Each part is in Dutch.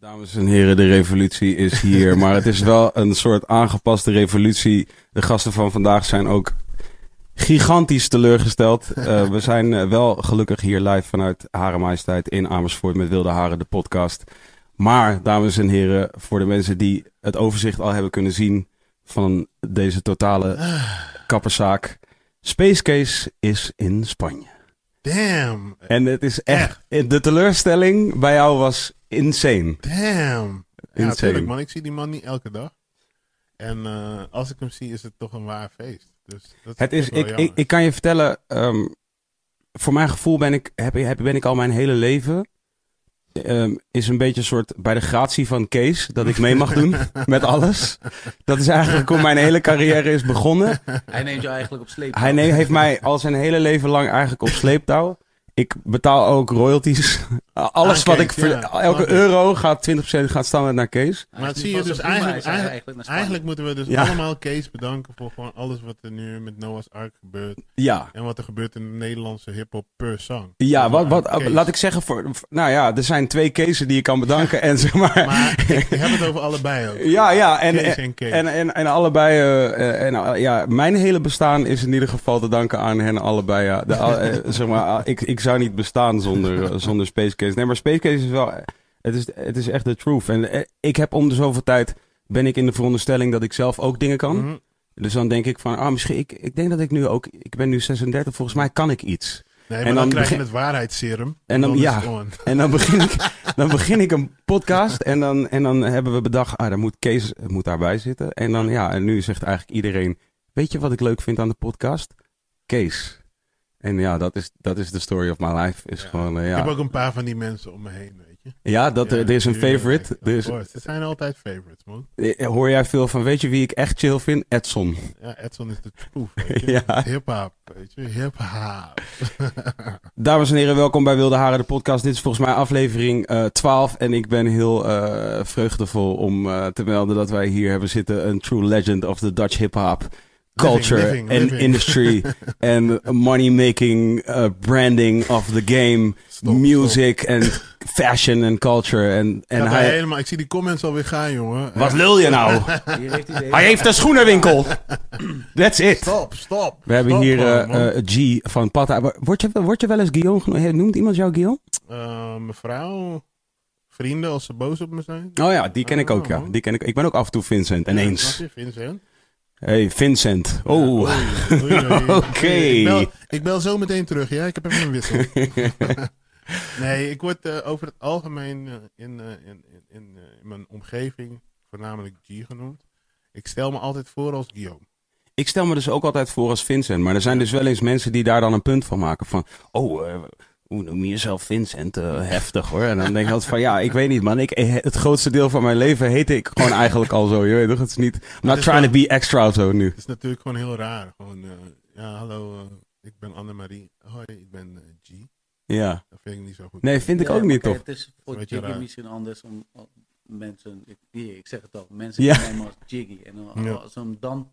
Dames en heren, de revolutie is hier. maar het is wel een soort aangepaste revolutie. De gasten van vandaag zijn ook gigantisch teleurgesteld. Uh, we zijn uh, wel gelukkig hier live vanuit Hare Majesteit in Amersfoort met Wilde Haren, de podcast. Maar, dames en heren, voor de mensen die het overzicht al hebben kunnen zien van deze totale kapperszaak. Space Case is in Spanje. Damn. En het is echt, de teleurstelling bij jou was insane. Damn. Ja, natuurlijk man. Ik zie die man niet elke dag. En uh, als ik hem zie, is het toch een waar feest. Dus dat het is, ik, ik, ik, kan je vertellen, um, voor mijn gevoel ben ik, heb, heb, ben ik al mijn hele leven. Um, is een beetje een soort bij de gratie van Kees dat ik mee mag doen met alles. Dat is eigenlijk hoe mijn hele carrière is begonnen. Hij neemt jou eigenlijk op sleeptouw. Hij neemt, heeft mij al zijn hele leven lang eigenlijk op sleeptouw. Ik betaal ook royalties. Alles wat ik. elke euro gaat 20% gaat standaard naar Kees. Maar dat zie je dus eigenlijk. Eigenlijk, eigenlijk, moeten we dus allemaal Kees bedanken voor gewoon alles wat er nu met Noah's Ark gebeurt. Ja. En wat er gebeurt in de Nederlandse hip-hop per song. Ja, wat, wat, laat ik zeggen voor. Nou ja, er zijn twee Keesen die je kan bedanken. En zeg maar. Maar ik heb het over allebei ook. Ja, ja. En, Kees en, Kees. en, en, en, allebei. Uh, en, ja, mijn hele bestaan is in ieder geval te danken aan hen allebei. Ja. De, uh, zeg maar, ik, ik zou niet bestaan zonder, zonder Space Case. Nee, maar Space Case is wel. Het is, het is echt de truth. En ik heb om de zoveel tijd. ben ik in de veronderstelling dat ik zelf ook dingen kan. Mhm. Dus dan denk ik van. Ah, misschien. Ik, ik denk dat ik nu ook. Ik ben nu 36. Volgens mij kan ik iets. Nee, maar en dan, dan krijg je het waarheidsserum. En dan, dan ja. En dan begin ik, dan begin ik een podcast. En dan, en dan hebben we bedacht. Ah, daar moet Kees moet daarbij zitten. En dan ja. En nu zegt eigenlijk iedereen. Weet je wat ik leuk vind aan de podcast? Kees. En ja, dat is, dat is de story of my life. Is Ja. gewoon, uh, ja. Ik heb ook een paar van die mensen om me heen, weet je. Ja, dat, er- er is een favorite. Er is, Of course. Het zijn altijd favorites, man. eh, hoor jij veel van, weet je wie ik echt chill vind? Edson. Ja, Edson is de truth. Ja. Hip-hop, weet je. Hip-hop. Dames en heren, welkom bij Wilde Haren, de podcast. Dit is volgens mij aflevering eh 12. En ik ben heel eh, vreugdevol om eh, te melden dat wij hier hebben zitten. Een true legend of the Dutch hip-hop. Culture living, and living. industry and money making uh, branding of the game, Stop, music and fashion and culture en en hij helemaal, ik zie die comments alweer gaan, jongen. wat lul je nou? Heeft hij heeft een schoenenwinkel. That's it. Stop, stop. We hebben Stop hier eh, man. eh, G van Pata. Word je, word je wel eens Guillaume genoemd? Noemt iemand jou Guillaume? Eh, mevrouw, vrienden als ze boos op me zijn. Oh ja, die ken ik ook, ja. Oh. Die ken ik. Ik ben ook af en toe Vincent. Ineens. Je, Vincent? Hey, Vincent. Oh. Oké. Ik bel, ik bel zo meteen terug, ja? Ik heb even een wissel. nee, ik word eh, over het algemeen eh, in, eh, in, in, in, in mijn omgeving voornamelijk G genoemd. Ik stel me altijd voor als Guillaume. Ik stel me dus ook altijd voor als Vincent. Maar er zijn dus wel eens mensen die daar dan een punt van maken. Van, oh, hoe noem je jezelf Vincent? Eh, heftig hoor. En dan denk ik altijd van, ja, ik weet niet man. Ik, eh, het grootste deel van mijn leven heette ik gewoon eigenlijk al zo. Je weet toch? Het is niet, I'm not is trying to be extra of zo nu. Het is natuurlijk gewoon heel raar. Gewoon, eh, ja, hallo, eh, ik ben Annemarie. Hoi, ik ben G. Ja. Dat vind ik niet zo goed. Nee, vind ik Ja, ook niet toch? Het is voor Jiggy raar. misschien anders om mensen, ik, ik zeg het al, mensen Ja. nemen als Jiggy. En dan- Ja. als ze hem dan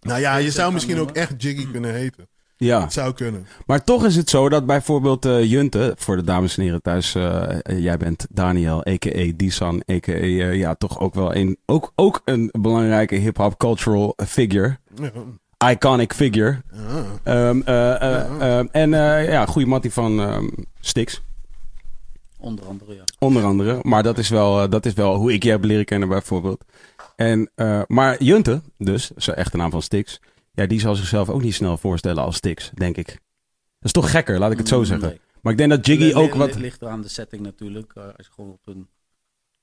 Nou ja, je zou misschien ook echt Jiggy kunnen heten. Ja. Het zou kunnen. Maar toch is het zo dat bijvoorbeeld eh, Junte, voor de dames en heren thuis, eh, eh, jij bent Daniel, a.k.a. Disan, a.k.a. ja, toch ook wel een, ook, ook een belangrijke hip-hop cultural figure. Ja. Iconic figure. Ah. Ehm, eh, eh, ehm, en eh, ja, goede mattie van ehm Stix. Onder andere, ja. Onder andere. Maar dat is wel, dat is wel hoe ik je heb leren kennen bijvoorbeeld. En, eh, maar Junte, dus, zijn echte naam van Stix. Ja, die zal zichzelf ook niet snel voorstellen als Stix, denk ik. Dat is toch gekker, laat ik het zo Mm, zeggen. nee. Maar ik denk dat Jiggy ook wat... ligt er aan de setting natuurlijk. Eh, als je gewoon op een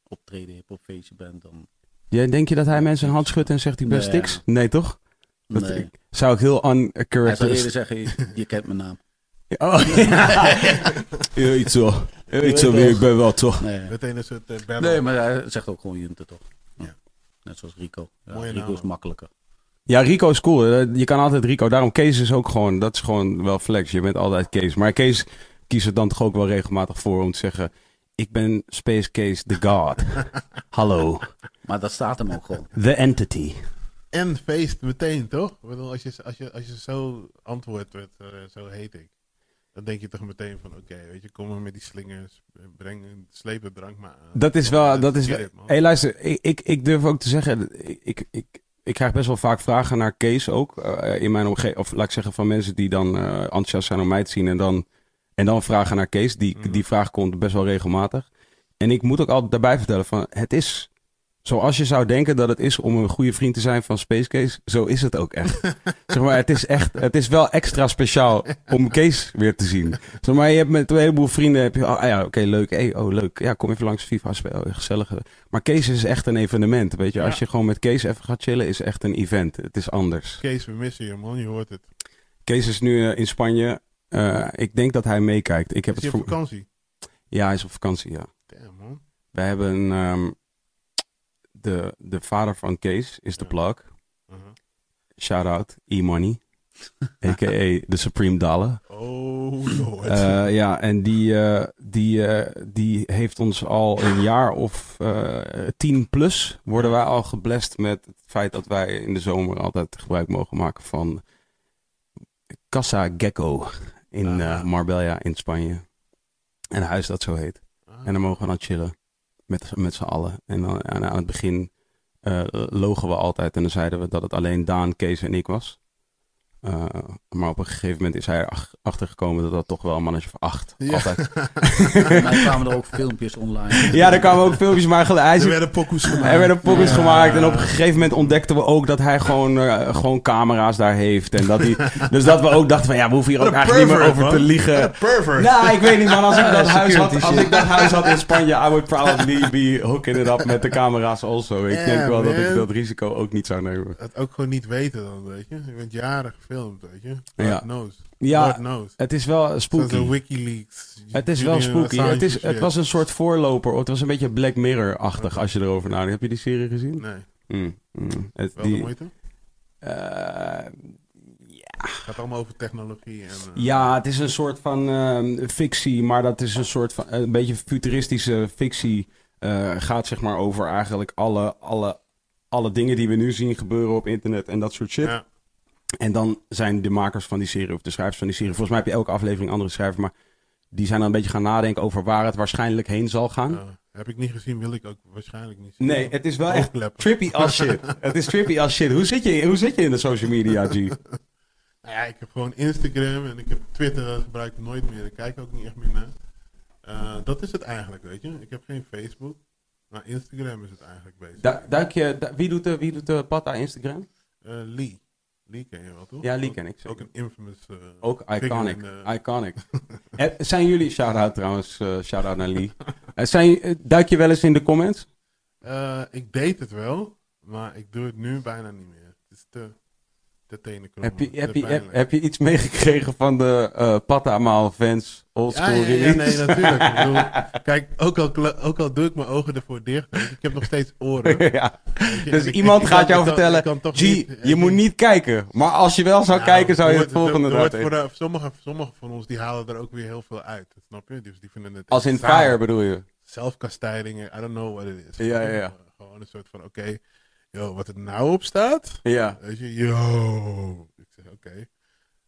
optreden, hip-hop feestje bent, dan. Ja, denk je dat hij mensen een hand schudt en zegt ik ben Nee. Stix? Nee, toch? Dat Nee. zou ik heel Hij zou eerder zeggen: je, je kent mijn naam. Oh, ja, iets zo. Ja, iets zo wie ik ben wel, toch? Nee, Meteen een soort eh, battle. nee maar hij zegt ook gewoon Junte toch? Ja. Ja. Net zoals Rico. Ja, Rico naam, is makkelijker. Ja, Rico is cool. Eh, Je kan altijd Rico. Daarom Kees is ook gewoon, dat is gewoon wel flex. Je bent altijd Kees. Maar Kees kiest er dan toch ook wel regelmatig voor om te zeggen: Ik ben Space Case the God. Hallo. Maar dat staat hem ook gewoon. The Entity. En feest meteen, toch? Ik bedoel, als, je, als, je, als je zo antwoordt met eh, zo heet ik. Dan denk je toch meteen van, oké, weet je, kom maar met die slingers. Breng, sleep de drank maar aan. Dat is wel. Dat is wel hey, luister, ik, ik, ik durf ook te zeggen. Ik, ik, ik, krijg best wel vaak vragen naar Kees ook. eh, in mijn omgeving. Of laat ik zeggen van mensen die dan eh, enthousiast zijn om mij te zien. En dan, en dan vragen naar Kees. Die, Mhm. die vraag komt best wel regelmatig. En ik moet ook altijd daarbij vertellen van het is. Zoals je zou denken dat het is om een goede vriend te zijn van Space Case, zo is het ook echt. zeg maar, het is echt, het is wel extra speciaal om Kees weer te zien. Zeg maar, je hebt met een heleboel vrienden, heb je, oh ah ja, oké, leuk, hey, oh leuk, ja, kom even langs FIFA spelen, oh, gezellig. Maar Kees is echt een evenement, weet je. Als je gewoon met Kees even gaat chillen, is echt een event. Het is anders. Kees, we missen je, man. Je hoort het. Kees is nu eh, in Spanje. Eh, ik denk dat hij meekijkt. Ik heb Is het op voor... vakantie? Ja, hij is op vakantie, ja. Damn, man. Wij hebben ehm, de, de vader van Kees is de plug. Uh-huh. Shout out, E-Money. A.k.a. de Supreme Dollar. Oh, lord. Eh, ja, en die, eh, die, eh, die heeft ons al een jaar of tien plus worden wij al geblest met het feit dat wij in de zomer altijd gebruik mogen maken van Casa Gecko in Ah. Marbella in Spanje. En een huis dat zo heet. Ah. En dan mogen we dan chillen met, met z'n allen. En dan aan, het begin eh, logen we altijd en dan zeiden we dat het alleen Daan, Kees en ik was. Eh, maar op een gegeven moment is hij er achtergekomen dat dat toch wel een mannetje van acht Ja. altijd. Mij kwamen er ook filmpjes online. Ja, er kwamen ook filmpjes, maar hij Er werden pokoes gemaakt. er werden Ja. gemaakt en op een gegeven moment ontdekten we ook dat hij gewoon, eh, gewoon camera's daar heeft. En dat hij, dus dat we ook dachten van ja, we hoeven hier ook eigenlijk niet meer over te liegen. Pervert. Nou, ik weet niet man, als ik dat, huis had, als ik dat huis had in Spanje, I would probably be hooking it up met de camera's also. Ik denk wel dat ik dat risico ook niet zou nemen. Het ook gewoon niet weten dan, weet je. Je bent jaren gefilmd, weet je. Ja. Knows. Ja, knows. het is wel spooky. Wikileaks. Het is wel spooky. Het, is, het was een soort voorloper. Het was een beetje Black Mirror-achtig als je erover nadenkt. Heb je die serie gezien? Nee, Mm, mm. Het, wel de die, moeite. eh, Het gaat allemaal over technologie en... eh, ja, het is een soort van ehm, fictie, maar dat is een soort van een beetje futuristische fictie. eh, gaat zeg maar over eigenlijk alle, alle, alle dingen die we nu zien gebeuren op internet en dat soort shit. Ja. En dan zijn de makers van die serie, of de schrijvers van die serie, volgens mij heb je elke aflevering andere schrijver, maar die zijn dan een beetje gaan nadenken over waar het waarschijnlijk heen zal gaan. Ja. heb ik niet gezien, wil ik ook waarschijnlijk niet zien. Nee, het is wel echt trippy als shit. het is trippy als shit. Hoe zit je, hoe zit je in de social media, G? Nou ja, ik heb gewoon Instagram en ik heb Twitter, dat gebruik ik nooit meer. Ik kijk ook niet echt meer naar. Eh, dat is het eigenlijk, weet je. Ik heb geen Facebook, maar Instagram is het eigenlijk bezig. Du- duik je, du- wie, doet de, wie doet de Patta Instagram? Eh, Lee. Lee ken je wel, toch? Ja, Lee ken ik zeker. Ook een infamous... eh, Ook iconic. in de- Iconic. Eh, zijn jullie, shout-out trouwens, eh shout-out naar Lee. Eh, zijn, eh, duik je wel eens in de comments? Eh, ik deed het wel, maar ik doe het nu bijna niet meer. Het is te, Heb je, heb, je, heb, je iets meegekregen van de eh Patta Maal fans? Oldschool ja, nee, natuurlijk. Ik bedoel, kijk, ook al, ook al doe ik mijn ogen ervoor dicht, ik heb nog steeds oren. ja. je, Dus ik- iemand ik gaat jou kan- vertellen, G, niet- je moet niet kijken. Maar als je wel zou Nou, kijken, zou je het volgende eruit voor sommige, sommige van ons die halen er ook weer heel veel uit, snap je? Dus die vinden het Als in fire bedoel je? Zelfkastijdingen, I don't know what it is. Ja, ja, ja. Gewoon een soort van, oké, yo, wat er nou op staat, Ja. weet je, yo. Ik zeg, oké.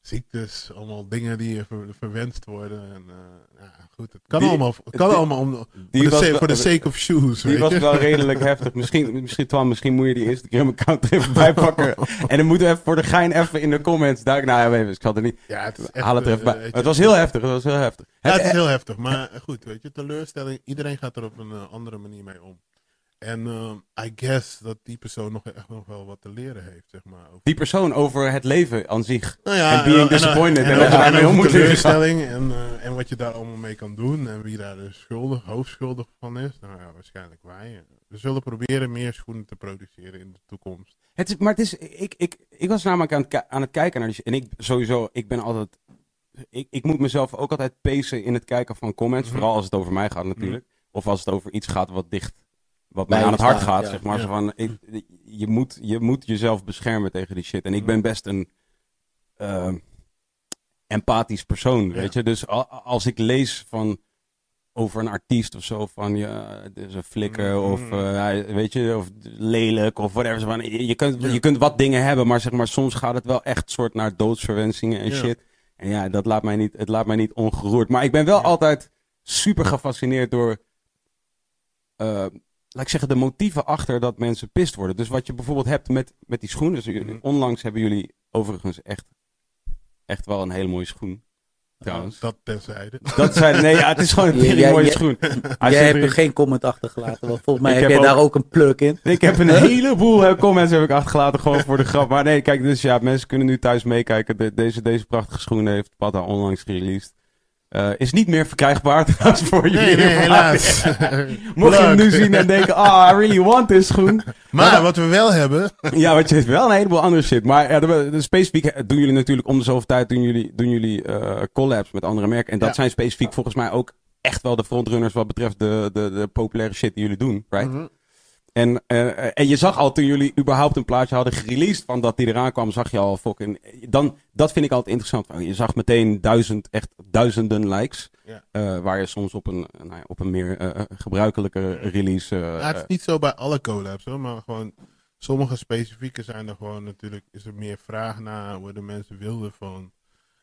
ziektes, allemaal dingen die ver- verwenst worden. En, eh, ja, goed, het kan Die- allemaal, het kan die- allemaal om, voor, Die de, was sa- wel- voor de sake of shoes. Die was je? wel redelijk heftig. Misschien, misschien, Twan, misschien moet je die Instagram-account er even bij pakken. En dan moeten we even voor de gein even in de comments duiken. Nou ja, even, ik zal er niet. Ja, het is echt, Haal het er eh, even bij. Het was heel heftig. Het was heel heftig. Ja, Het- is heel heftig. Maar goed, weet je, teleurstelling. Iedereen gaat er op een eh, andere manier mee om. En eh, I guess dat die persoon nog echt nog wel wat te leren heeft, zeg maar. Over, die persoon over het leven aan zich. nou ja, en being en, disappointed. En, En en, leren. teleurstelling en, eh, en wat je daar allemaal mee kan doen. En wie daar dus schuldig, hoofdschuldig van is. Nou ja, waarschijnlijk wij. We zullen proberen meer schoenen te produceren in de toekomst. Het is, maar het is, ik, ik, ik was namelijk aan het, aan het kijken naar die. En ik sowieso, ik ben altijd. Ik, ik moet mezelf ook altijd pacen in het kijken van comments. Mhm. Vooral als het over mij gaat natuurlijk. Of als het over iets gaat wat dicht. Wat mij aan het hart gaat, ja. zeg maar. Ja. Zo van, ik- je, moet, je moet jezelf beschermen tegen die shit. En ik ben best een. eh, empathisch persoon, Ja. weet je. Dus als ik lees van over een artiest of zo van ja, is een flikker Mhm. of eh, weet je, of lelijk of whatever. Van, je, je kunt, Ja. je kunt wat dingen hebben, maar zeg maar soms gaat het wel echt soort naar doodsverwensingen en Ja. shit. En ja, dat laat mij niet, het laat mij niet ongeroerd. Maar ik ben wel Ja. altijd super gefascineerd door, eh, laat ik zeggen, de motieven achter dat mensen pist worden. Dus wat je bijvoorbeeld hebt met, met die schoenen. Dus jullie- Mhm. onlangs hebben jullie overigens echt, echt wel een hele mooie schoen. Trouwens. Dat terzijde. Dat zijn, nee, ja, het is gewoon een ja, mooie schoen. Hij Jij hebt er- geen comment achtergelaten, want volgens mij Ik heb, heb jij ook- daar ook een pluk in. Ik heb een heleboel comments heb ik achtergelaten, gewoon voor de grap. Maar nee, kijk, dus ja, mensen kunnen nu thuis meekijken. De- deze, deze prachtige schoenen heeft Pata onlangs gereleased. Eh, is niet meer verkrijgbaar trouwens voor jullie. Nee, nee, helaas. Mocht je hem nu zien en denken, ah, I really want this schoen. Maar wat we wel hebben. Ja, want je heeft wel een heleboel andere shit. Maar ja, de, de specifiek doen jullie natuurlijk om de zoveel tijd doen jullie, doen jullie eh, collabs met andere merken. En dat Ja. zijn specifiek volgens mij ook echt wel de frontrunners wat betreft de, de, de populaire shit die jullie doen, right? Mhm. En, eh, en je zag al toen jullie überhaupt een plaatje hadden gereleased van dat die eraan kwam, zag je al fucking. Dan, dat vind ik altijd interessant. Je zag meteen duizend, echt duizenden likes. Ja. eh, waar je soms op een, nou ja, op een meer eh, gebruikelijke release. eh, Ja, het is niet zo bij alle collabs, hoor, maar gewoon sommige specifieke zijn er gewoon natuurlijk, is er meer vraag naar, worden mensen wilde van.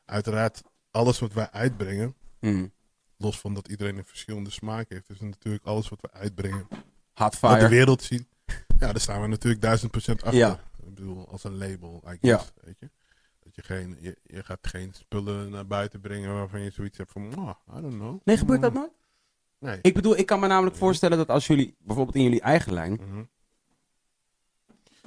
Uiteraard, alles wat wij uitbrengen, mm, los van dat iedereen een verschillende smaak heeft, is natuurlijk alles wat we uitbrengen, hot wat de wereld ziet. Ja, daar staan we natuurlijk duizend procent achter. Ja. Ik bedoel, als een label, I Ja. weet je. Dat je, geen, je, je gaat geen spullen naar buiten brengen waarvan je zoiets hebt van, oh, I don't know. Nee, gebeurt dat nooit? Nee. Ik bedoel, ik kan me namelijk voorstellen dat als jullie bijvoorbeeld in jullie eigen lijn. Mhm.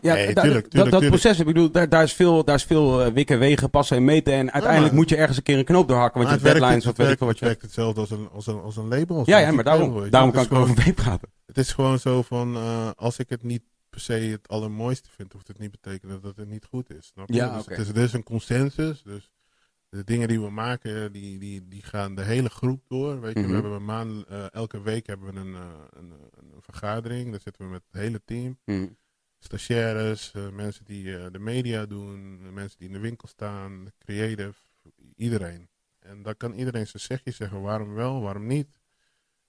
Ja, Nee, tuurlijk, dat, tuurlijk, dat tuurlijk. proces, ik bedoel, daar, daar is veel, daar is veel eh, wikken, wegen, passen en meten. En uiteindelijk moet je ergens een keer een knoop doorhakken. Want je het werkt, deadlines het, weet ik werkt, wat het je werkt hetzelfde als een, als een, als een label. als Ja, ja, maar daarom, daarom Het kan ik gewoon- over meepraten. Het is gewoon zo van, eh, als ik het niet per se het allermooiste vind, hoeft het niet betekenen dat het niet goed is. Snap je? Ja, dus het is, er is een consensus, dus de dingen die we maken, die, die, die gaan de hele groep door. Weet je, Mhm. we hebben een maand, eh, elke week hebben we een, een, een, vergadering, daar zitten we met het hele team. Hm. Stagiaires, eh, mensen die eh, de media doen, mensen die in de winkel staan, creative, iedereen. En dan kan iedereen zijn zegje zeggen waarom wel, waarom niet,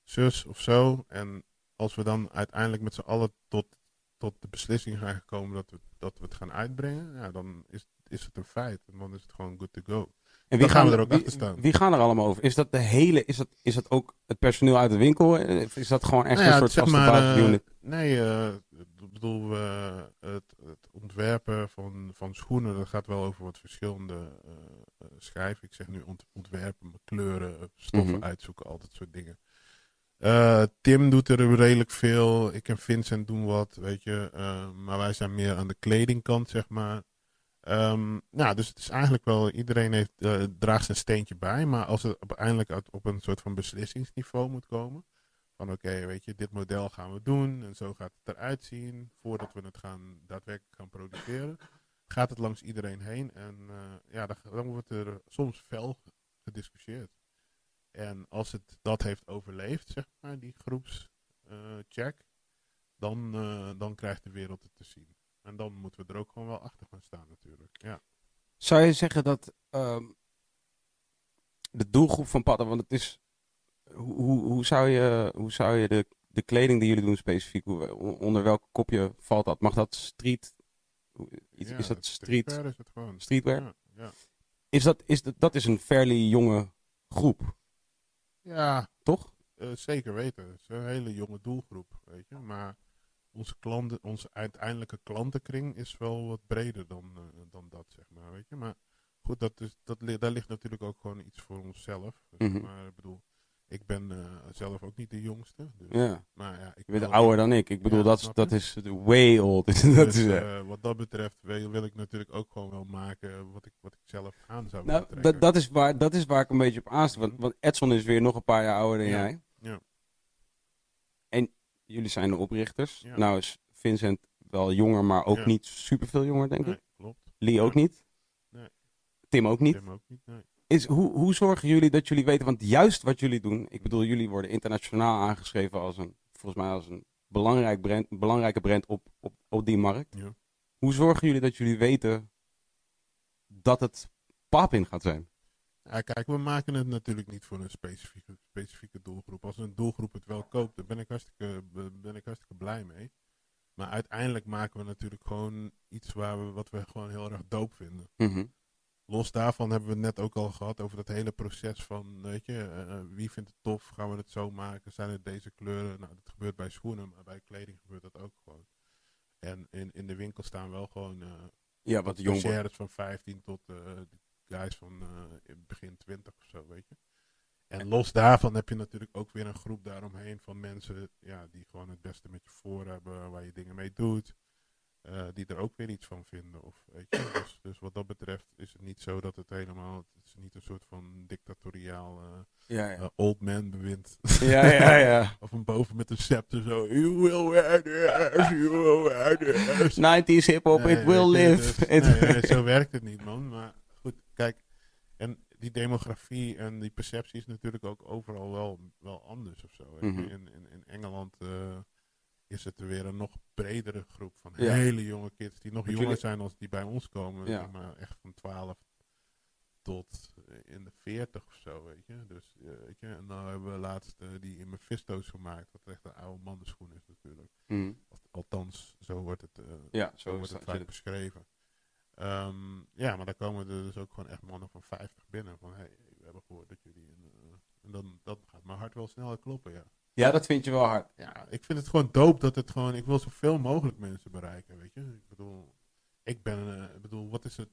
zus of zo. En als we dan uiteindelijk met z'n allen tot, tot de beslissing zijn gekomen dat we, dat we het gaan uitbrengen, ja, dan is, is het een feit. En dan is het gewoon good to go. En Dan gaan we er ook wie, achter staan. Wie gaan er allemaal over? Is dat de hele, is dat, is dat ook het personeel uit de winkel? Of is dat gewoon echt Nou ja, een soort zeg maar, eh, nee, eh, ik bedoel, eh, het, het ontwerpen van, van schoenen, dat gaat wel over wat verschillende schijven. Ik zeg nu ont- ontwerpen, kleuren, stoffen Mhm. uitzoeken, al dat soort dingen. Tim doet er redelijk veel. Ik en Vincent doen wat, weet je. maar wij zijn meer aan de kledingkant, zeg maar. Ehm, nou, dus het is eigenlijk wel, iedereen heeft, eh, draagt zijn steentje bij. Maar als het uiteindelijk uit- op een soort van beslissingsniveau moet komen. Van oké, weet je, dit model gaan we doen en zo gaat het eruit zien. Voordat we het gaan, daadwerkelijk gaan produceren. Gaat het langs iedereen heen. En eh, ja, dan, dan wordt er soms fel gediscussieerd. En als het dat heeft overleefd, zeg maar, die groepscheck, dan, eh, dan krijgt de wereld het te zien. En dan moeten we er ook gewoon wel achter gaan staan natuurlijk. Ja. Zou je zeggen dat ehm, de doelgroep van Padden, want het is, hoe, hoe, zou je, hoe zou je de, de kleding die jullie doen specifiek, hoe, onder welk kopje valt dat? Mag dat street, hoe- iets- Ja, is dat street, streetwear is het gewoon. streetwear? Ja, ja. is dat, is dat, dat is een fairly jonge groep, Ja, toch? eh, zeker weten. Het is een hele jonge doelgroep, weet je. Maar onze, klanten, onze uiteindelijke klantenkring is wel wat breder dan, eh, dan dat, zeg maar, weet je. Maar goed, dat is, dat, daar ligt natuurlijk ook gewoon iets voor onszelf. Dus, Mhm. Maar ik bedoel, ik ben eh, zelf ook niet de jongste. Dus, Ja. Maar ja, ik Je bent wil- ouder dan ik. Ik bedoel, Ja, dat, is, dat is way old. dat Dus, is, eh, eh, wat dat betreft wil, wil ik natuurlijk ook gewoon wel maken wat ik, wat ik zelf aan zou nou, willen trekken. dat, dat, is waar, dat is waar ik een beetje op aansta. Want, want Edson is weer nog een paar jaar ouder dan Ja. jij. Jullie zijn de oprichters. Ja. Nou is Vincent wel jonger, maar ook Ja. niet superveel jonger, denk Nee, ik. klopt. Lee ook niet. Nee. Tim ook niet. Tim ook niet, nee. Is, hoe, hoe zorgen jullie dat jullie weten, want juist wat jullie doen, ik bedoel, jullie worden internationaal aangeschreven als een, volgens mij als een belangrijk brand, belangrijke brand op, op, op die markt. Ja. Hoe zorgen jullie dat jullie weten dat het papin gaat zijn? Ja, kijk, we maken het natuurlijk niet voor een specifieke, specifieke doelgroep. Als een doelgroep het wel koopt, daar ben ik, hartstikke, ben ik hartstikke blij mee. Maar uiteindelijk maken we natuurlijk gewoon iets waar we, wat we gewoon heel erg doop vinden. Mhm. Los daarvan hebben we het net ook al gehad over dat hele proces van, weet je, eh, wie vindt het tof? Gaan we het zo maken? Zijn het deze kleuren? Nou, dat gebeurt bij schoenen, maar bij kleding gebeurt dat ook gewoon. En in, in de winkel staan wel gewoon eh Ja, wat jong wordt. stagiaires van 15 tot eh, guys van eh, in begin 20 of zo, weet je. En los daarvan heb je natuurlijk ook weer een groep daaromheen van mensen ja, die gewoon het beste met je voor hebben, waar je dingen mee doet. eh, die er ook weer iets van vinden. Of, weet je? Dus, dus wat dat betreft is het niet zo dat het helemaal, het is niet een soort van dictatoriaal eh, Ja, ja. old man bewind. ja, ja, ja. of een boven met een scepter zo, you will wear this, you will wear this. 90s hip-hop, Nee, it will live. dus- nee, zo werkt het niet, man. Maar kijk. En die demografie en die perceptie is natuurlijk ook overal wel, wel anders of zo. Mhm. in, in, in Engeland eh, is het weer een nog bredere groep van Ja. hele jonge kids die nog jonger zijn als die bij ons komen. Ja. Maar echt van 12 tot eh, in de 40 of zo, weet je. Dus, eh, weet je. En dan hebben we laatst die in Mephisto's gemaakt, wat echt een oude mannenschoen is natuurlijk. Mhm. Althans, zo wordt het, Ja, zo wordt het vaak beschreven. Ehm, ja, maar dan komen er dus ook gewoon echt mannen van 50 binnen. Van, hey, we hebben gehoord dat jullie... een, eh, en dan, dan gaat mijn hart wel sneller kloppen, ja. Ja, dat vind je wel hard. Ja, ik vind het gewoon dope dat het gewoon... Ik wil zoveel mogelijk mensen bereiken, weet je. Ik bedoel, ik ben... eh, ik bedoel, wat is het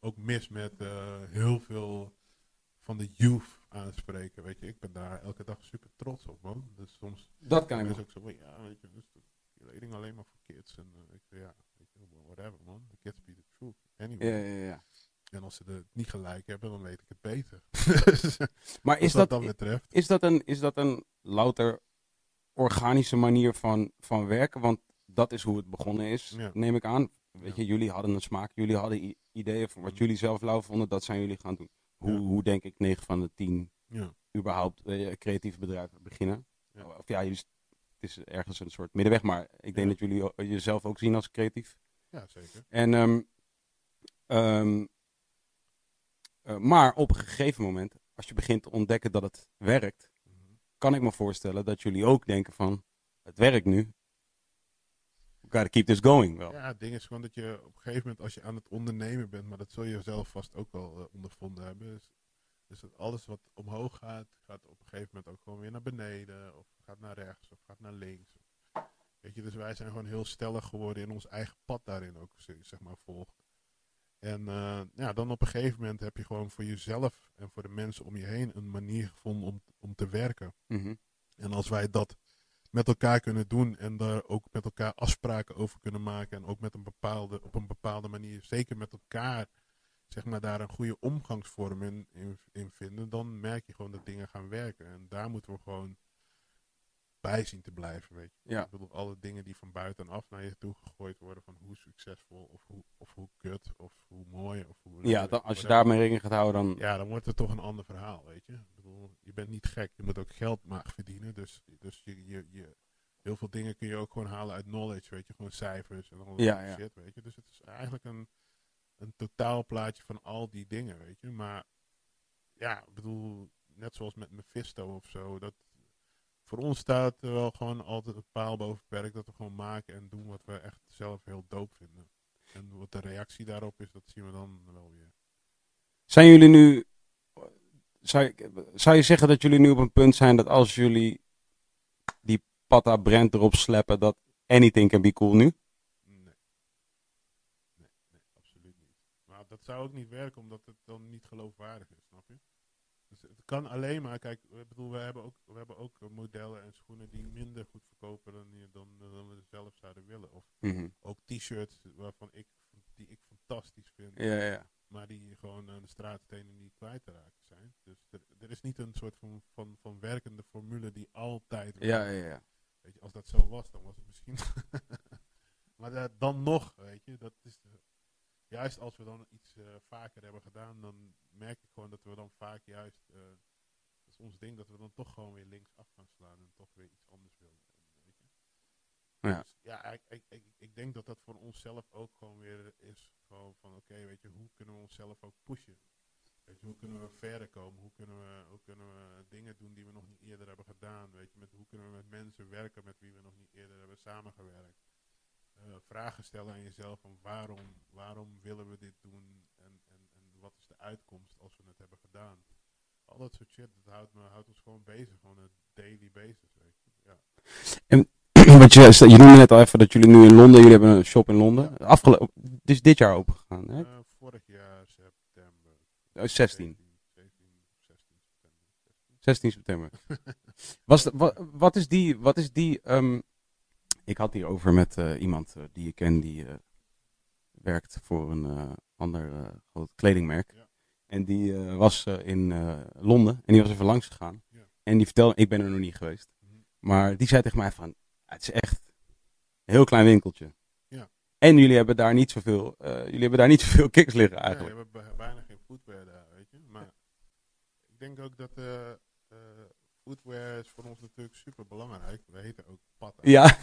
ook mis met eh, heel veel van de youth aanspreken, weet je. Ik ben daar elke dag super trots op, man. Dus soms Dat kan ik ook zo van, ja, weet je, dus de kleding alleen maar voor kids. En uh, ik zeg, ja, weet je, whatever man, the kids truth. Anyway. Ja, ja, ja. En als ze het niet gelijk hebben, dan weet ik het beter. Maar Is dat, dat betreft. is dat een, is dat een louter organische manier van, van werken? Want dat is hoe het begonnen is, Ja. neem ik aan. Weet je, jullie hadden een smaak, jullie hadden ideeën van wat jullie zelf lauw vonden, dat zijn jullie gaan doen. Hoe, hoe denk ik 9 van de 10 Ja, überhaupt eh, creatieve bedrijven beginnen? Of ja, jullie, het is ergens een soort middenweg, maar ik denk dat jullie jezelf ook zien als creatief. ja, zeker. En, ehm, ehm, eh, maar op een gegeven moment, als je begint te ontdekken dat het werkt, Mhm. kan ik me voorstellen dat jullie ook denken van, het werkt nu. We gotta keep this going wel. Ja, het ding is gewoon dat je op een gegeven moment, als je aan het ondernemen bent, maar dat zul je zelf vast ook wel eh, ondervonden hebben, is, is dat alles wat omhoog gaat, gaat op een gegeven moment ook gewoon weer naar beneden, of gaat naar rechts, of gaat naar links. Weet je, dus wij zijn gewoon heel stellig geworden in ons eigen pad daarin ook, zeg maar, volgt. En eh, ja, dan op een gegeven moment heb je gewoon voor jezelf en voor de mensen om je heen een manier gevonden om, om te werken. Mhm. En als wij dat met elkaar kunnen doen en daar ook met elkaar afspraken over kunnen maken en ook met een bepaalde, op een bepaalde manier, zeker met elkaar, zeg maar, daar een goede omgangsvorm in, in, in vinden, dan merk je gewoon dat dingen gaan werken. En daar moeten we gewoon bij zien te blijven, weet je. Ja. Ik bedoel, alle dingen die van buitenaf naar je toe gegooid worden, van hoe succesvol of hoe, of hoe kut of hoe mooi of hoe... Ja, dan, als je daarmee rekening gaat houden, dan... Ja, dan wordt het toch een ander verhaal, weet je. Ik bedoel, je bent niet gek, je moet ook geld maar verdienen. Dus, dus je, je, je, heel veel dingen kun je ook gewoon halen uit knowledge, weet je. Gewoon cijfers en al dat Ja, soort ja. shit, weet je. Dus het is eigenlijk een, een totaalplaatje van al die dingen, weet je. Maar ja, ik bedoel, net zoals met Mephisto of zo, dat... Voor ons staat er wel gewoon altijd een paal boven perk dat we gewoon maken en doen wat we echt zelf heel doop vinden. En wat de reactie daarop is, dat zien we dan wel weer. Zijn jullie nu. Zou je, zou je zeggen dat jullie nu op een punt zijn dat als jullie die Pata brand erop sleppen, dat anything can be cool nu? Nee. Nee, nee, absoluut niet. Maar dat zou ook niet werken omdat het dan niet geloofwaardig is? Dus het kan alleen maar, kijk, ik bedoel, we hebben ook, we hebben ook modellen en schoenen die minder goed verkopen dan, dan, dan we zelf zouden willen. Of ook t-shirts waarvan ik, die ik fantastisch vind, Ja, ja. maar die gewoon aan de straatstenen niet kwijt te raken zijn. Dus er, er is niet een soort van, van, van werkende formule die altijd Ja, werkt. ja, ja. Weet je, als dat zo was, dan was het misschien. maar dat- dan nog, weet je, dat is. Juist als we dan iets eh, vaker hebben gedaan, dan merk ik gewoon dat we dan vaak juist. eh, dat is ons ding, dat we dan toch gewoon weer links af gaan slaan en toch weer iets anders willen. Weet je. Ja. Dus, ja, ik, ik, ik, ik denk dat dat voor onszelf ook gewoon weer is. Gewoon van, oké, weet je, hoe kunnen we onszelf ook pushen? Weet je, hoe kunnen we verder komen? Hoe kunnen we, hoe kunnen we dingen doen die we nog niet eerder hebben gedaan? Weet je, met, hoe kunnen we met mensen werken met wie we nog niet eerder hebben samengewerkt? Eh, vragen stellen aan jezelf van waarom, waarom willen we dit doen? En, en, en wat is de uitkomst als we het hebben gedaan? Al dat soort shit, dat houdt, me, houdt ons gewoon bezig, gewoon een daily basis, weet je. Ja. Want je, je noemde net al even dat jullie nu in Londen, jullie hebben een shop in Londen. Afgelopen, is dit jaar open gegaan, hè? Eh, vorig jaar september. Oh, 16. 17, 16 september. 16 september. Was de, wat, wat is die, wat is die, ehm, ik had hier over met eh, iemand eh, die ik ken die eh, werkt voor een ander groot kledingmerk. Ja. En die was in Londen en die was even langs gegaan. Ja. En die vertelde, ik ben er nog niet geweest. Mhm. Maar die zei tegen mij van, het is echt een heel klein winkeltje. Ja. En jullie hebben daar niet zoveel, jullie hebben daar niet zoveel kicks liggen Ja, eigenlijk. we hebben bij- bijna geen footwear daar, weet je. Maar ik denk ook dat footwear is voor ons natuurlijk super belangrijk. We heten ook patta. Ja,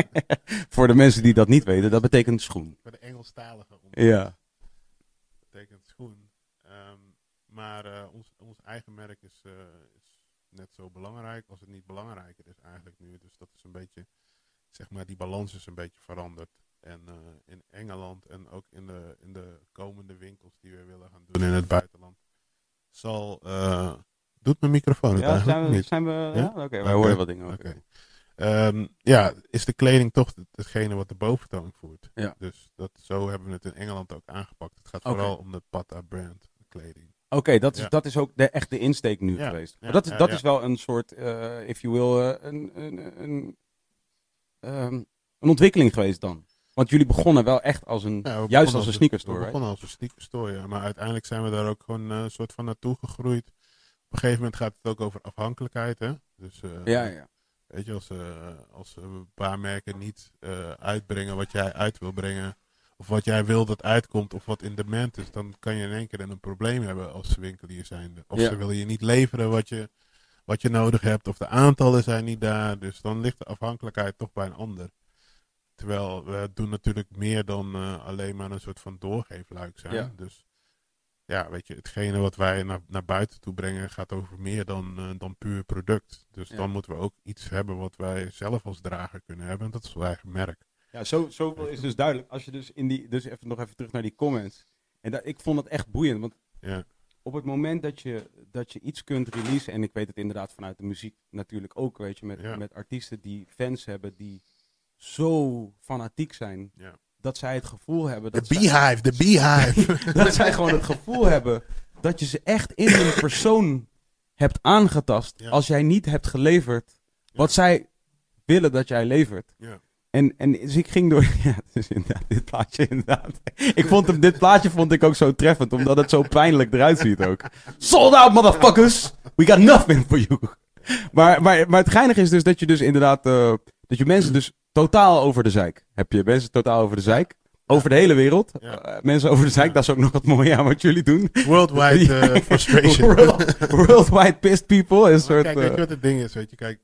voor de mensen die dat niet weten, dat betekent schoen. Voor de Engelstalige Ja. betekent schoen. Ehm, maar eh, ons, ons eigen merk is, eh, is net zo belangrijk als het niet belangrijker is eigenlijk nu. Dus dat is een beetje, zeg maar, die balans is een beetje veranderd. En eh, in Engeland en ook in de, in de komende winkels die we willen gaan doen in het buitenland, zal... eh, doet mijn microfoon het Ja, eigenlijk zijn we, niet? zijn we ja? Oké, wij horen wat dingen oké. Ehm, ja, is de kleding toch het- hetgene wat de boventoon voert. Ja. Dus dat, zo hebben we het in Engeland ook aangepakt. Het gaat vooral om de Pata brand kleding. Oké, dat, is, dat is ook de, echt de insteek nu geweest. maar dat, is, dat is wel een soort, eh if you will, eh, een, een, een, ehm, een ontwikkeling geweest dan. Want jullie begonnen wel echt als een, Ja, we juist als een We sneakerstore, right? begonnen als een sneakerstore, ja. Maar uiteindelijk zijn we daar ook gewoon eh, een soort van naartoe gegroeid. Op een gegeven moment gaat het ook over afhankelijkheid, hè. Dus, eh, Ja, ja. Weet je, als, eh, als een paar merken niet eh, uitbrengen wat jij uit wil brengen, of wat jij wil dat uitkomt, of wat in demand is, dan kan je in één keer een probleem hebben als winkelier zijnde. Of Ja. ze willen je niet leveren wat je, wat je nodig hebt, of de aantallen zijn niet daar. Dus dan ligt de afhankelijkheid toch bij een ander. Terwijl we doen natuurlijk meer dan alleen maar een soort van doorgeefluik zijn. Ja. Dus ja, weet je, hetgene wat wij naar, naar buiten toe brengen gaat over meer dan, eh, dan puur product. Dus Ja. dan moeten we ook iets hebben wat wij zelf als drager kunnen hebben. En dat is ons eigen merk. Ja, zo, zoveel is dus duidelijk. Als je dus in die, dus even nog even terug naar die comments. En dat, ik vond het echt boeiend, want Ja, op het moment dat je, dat je iets kunt releasen, en ik weet het inderdaad vanuit de muziek natuurlijk ook, weet je, met, Ja. met artiesten die fans hebben die zo fanatiek zijn, Ja. Dat zij het gevoel hebben de dat zij, beehive, de beehive. dat zij gewoon het gevoel hebben dat je ze echt in hun persoon hebt aangetast Ja. als jij niet hebt geleverd wat zij willen dat jij levert. ja. En, en dus ik ging door. Ja, dus inderdaad, dit plaatje inderdaad. Ik vond hem, dit plaatje vond ik ook zo treffend, omdat het zo pijnlijk eruit ziet ook. Sold out, motherfuckers! We got nothing for you. Maar, maar, maar het geinige is dus dat je dus inderdaad, eh, dat je mensen dus totaal over de zeik. Heb je mensen totaal over de zeik? Over de hele wereld. Ja. Eh, mensen over de zeik, Ja. dat is ook nog wat mooie aan wat jullie doen. Worldwide eh, frustration. World- worldwide pissed people. Is soort, kijk, weet eh, je wat het ding is? Weet je, kijk,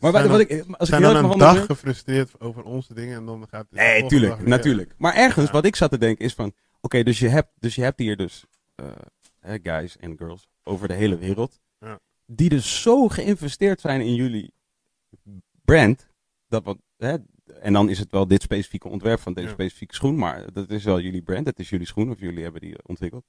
maar wat, ik, als ik dan een van dag gefrustreerd over onze dingen en dan gaat het... Nee, tuurlijk, weer- natuurlijk. Maar ergens, Ja. wat ik zat te denken is van... Oké, dus, je hebt, dus je hebt hier dus eh, guys en girls over de hele wereld... Die dus zo geïnvesteerd zijn in jullie brand... Dat wat, hè, en dan is het wel dit specifieke ontwerp van deze Ja. specifieke schoen... maar dat is wel jullie brand, het is jullie schoen of jullie hebben die ontwikkeld...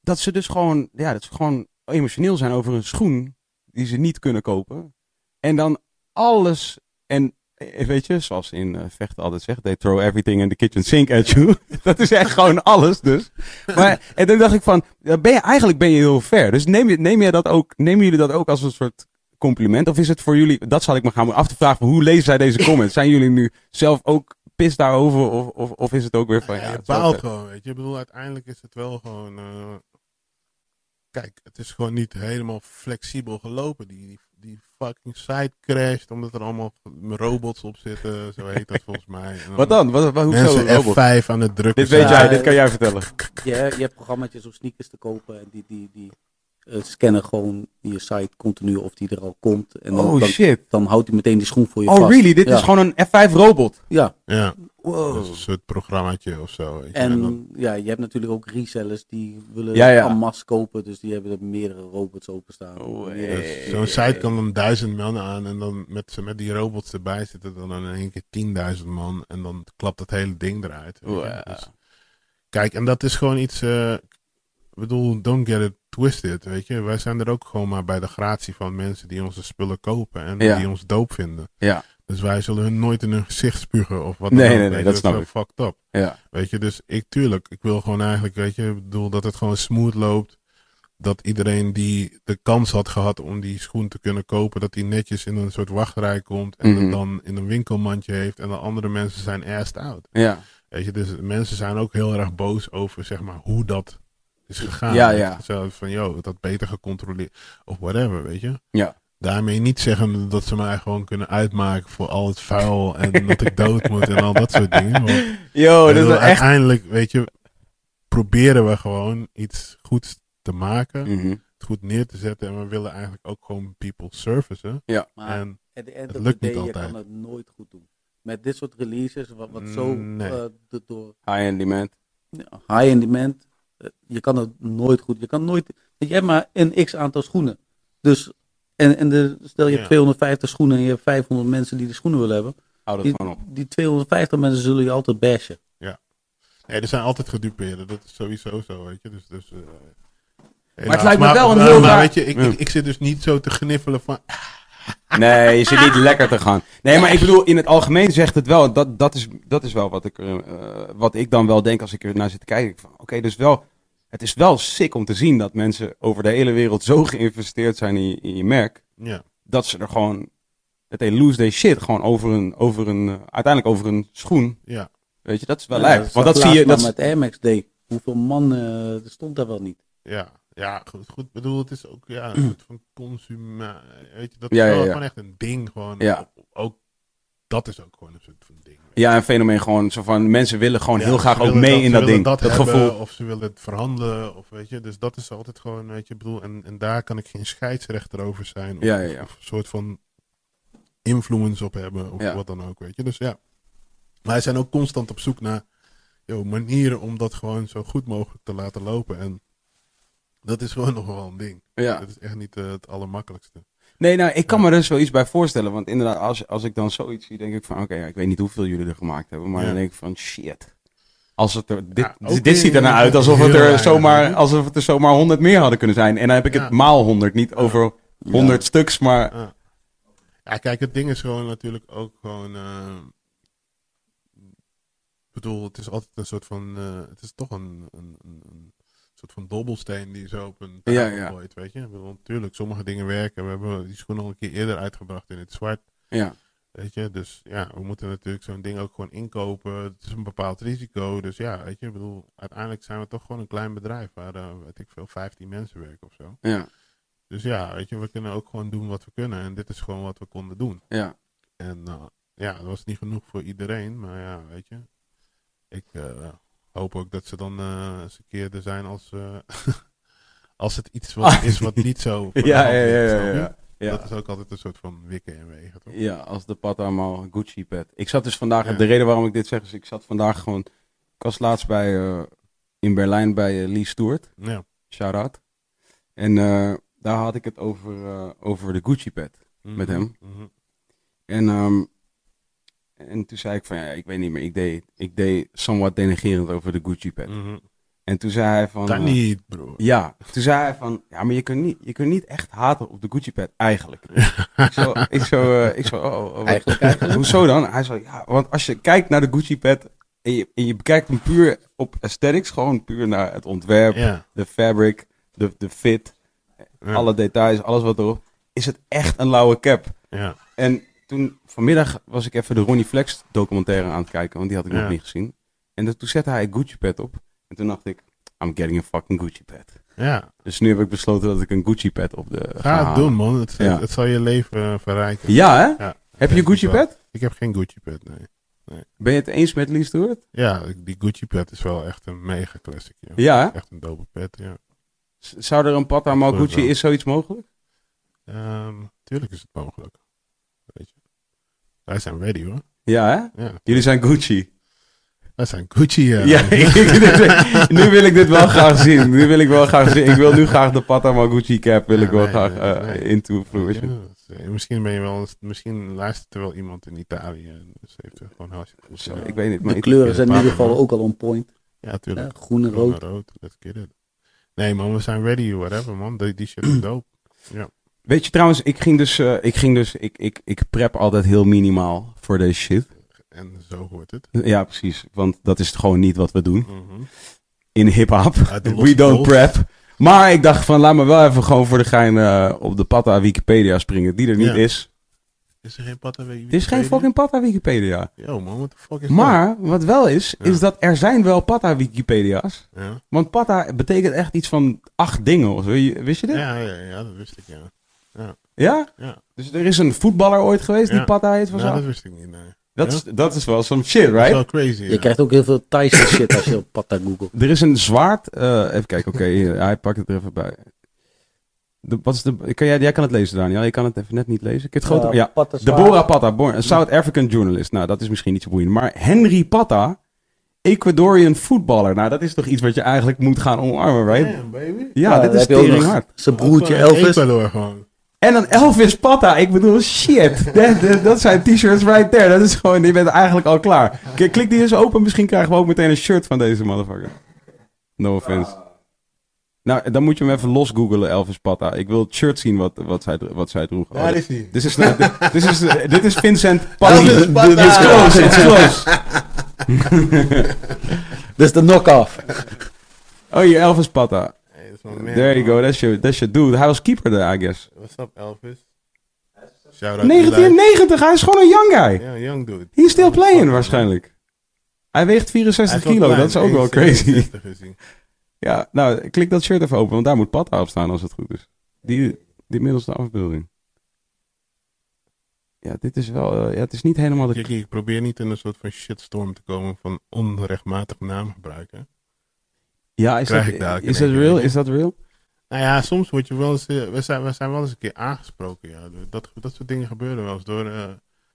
dat ze dus gewoon, ja, dat ze gewoon emotioneel zijn over een schoen die ze niet kunnen kopen. En dan alles, en eh, weet je, zoals in eh, vechten altijd zegt, they throw everything in the kitchen sink at you. dat is echt gewoon alles dus. Maar, en toen dacht ik van, ben je, eigenlijk ben je heel ver. Dus neem, je, neem, je dat ook, nemen jullie dat ook als een soort compliment? Of is het voor jullie, dat zal ik me gaan af te vragen, hoe lezen zij deze comments? Zijn jullie nu zelf ook pis daarover? Of, of, of is het ook weer van, ja, Ja, baalt gewoon, weet je. Ik bedoel, uiteindelijk is het wel gewoon... eh, kijk, het is gewoon niet helemaal flexibel gelopen. Die, die, die fucking site crasht omdat er allemaal robots op zitten. Zo heet dat volgens mij. Wat dan? Wat, wat, hoezo? Mensen robot? F5 aan het drukken Dit weet jij, dit kan jij vertellen. Je, je hebt programma's om sneakers te kopen en die, die, die scannen gewoon je site continu of die er al komt. En dan, Oh dan, shit. dan houdt hij meteen die schoen voor je Oh vast. really? Dit ja. is gewoon een F5 robot. Ja, Ja, Wow. dat is een soort programmaatje of zo. Weet je. En dan- ja, je hebt natuurlijk ook resellers die willen Ja, ja. kopen, dus die hebben er meerdere robots openstaan. Oh, Dus Zo'n site kan dan duizend man aan en dan met, ze- met die robots erbij zitten dan in één keer 10.000 man en dan klapt het hele ding eruit. Wow. Dus, kijk, en dat is gewoon iets, eh, ik bedoel, don't get it twisted, weet je. Wij zijn er ook gewoon maar bij de gratie van mensen die onze spullen kopen en Ja. die ons doop vinden. Ja, Dus wij zullen hun nooit in hun gezicht spugen of wat Nee, dan ook, nee, nee, dat is snap ik. fucked up. ja. Weet je, dus ik tuurlijk, ik wil gewoon eigenlijk, weet je, ik bedoel dat het gewoon smooth loopt. Dat iedereen die de kans had gehad om die schoen te kunnen kopen, dat die netjes in een soort wachtrij komt en het dan in een winkelmandje heeft en de andere mensen zijn assed out. Ja, Weet je, dus mensen zijn ook heel erg boos over, zeg maar, hoe dat is gegaan. Ja, ja. Van, joh, dat had beter gecontroleerd of whatever, weet je. ja. Daarmee niet zeggen dat ze mij gewoon kunnen uitmaken voor al het vuil en dat ik dood moet en al dat soort dingen. Want Yo, dit is echt... Uiteindelijk, weet je, proberen we gewoon iets goeds te maken, Mhm. het goed neer te zetten. En we willen eigenlijk ook gewoon people servicen. Maar En het lukt niet day, je altijd. kan het nooit goed doen. Met dit soort releases, wat, wat zo Nee. eh, do- door High-end demand. high in demand, je kan het nooit goed. Je kan nooit, je hebt maar een x aantal schoenen. Dus, en, en de, stel je hebt Ja. 250 schoenen en je hebt 500 mensen die de schoenen willen hebben. Hou dat Die, gewoon op. die 250 mensen zullen je altijd bashen. nee, er zijn altijd gedupeerden. Dat is sowieso zo, weet je. Dus, dus, eh, het lijkt me wel een maar, heel maar raar- weet je, ik, Ja. ik, ik zit dus niet zo te gniffelen van... Nee, je zit niet lekker te gaan. Nee, maar ik bedoel, in het algemeen zegt het wel. Dat, dat, is, dat is wel wat ik, eh, wat ik dan wel denk als ik er naar zit te kijken. Oké, dus wel, het is wel sick om te zien dat mensen over de hele wereld zo geïnvesteerd zijn in je, in je merk. Ja, Dat ze er gewoon, dat they lose their shit. Gewoon over een, over een, eh, uiteindelijk over een schoen. ja. Weet je, dat is wel Ja, Want dat zie je, dat met Air Max Day. Hoeveel man eh, er stond daar wel niet. Ja, ja goed, goed. Bedoel, het is ook ja, een soort van consument. Weet je, dat is Ja, wel ja. gewoon echt een ding. Gewoon, Ja. Ook, dat is ook gewoon een soort van ding. ja, een fenomeen gewoon zo van, mensen willen gewoon heel graag ook mee dat- in dat ding. Dat, Dat, hebben, gevoel. Of ze willen het verhandelen. Of weet je, dus dat is altijd gewoon, weet je, ik bedoel, en, en daar kan ik geen scheidsrechter over zijn. Of, Ja, ja, ja. of een soort van influence op hebben. Of Ja. wat dan ook, weet je. Dus ja. Maar wij zijn ook constant op zoek naar yo, manieren om dat gewoon zo goed mogelijk te laten lopen. En dat is gewoon nog wel een ding. Ja. Dat is echt niet eh, het allermakkelijkste. Nee, nou, ik kan me er zoiets bij voorstellen. Want inderdaad, als, als ik dan zoiets zie, denk ik van... Oké, ja, ik weet niet hoeveel jullie er gemaakt hebben. Maar Ja. dan denk ik van, shit. Als het er, dit, Ja, ook dit ziet er nou in- uit alsof het, er zomaar, alsof het er zomaar 100 meer hadden kunnen zijn. En dan heb ik het maal 100. Niet over 100 stuks, maar... Ja. kijk, het ding is gewoon natuurlijk ook gewoon. eh, ik bedoel, het is altijd een soort van. eh, het is toch een, een, een soort van dobbelsteen die zo op een tafel Ja, ja. gooit, weet je. Bedoel, natuurlijk, sommige dingen werken. We hebben die schoen al een keer eerder uitgebracht in het zwart. Ja, Weet je, dus ja, we moeten natuurlijk zo'n ding ook gewoon inkopen. Het is een bepaald risico. Dus ja, weet je, ik bedoel, uiteindelijk zijn we toch gewoon een klein bedrijf waar, eh, weet ik veel, 15 mensen werken of zo. ja, Dus ja, weet je, we kunnen ook gewoon doen wat we kunnen. En dit is gewoon wat we konden doen. ja. En eh, ja, dat was niet genoeg voor iedereen. Maar ja, weet je. Ik eh, hoop ook dat ze dan eh, eens een keer er zijn als, eh, als het iets wat is wat niet zo Ja, ja, ja, ja, ja. Dat is ook altijd een soort van wikken en wegen, toch? Ja, als de pat allemaal Gucci pet. Ik zat dus vandaag, de reden waarom ik dit zeg is, ik zat vandaag gewoon, ik was laatst bij, eh, in Berlijn bij Lee Stewart, Ja. shout out. En daar had ik het over, over de Gucci pet. Met Mhm, hem? mhm. En, ehm, en toen zei ik van, ja, ik weet niet meer, ik deed, ik deed somewhat denigerend over de Gucci pet. Mhm. En toen zei hij van... Dat eh, niet, bro. Ja, toen zei hij van, ja, maar je kunt niet, je kunt niet echt haten op de Gucci pet, eigenlijk. ik zo, ik zo, eh, ik zo oh, oh, Eigenlijk, eigenlijk. hoezo dan? Hij zei, ja, want als je kijkt naar de Gucci pet en je, en je bekijkt hem puur op aesthetics, gewoon puur naar het ontwerp, de fabric, de, de fit, alle details, alles wat erop, is het echt een lauwe cap. Ja. En toen, vanmiddag was ik even de Ronnie Flex documentaire aan het kijken, want die had ik Ja. nog niet gezien. En dat- toen zette hij een Gucci pet op. En toen dacht ik, I'm getting a fucking Gucci pet. ja. Dus nu heb ik besloten dat ik een Gucci pet op de. Ga het doen, man. Het, Ja. het zal je leven eh, verrijken. Ja, hè? Ja. Heb je een Gucci pet? Ik heb geen Gucci pet, nee. Ben je het eens met Lee Stewart? Ja, die Gucci pet is wel echt een mega classic. Ja. Echt een dope pet, ja. Z- Zou er een Mal geloof Gucci, is zoiets mogelijk? Ehm, tuurlijk is het mogelijk. Wij zijn ready, hoor. Ja, hè? Ja. Jullie zijn Gucci. Wij zijn Gucci, ja. Ja, ik- nu wil ik dit wel graag zien. Nu wil ik wel graag zien. Ik wil nu graag de Pata Mal Gucci cap wil Ja, ik wel nee, graag nee, eh, nee. into Ja, fruition. eh, misschien ben je wel, misschien luistert er wel iemand in Italië. en Dus heeft er gewoon hartstikke goed Zo, gedaan. ik weet niet. Maar De kleuren zijn in ieder geval ook al on point. Ja, tuurlijk. Ja, groen en Groen rood. en rood, let's get it. Nee man, we zijn ready, whatever man. Die, die shit is dope. Weet je trouwens, ik ging dus, eh, ik ging dus, ik, ik, ik prep altijd heel minimaal voor deze shit. En zo hoort het. Ja, precies. Want dat is gewoon niet wat we doen Mhm. in hip-hop. We don't prep. Maar ik dacht van, laat me wel even gewoon voor de gein eh, op de Pata Wikipedia springen, die er niet Ja. is. Is er geen pad Het is geen fucking Pata Wikipedia. Yo man, what the fuck is Maar wat wel is, Ja. is dat er zijn wel Pata Wikipedia's. Ja. Want Pata betekent echt iets van acht dingen. of Wist je dit? Ja, ja, ja, dat wist ik ja. Ja? Ja, Dus er is een voetballer ooit geweest die Ja. Pata heet van nou, zo. dat wist ik niet, nee. Dat, Ja? is, dat is wel some shit, Dat is right? wel crazy, ja. Je krijgt ook heel veel Thaise shit als je op Pata googelt. Er is een zwaard. eh, even kijken, oké, hij pakt het er even bij. De, wat is de, kan jij, jij kan het lezen, Daniel. Je kan het even net niet lezen. Je het groter? Ja. Pata zwaar. Deborah Patta, born, een South African journalist. Nou, dat is misschien niet zo boeiend. Maar Henry Patta, Ecuadorian voetballer. Nou, dat is toch iets wat je eigenlijk moet gaan omarmen, right? Damn, baby. Ja, dit is heb je ook tering nog hard. Zijn broertje Elvis. Ecuador gewoon. En dan Elvis Patta. Ik bedoel, shit. Dat, dat, dat zijn t-shirts right there. Dat is gewoon, je bent eigenlijk al klaar. K- Klik die eens open. Misschien krijgen we ook meteen een shirt van deze motherfucker. No offense. Nou, dan moet je hem even los googelen, Elvis Patta. Ik wil het shirt zien wat, wat, zij, wat zij droeg. Daar is hij. Dit is, nou, dit, dit is, dit is Vincent Patta. It's close, it's close. Dat is de knock-off. Oh, hier, Elvis Patta. Man, There you go, that's your, that's your dude. Hij was keeper there, I guess. What's up, Elvis? Shout out 1990, hij is gewoon een young guy. Ja, young dude. He's still playing waarschijnlijk. Hij weegt 64 Hij is wel kilo, dat is ook wel crazy. 61 is hij. Ja, nou, klik dat shirt even open, want daar moet Patta op staan als het goed is. Die, die middelste afbeelding. Ja, dit is wel, eh, ja, het is niet helemaal de... Kijk, ik probeer niet in een soort van shitstorm te komen van onrechtmatig naamgebruik. Hè? Ja, is krijg dat, is dat real? Is dat real? Nou ja, soms word je wel eens, eh, we, zijn, we zijn wel eens een keer aangesproken. Ja. Dat, dat soort dingen gebeuren wel eens door, eh,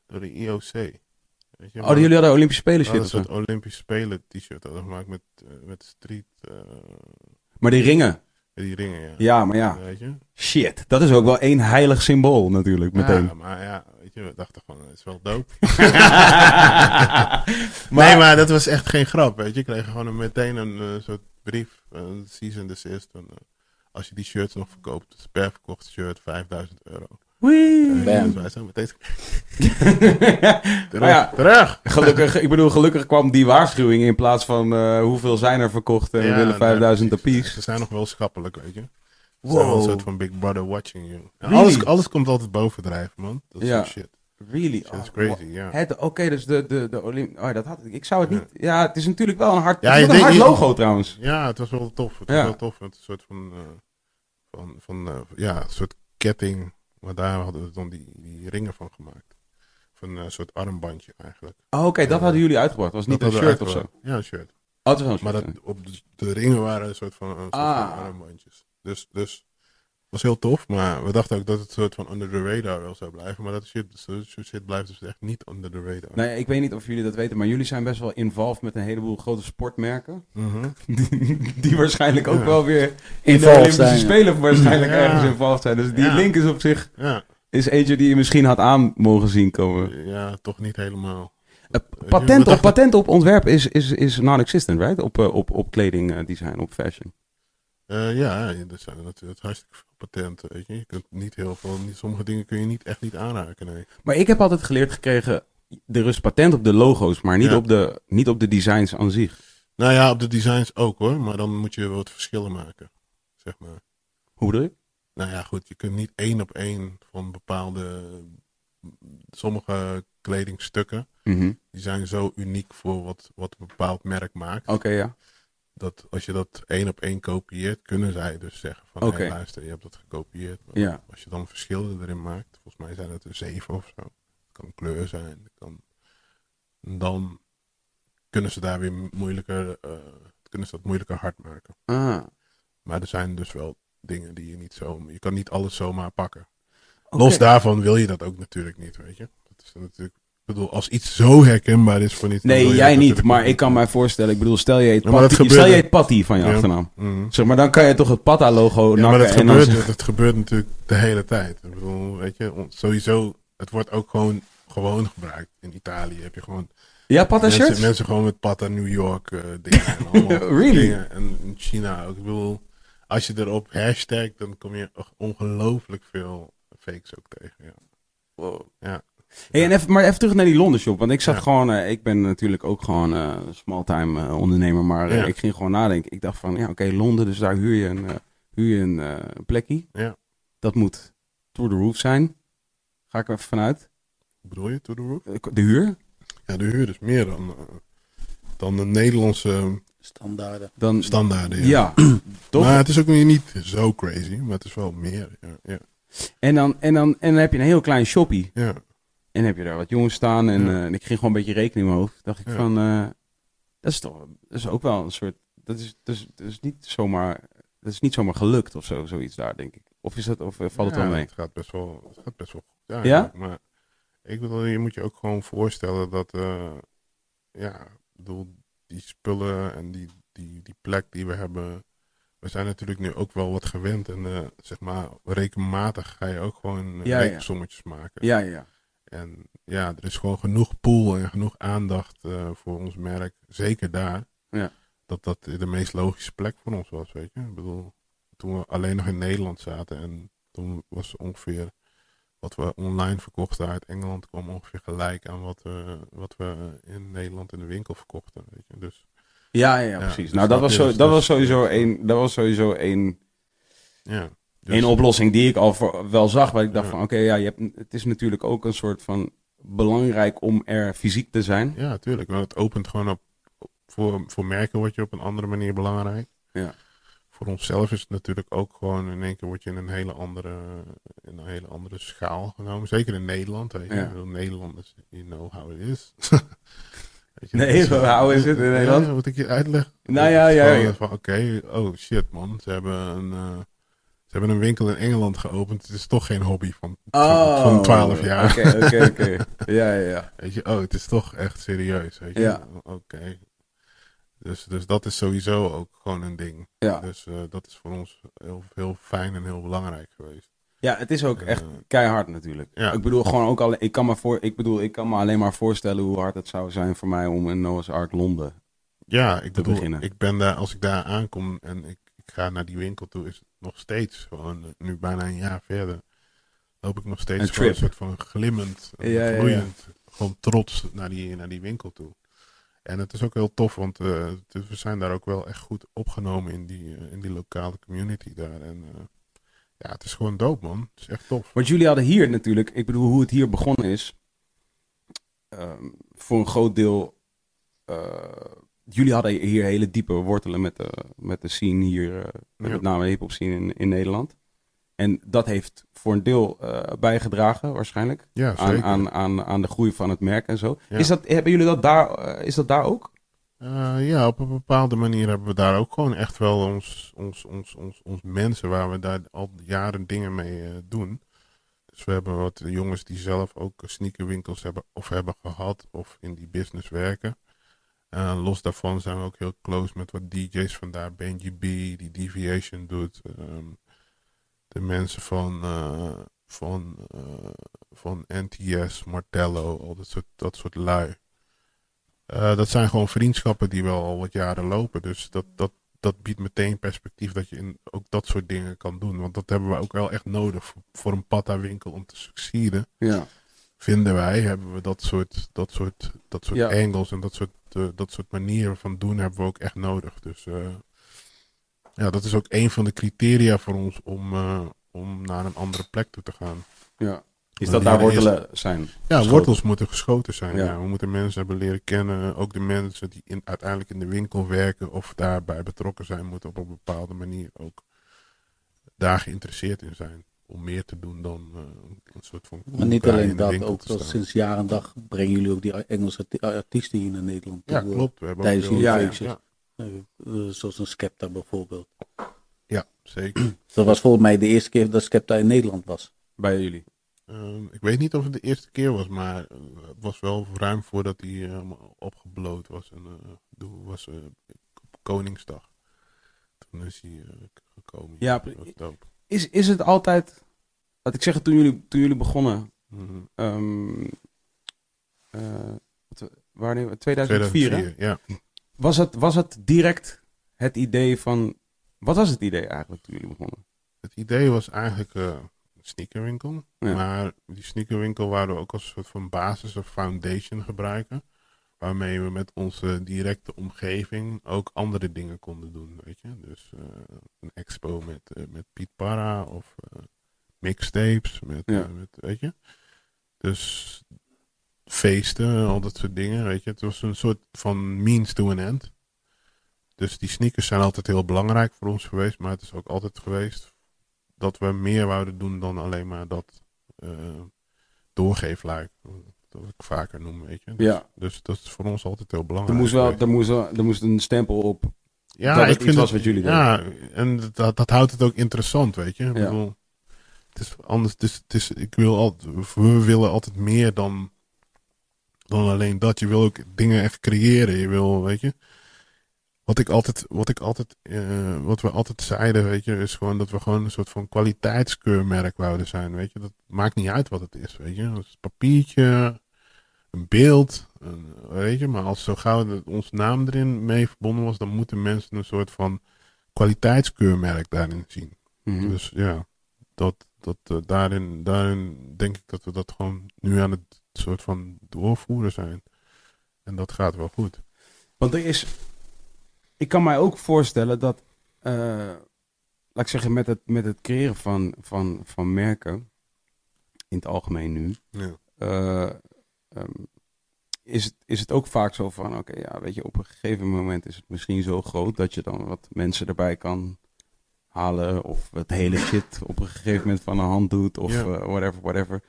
door de IOC. Weet je, Oh, jullie hadden Olympische Spelen shit of een Olympische Spelen t-shirt hadden gemaakt met, eh, met street, eh, Maar die ringen. die ringen. Ja. Ja, maar ja. Weet je? Shit, dat is ook wel één heilig symbool natuurlijk, meteen. Ja, maar ja, je, we dachten van, het is wel dope. nee, maar dat was echt geen grap, weet je. Ik kreeg gewoon een, meteen een eh, soort brief, een cease and desist. Eh, als je die shirts nog verkoopt, dus per verkocht shirt 5000 euro. Wee. Dus wij zijn meteen terug, Maar ja, terug. gelukkig, ik bedoel, gelukkig kwam die waarschuwing in plaats van eh, hoeveel zijn er verkocht en we Ja, willen nee, 5000 precies. apiece. Ze zijn nog wel schappelijk, weet je. Wel een Wow. soort van Big Brother watching you. Really? alles, alles komt altijd bovendrijven, man. Dat is Ja. shit. Really? Dat is Oh, crazy, ja. Oké, dus de, de, de Olymp... Oh, dat had ik. Ik zou het niet... Ja, het is natuurlijk wel een hard, Ja, een hard je- logo trouwens. Ja, het was wel tof. Het Ja. was wel tof. Het is een soort van, eh, van, van eh, ja, een soort ketting. Maar daar hadden we dan die, die ringen van gemaakt. Van een soort armbandje eigenlijk. Oh, Oké, dat hadden jullie uitgebracht. Was niet Dat een shirt of zo. Ja, een shirt. Oh, het was wel een Maar shirt, dat, ja. op de, de ringen waren een soort van, een soort Ah. van armbandjes. Dus, dus was heel tof. Maar we dachten ook dat het een soort van under the radar wel zou blijven. Maar dat shit, dat soort shit blijft dus echt niet under the radar. Nee, ik weet niet of jullie dat weten, maar jullie zijn best wel involved met een heleboel grote sportmerken. Mhm. Die, die waarschijnlijk ook Ja. wel weer in de Involved Olympische zijn. ja. Spelen waarschijnlijk Ja. ergens involved zijn. Dus die Ja. link is op zich Ja, is eentje die je misschien had aan mogen zien komen. ja, toch niet helemaal. Eh, patent, op, patent op ontwerp is, is, is non-existent, right? Op, eh, op, op kleding eh, design, op fashion. Eh, ja, er zijn er natuurlijk hartstikke veel patenten, weet je. Je kunt niet heel veel, niet, sommige dingen kun je niet echt niet aanraken, nee. Maar ik heb altijd geleerd gekregen, er is patent op de logo's, maar niet, Ja. op, de, niet op de designs aan zich. Nou ja, op de designs ook hoor, maar dan moet je wat verschillen maken, zeg maar. Hoe bedoel je? Nou ja, goed, je kunt niet één op één van bepaalde, sommige kledingstukken, Mhm. die zijn zo uniek voor wat, wat een bepaald merk maakt. Oké, ja. Dat als je dat één op één kopieert, kunnen zij dus zeggen van, Oké. hey, luister, je hebt dat gekopieerd. Maar Ja. Als je dan verschillen erin maakt, volgens mij zijn het er zeven of zo. Het kan kleur zijn, kan... Dan kunnen ze daar weer moeilijker, eh, kunnen ze dat moeilijker hard maken. Ah. Maar er zijn dus wel dingen die je niet zo... Je kan niet alles zomaar pakken. Los daarvan wil je dat ook natuurlijk niet, weet je. Dat is natuurlijk... Ik bedoel, als iets zo herkenbaar is voor wil Nee, jij niet, maar ik kan niet. mij voorstellen, ik bedoel, stel je het Ja, dat patty, gebeurt stel je het patty van je Ja. achternaam. Mhm. Zeg maar, dan kan je toch het Patta-logo Ja, maar dat en gebeurt, dat gebeurt natuurlijk de hele tijd. Ik bedoel, weet je, sowieso, het wordt ook gewoon, gewoon gebruikt. In Italië heb je gewoon Ja, Patta mensen, shirts? mensen gewoon met patta New York eh, dingen en allemaal Really? dingen. En in China ook. Ik bedoel, als je erop hashtag, dan kom je ongelooflijk veel fakes ook tegen. Ja. Wow. Ja. Hey, en even, maar even terug naar die Londen shop. Want ik zat Ja. gewoon, eh, ik ben natuurlijk ook gewoon eh small-time eh, ondernemer. Maar eh, Ja. ik ging gewoon nadenken. Ik dacht van, ja oké, Londen, dus daar huur je een, eh, huur je een plekje. Ja. Dat moet through the roof zijn. Ga ik er even vanuit. Hoe bedoel je, to the roof? De huur? Ja, de huur is meer dan, eh, dan de Nederlandse Standaarden. Dan, standaarden. Ja. ja, toch? Maar het is ook weer niet zo crazy, maar het is wel meer. Ja, ja, En, dan, en, dan, en dan heb je een heel klein shoppie. ja. En heb je daar wat jongens staan. En, Ja. eh, en ik ging gewoon een beetje rekening in mijn hoofd. dacht ik Ja. van, eh, dat is toch, dat is ook wel een soort, dat is, dat is, dat is niet zomaar, dat is niet zomaar gelukt of zo, zoiets daar, denk ik. Of is dat, of eh, valt het Ja, wel mee? Het gaat best wel, het gaat best wel goed. Ja, Ja? Maar ik bedoel, je moet je ook gewoon voorstellen dat, ja, bedoel, die spullen en die, die, die plek die we hebben. We zijn natuurlijk nu ook wel wat gewend en zeg maar rekenmatig ga je ook gewoon Ja, ja. rekensommetjes maken. Ja, ja. En ja, er is gewoon genoeg pool en genoeg aandacht eh, voor ons merk. Zeker daar. Ja. Dat dat de meest logische plek voor ons was, weet je. Ik bedoel, toen we alleen nog in Nederland zaten en toen was ongeveer wat we online verkochten uit Engeland kwam ongeveer gelijk aan wat we, wat we in Nederland in de winkel verkochten, weet je. Dus Ja, ja, Ja, precies. dus nou, dat snap was, zo, dat dat was sowieso één, dat was sowieso één, ja. Dus, één oplossing die ik al voor, wel zag. Waar ik dacht Ja. van, oké, ja, je hebt, het is natuurlijk ook een soort van belangrijk om er fysiek te zijn. Ja, tuurlijk. Want het opent gewoon op, voor, voor merken word je op een andere manier belangrijk. Ja. Voor onszelf is het natuurlijk ook gewoon in één keer word je in een hele andere, in een hele andere schaal genomen. Zeker in Nederland. Weet je. Ja. Nederlanders, you know how it is. Je, Nee, how is it in Ja, Nederland? moet ik je uitleggen? Nou ja, Het ja, Oké, oh shit man. Ze hebben, een, eh, ze hebben een winkel in Engeland geopend. Het is toch geen hobby van, van, van 12 jaar. Oh, Oké, oké, oké. Ja, ja, ja. Weet je, oh, het is toch echt serieus. Weet je, Ja. oké. Dus, dus dat is sowieso ook gewoon een ding. Ja. Dus eh, dat is voor ons heel, heel fijn en heel belangrijk geweest. Ja, het is ook echt Eh, keihard natuurlijk. ja. Ik bedoel gewoon ook alleen, ik kan me voor, ik bedoel, ik kan me alleen maar voorstellen hoe hard het zou zijn voor mij om in Noah's Ark Londen. Ja, ik Te bedoel, beginnen. ik ben daar, als ik daar aankom en ik ga naar die winkel toe, is het nog steeds gewoon, eh, nu bijna een jaar verder, loop ik nog steeds Een gewoon een soort van glimmend, Ja, ja, ja. gloeiend, gewoon trots naar die, naar die winkel toe. En het is ook heel tof, want eh, we zijn daar ook wel echt goed opgenomen in die, eh, in die lokale community daar. En ja, het is gewoon dope, man. Het is echt tof. Want jullie hadden hier natuurlijk, ik bedoel hoe het hier begonnen is, ehm, voor een groot deel, jullie hadden hier hele diepe wortelen met de, met de scene hier, eh, met name de hip-hop scene in, in Nederland. En dat heeft voor een deel eh, bijgedragen waarschijnlijk Ja, aan, aan, aan, aan de groei van het merk en zo. Ja. Is dat, hebben jullie dat daar, eh, is dat daar ook? Ja, op een bepaalde manier hebben we daar ook gewoon echt wel ons, ons, ons, ons, ons mensen waar we daar al jaren dingen mee doen. Dus we hebben wat jongens die zelf ook sneakerwinkels hebben of hebben gehad of in die business werken. Eh, los daarvan zijn we ook heel close met wat DJ's vandaar. Benji B, die Deviation doet. ehm, de mensen van, eh, van, eh, van NTS, Martello, al dat soort, dat soort lui. Dat zijn gewoon vriendschappen die wel al wat jaren lopen. Dus dat, dat, dat biedt meteen perspectief dat je in ook dat soort dingen kan doen. Want dat hebben we ook wel echt nodig voor, voor een patta-winkel om te succeeden. Ja. Vinden wij, hebben we dat soort, dat soort, dat soort Ja. angles en dat soort, eh, dat soort manieren van doen hebben we ook echt nodig. Dus eh, ja, dat is ook een van de criteria voor ons om, eh, om naar een andere plek toe te gaan. ja. Is dat daar wortelen zijn? Ja, Geschoten. wortels moeten geschoten zijn. Ja. Ja. We moeten mensen hebben leren kennen. Ook de mensen die in, uiteindelijk in de winkel werken of daarbij betrokken zijn, moeten op een bepaalde manier ook daar geïnteresseerd in zijn. Om meer te doen dan eh, een soort van. Maar niet alleen dat, ook staan. sinds jaar en dag brengen jullie ook die Engelse arti- artiesten hier naar Nederland. Ja, toe, klopt. We hebben Tijdens jullie Ja, ja. feestjes. Ja, Eh, eh, zoals een Skepta bijvoorbeeld. ja, zeker. Dat was volgens mij de eerste keer dat Skepta in Nederland was. Bij jullie? Ehm, ik weet niet of het de eerste keer was, maar eh, het was wel ruim voordat hij eh, opgebloot was. En eh, was eh, op Koningsdag. Toen is hij eh, gekomen. Ja, dat was dope. Is, is het altijd... Wat ik zeg, toen jullie, toen jullie begonnen... Eh, wat- wanneer? 2004, hè? 2004, ja. Was het, was het direct het idee van... Wat was het idee eigenlijk toen jullie begonnen? Het idee was eigenlijk eh, een sneakerwinkel. Ja. Maar die sneakerwinkel wouden we ook als een soort van basis of foundation gebruiken. Waarmee we met onze directe omgeving ook andere dingen konden doen. Weet je? Dus eh, een expo met, eh, met Piet Parra of eh, mixtapes. Met, Ja. met, weet je? Dus feesten, al dat soort dingen. Weet je? Het was een soort van means to an end. Dus die sneakers zijn altijd heel belangrijk voor ons geweest. Maar het is ook altijd geweest dat we meer wouden doen dan alleen maar dat doorgeefluik. Dat ik vaker noem, weet je. Dus, Ja. dus dat is voor ons altijd heel Er belangrijk. moest, wel, er, moest wel, er moest een stempel op. ja, dat ik iets vind was het- wat jullie Ja, en dat, dat houdt het ook interessant, weet je. Ik Ja. bedoel, het is anders, het is, het is, ik wil altijd, we willen altijd meer dan, dan alleen dat. Je wil ook dingen echt creëren. Je wil, weet je. Wat ik altijd, wat ik altijd, eh, wat we altijd zeiden, weet je, is gewoon dat we gewoon een soort van kwaliteitskeurmerk wouden zijn, weet je. Dat maakt niet uit wat het is, weet je. Dat is een papiertje, een beeld, een, weet je. Maar als zo gauw dat ons naam erin mee verbonden was, dan moeten mensen een soort van kwaliteitskeurmerk daarin zien. Mhm. Dus ja, dat, dat, eh, daarin, daarin denk ik dat we dat gewoon nu aan het soort van doorvoeren zijn. En dat gaat wel goed. Want er is. Ik kan mij ook voorstellen dat. eh, laat ik zeggen, met het, met het creëren van, van, van merken. In het algemeen nu. Ja. eh, ehm, is, het, is het ook vaak zo van. Oké, ja, weet je, op een gegeven moment is het misschien zo groot. dat je dan wat mensen erbij kan halen. Of het hele shit op een gegeven moment van de hand doet. Of Ja. eh, whatever, whatever.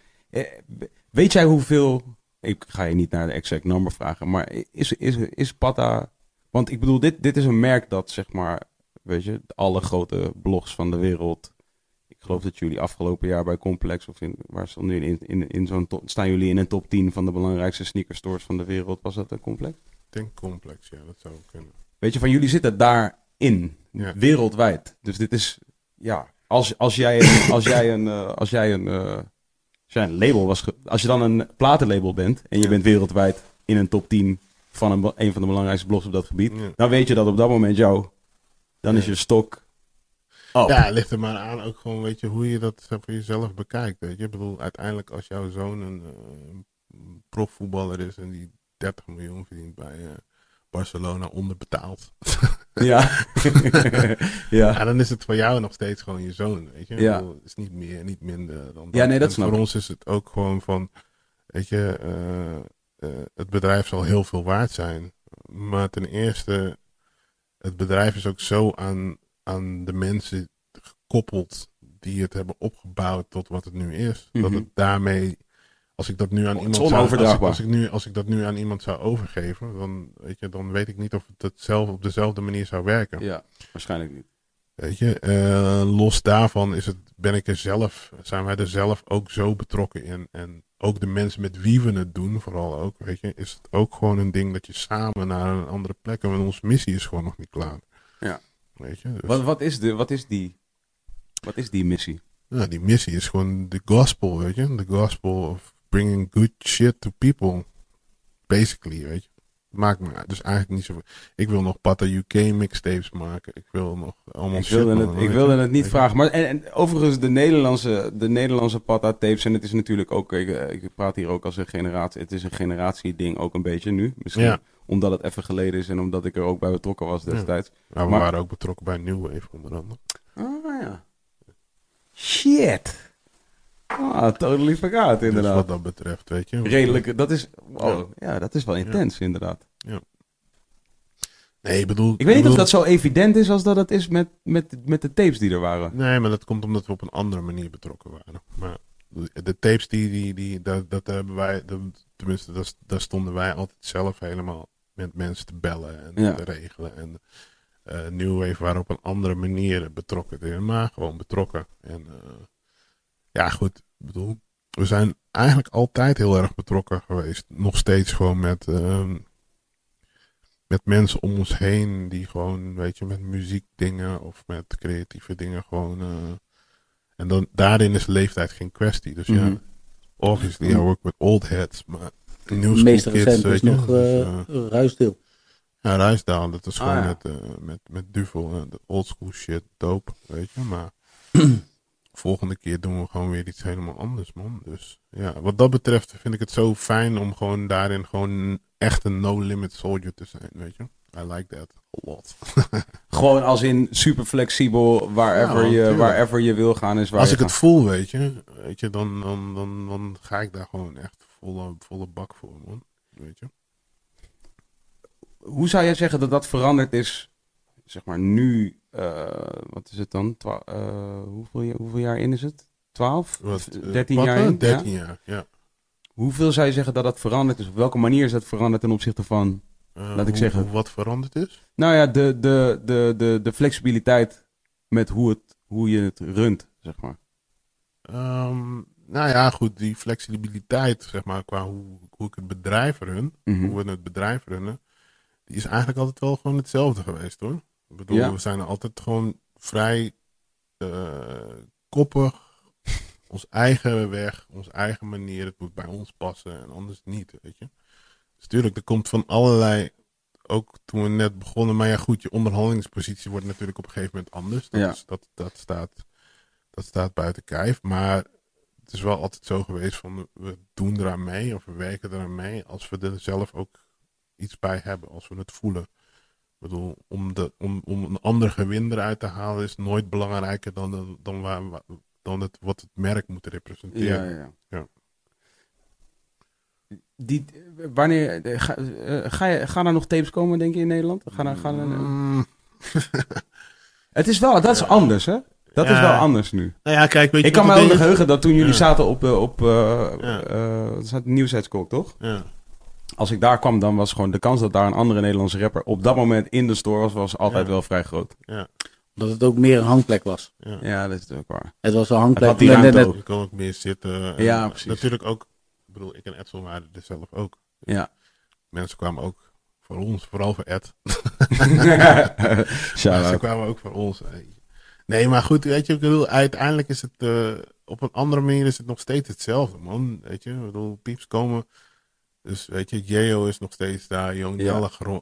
Weet jij hoeveel. Ik ga je niet naar de exact number vragen. Maar is, is, is Pata. Want ik bedoel, dit, dit is een merk dat zeg maar. Weet je, alle grote blogs van de wereld. Ik geloof dat jullie afgelopen jaar bij Complex of in, waar jullie in, in, in zo'n staan jullie in een top 10 van de belangrijkste sneakerstores van de wereld. Was dat een complex? Ik denk complex, ja, dat zou kunnen. Weet je, van jullie zitten daarin, Ja. wereldwijd. Dus dit is, ja, als, als jij een, als jij een, eh, als jij een, eh, als jij een label was, als je dan een platenlabel bent en je Ja. bent wereldwijd in een top 10 van een, van de belangrijkste blogs op dat gebied, Ja. dan weet je dat op dat moment jou, dan is je stok op. Ja, het ligt er maar aan ook gewoon, weet je, hoe je dat voor jezelf bekijkt, weet je. Ik bedoel, uiteindelijk als jouw zoon een eh, profvoetballer is en die 30 miljoen verdient bij eh, Barcelona onderbetaald. Ja. ja. Ja, dan is het voor jou nog steeds gewoon je zoon, weet je. Ja. bedoel, Het is niet meer, niet minder dan Ja, nee, dat En snap Voor ons is het ook gewoon van, weet je, eh, het bedrijf zal heel veel waard zijn. Maar ten eerste, het bedrijf is ook zo aan, aan de mensen gekoppeld die het hebben opgebouwd tot wat het nu is. Dat Mhm. het daarmee, als ik dat nu aan Oh, iemand zou, als ik, als, ik nu, als ik dat nu aan iemand zou overgeven, dan weet, je, dan weet ik niet of het hetzelfde, op dezelfde manier zou werken. ja, waarschijnlijk niet. Weet je, eh, los daarvan is het, ben ik er zelf, zijn wij er zelf ook zo betrokken in. En ook de mensen met wie we het doen, vooral ook, weet je, is het ook gewoon een ding dat je samen naar een andere plek. En onze missie is gewoon nog niet klaar. Ja. Weet je, dus, Wat, wat, is de, wat, is die, wat is die missie? ja, die missie is gewoon de gospel, weet je. The gospel of bringing good shit to people. Basically, weet je. Maakt me dus eigenlijk niet zo. Ik wil nog Pata UK mixtapes maken. Ik wil nog allemaal Ik wilde het, ik wilde het niet vragen. Maar en, en overigens, de Nederlandse, de Nederlandse Pata tapes. En het is natuurlijk ook. Ik, eh, ik praat hier ook als een generatie. Het is een generatieding ook een beetje nu. Misschien Ja. omdat het even geleden is en omdat ik er ook bij betrokken was Ja. destijds. Maar we Maar- waren ook betrokken bij New Wave onder andere. Ah ja. Shit. Ah, totally forgot Dus inderdaad. wat dat betreft, weet je. Redelijk, dat is, wow, ja. dat is wel intens inderdaad. Nee, ik bedoel. Ik weet niet of dat zo evident is als dat het is met, met, met de tapes die er waren. Nee, maar dat komt omdat we op een andere manier betrokken waren. Maar de- tapes die, die, die dat, dat hebben wij, tenminste, dat, daar stonden wij altijd zelf helemaal met mensen te bellen en Ja. te regelen. En eh New Wave waren op een andere manier betrokken, maar gewoon betrokken. En eh, ja, goed, ik bedoel, we zijn eigenlijk altijd heel erg betrokken geweest. Nog steeds gewoon met, ehm, met mensen om ons heen die gewoon, weet je, met muziekdingen of met creatieve dingen gewoon. eh, en dan, daarin is leeftijd geen kwestie. Dus Mhm. ja, obviously, I work with old heads, maar school meest kids, recent is nog Dus, eh, Ruisdeel. ja, Ruisdaal, dat is Ah, gewoon ja. met, met, met Duvel, de old school shit, dope, weet je. Maar volgende keer doen we gewoon weer iets helemaal anders, man. Dus ja, wat dat betreft vind ik het zo fijn om gewoon daarin gewoon echt een no-limit soldier te zijn, weet je. I like that a lot. Gewoon als in super flexibel, wherever, Ja, je, wherever je wil gaan is waar Als ik het voel, weet je, weet je dan, dan, dan, dan ga ik daar gewoon echt volle, volle bak voor, man. Weet je. Hoe zou jij zeggen dat dat veranderd is, zeg maar nu, eh, wat is het dan? Twa- eh, hoeveel, jaar- hoeveel jaar in is het? 12? Wat, eh, 13 wat, jaar eh? in? 13 Ja? jaar, ja. Hoeveel zou je zeggen dat dat veranderd is? Op welke manier is dat veranderd ten opzichte van, Laat ik hoe- zeggen. wat veranderd is? nou ja, de, de, de, de, de flexibiliteit met hoe, het, hoe je het runt, zeg maar. Ehm, nou ja, goed, die flexibiliteit, zeg maar, qua hoe, hoe ik het bedrijf run, Mhm. hoe we het bedrijf runnen, die is eigenlijk altijd wel gewoon hetzelfde geweest hoor. Ik bedoel, Ja. we zijn altijd gewoon vrij eh, koppig, ons eigen weg, onze eigen manier, het moet bij ons passen en anders niet, weet je. Dus natuurlijk, er komt van allerlei, ook toen we net begonnen, maar ja goed, je onderhandelingspositie wordt natuurlijk op een gegeven moment anders. Dat, Ja. is, dat, dat, staat, dat staat buiten kijf, maar het is wel altijd zo geweest van we doen eraan mee of we werken eraan mee als we er zelf ook iets bij hebben, als we het voelen. Ik bedoel, om, de, om, om een ander gewin eruit te halen is nooit belangrijker dan, dan, dan, waar, dan het, wat het merk moet representeren. Ja, ja. Ja. Die, wanneer, eh, ga, eh, ga, je, gaan er nog tapes komen, denk je, in Nederland? Gaan er, gaan er, Mm, het is wel, dat is anders, hè? Dat is wel anders nu. nou ja, kijk, weet je Ik kan me wel geheugen dat toen jullie Ja. zaten op, eh, op eh Ja. eh, Nieuwsheidskok, toch? Ja. Als ik daar kwam, dan was gewoon de kans dat daar een andere Nederlandse rapper op dat moment in de store was, was altijd Ja. wel vrij groot. Ja, Dat het ook meer een hangplek was. ja. Ja, dat is ook waar. Het was een Het hangplek. had die. Je kan ook meer zitten. En Ja, precies. Natuurlijk ook, ik bedoel, ik en Edsel waren er zelf ook. Ja. Mensen kwamen ook voor ons, vooral voor Ed. Shout Maar ze out. kwamen ook voor ons. Nee, maar goed, weet je, ik bedoel, uiteindelijk is het eh, op een andere manier is het nog steeds hetzelfde, man. Weet je, ik bedoel, pieps komen. Dus weet je, Jeo is nog steeds daar, Jong Ja. Ro-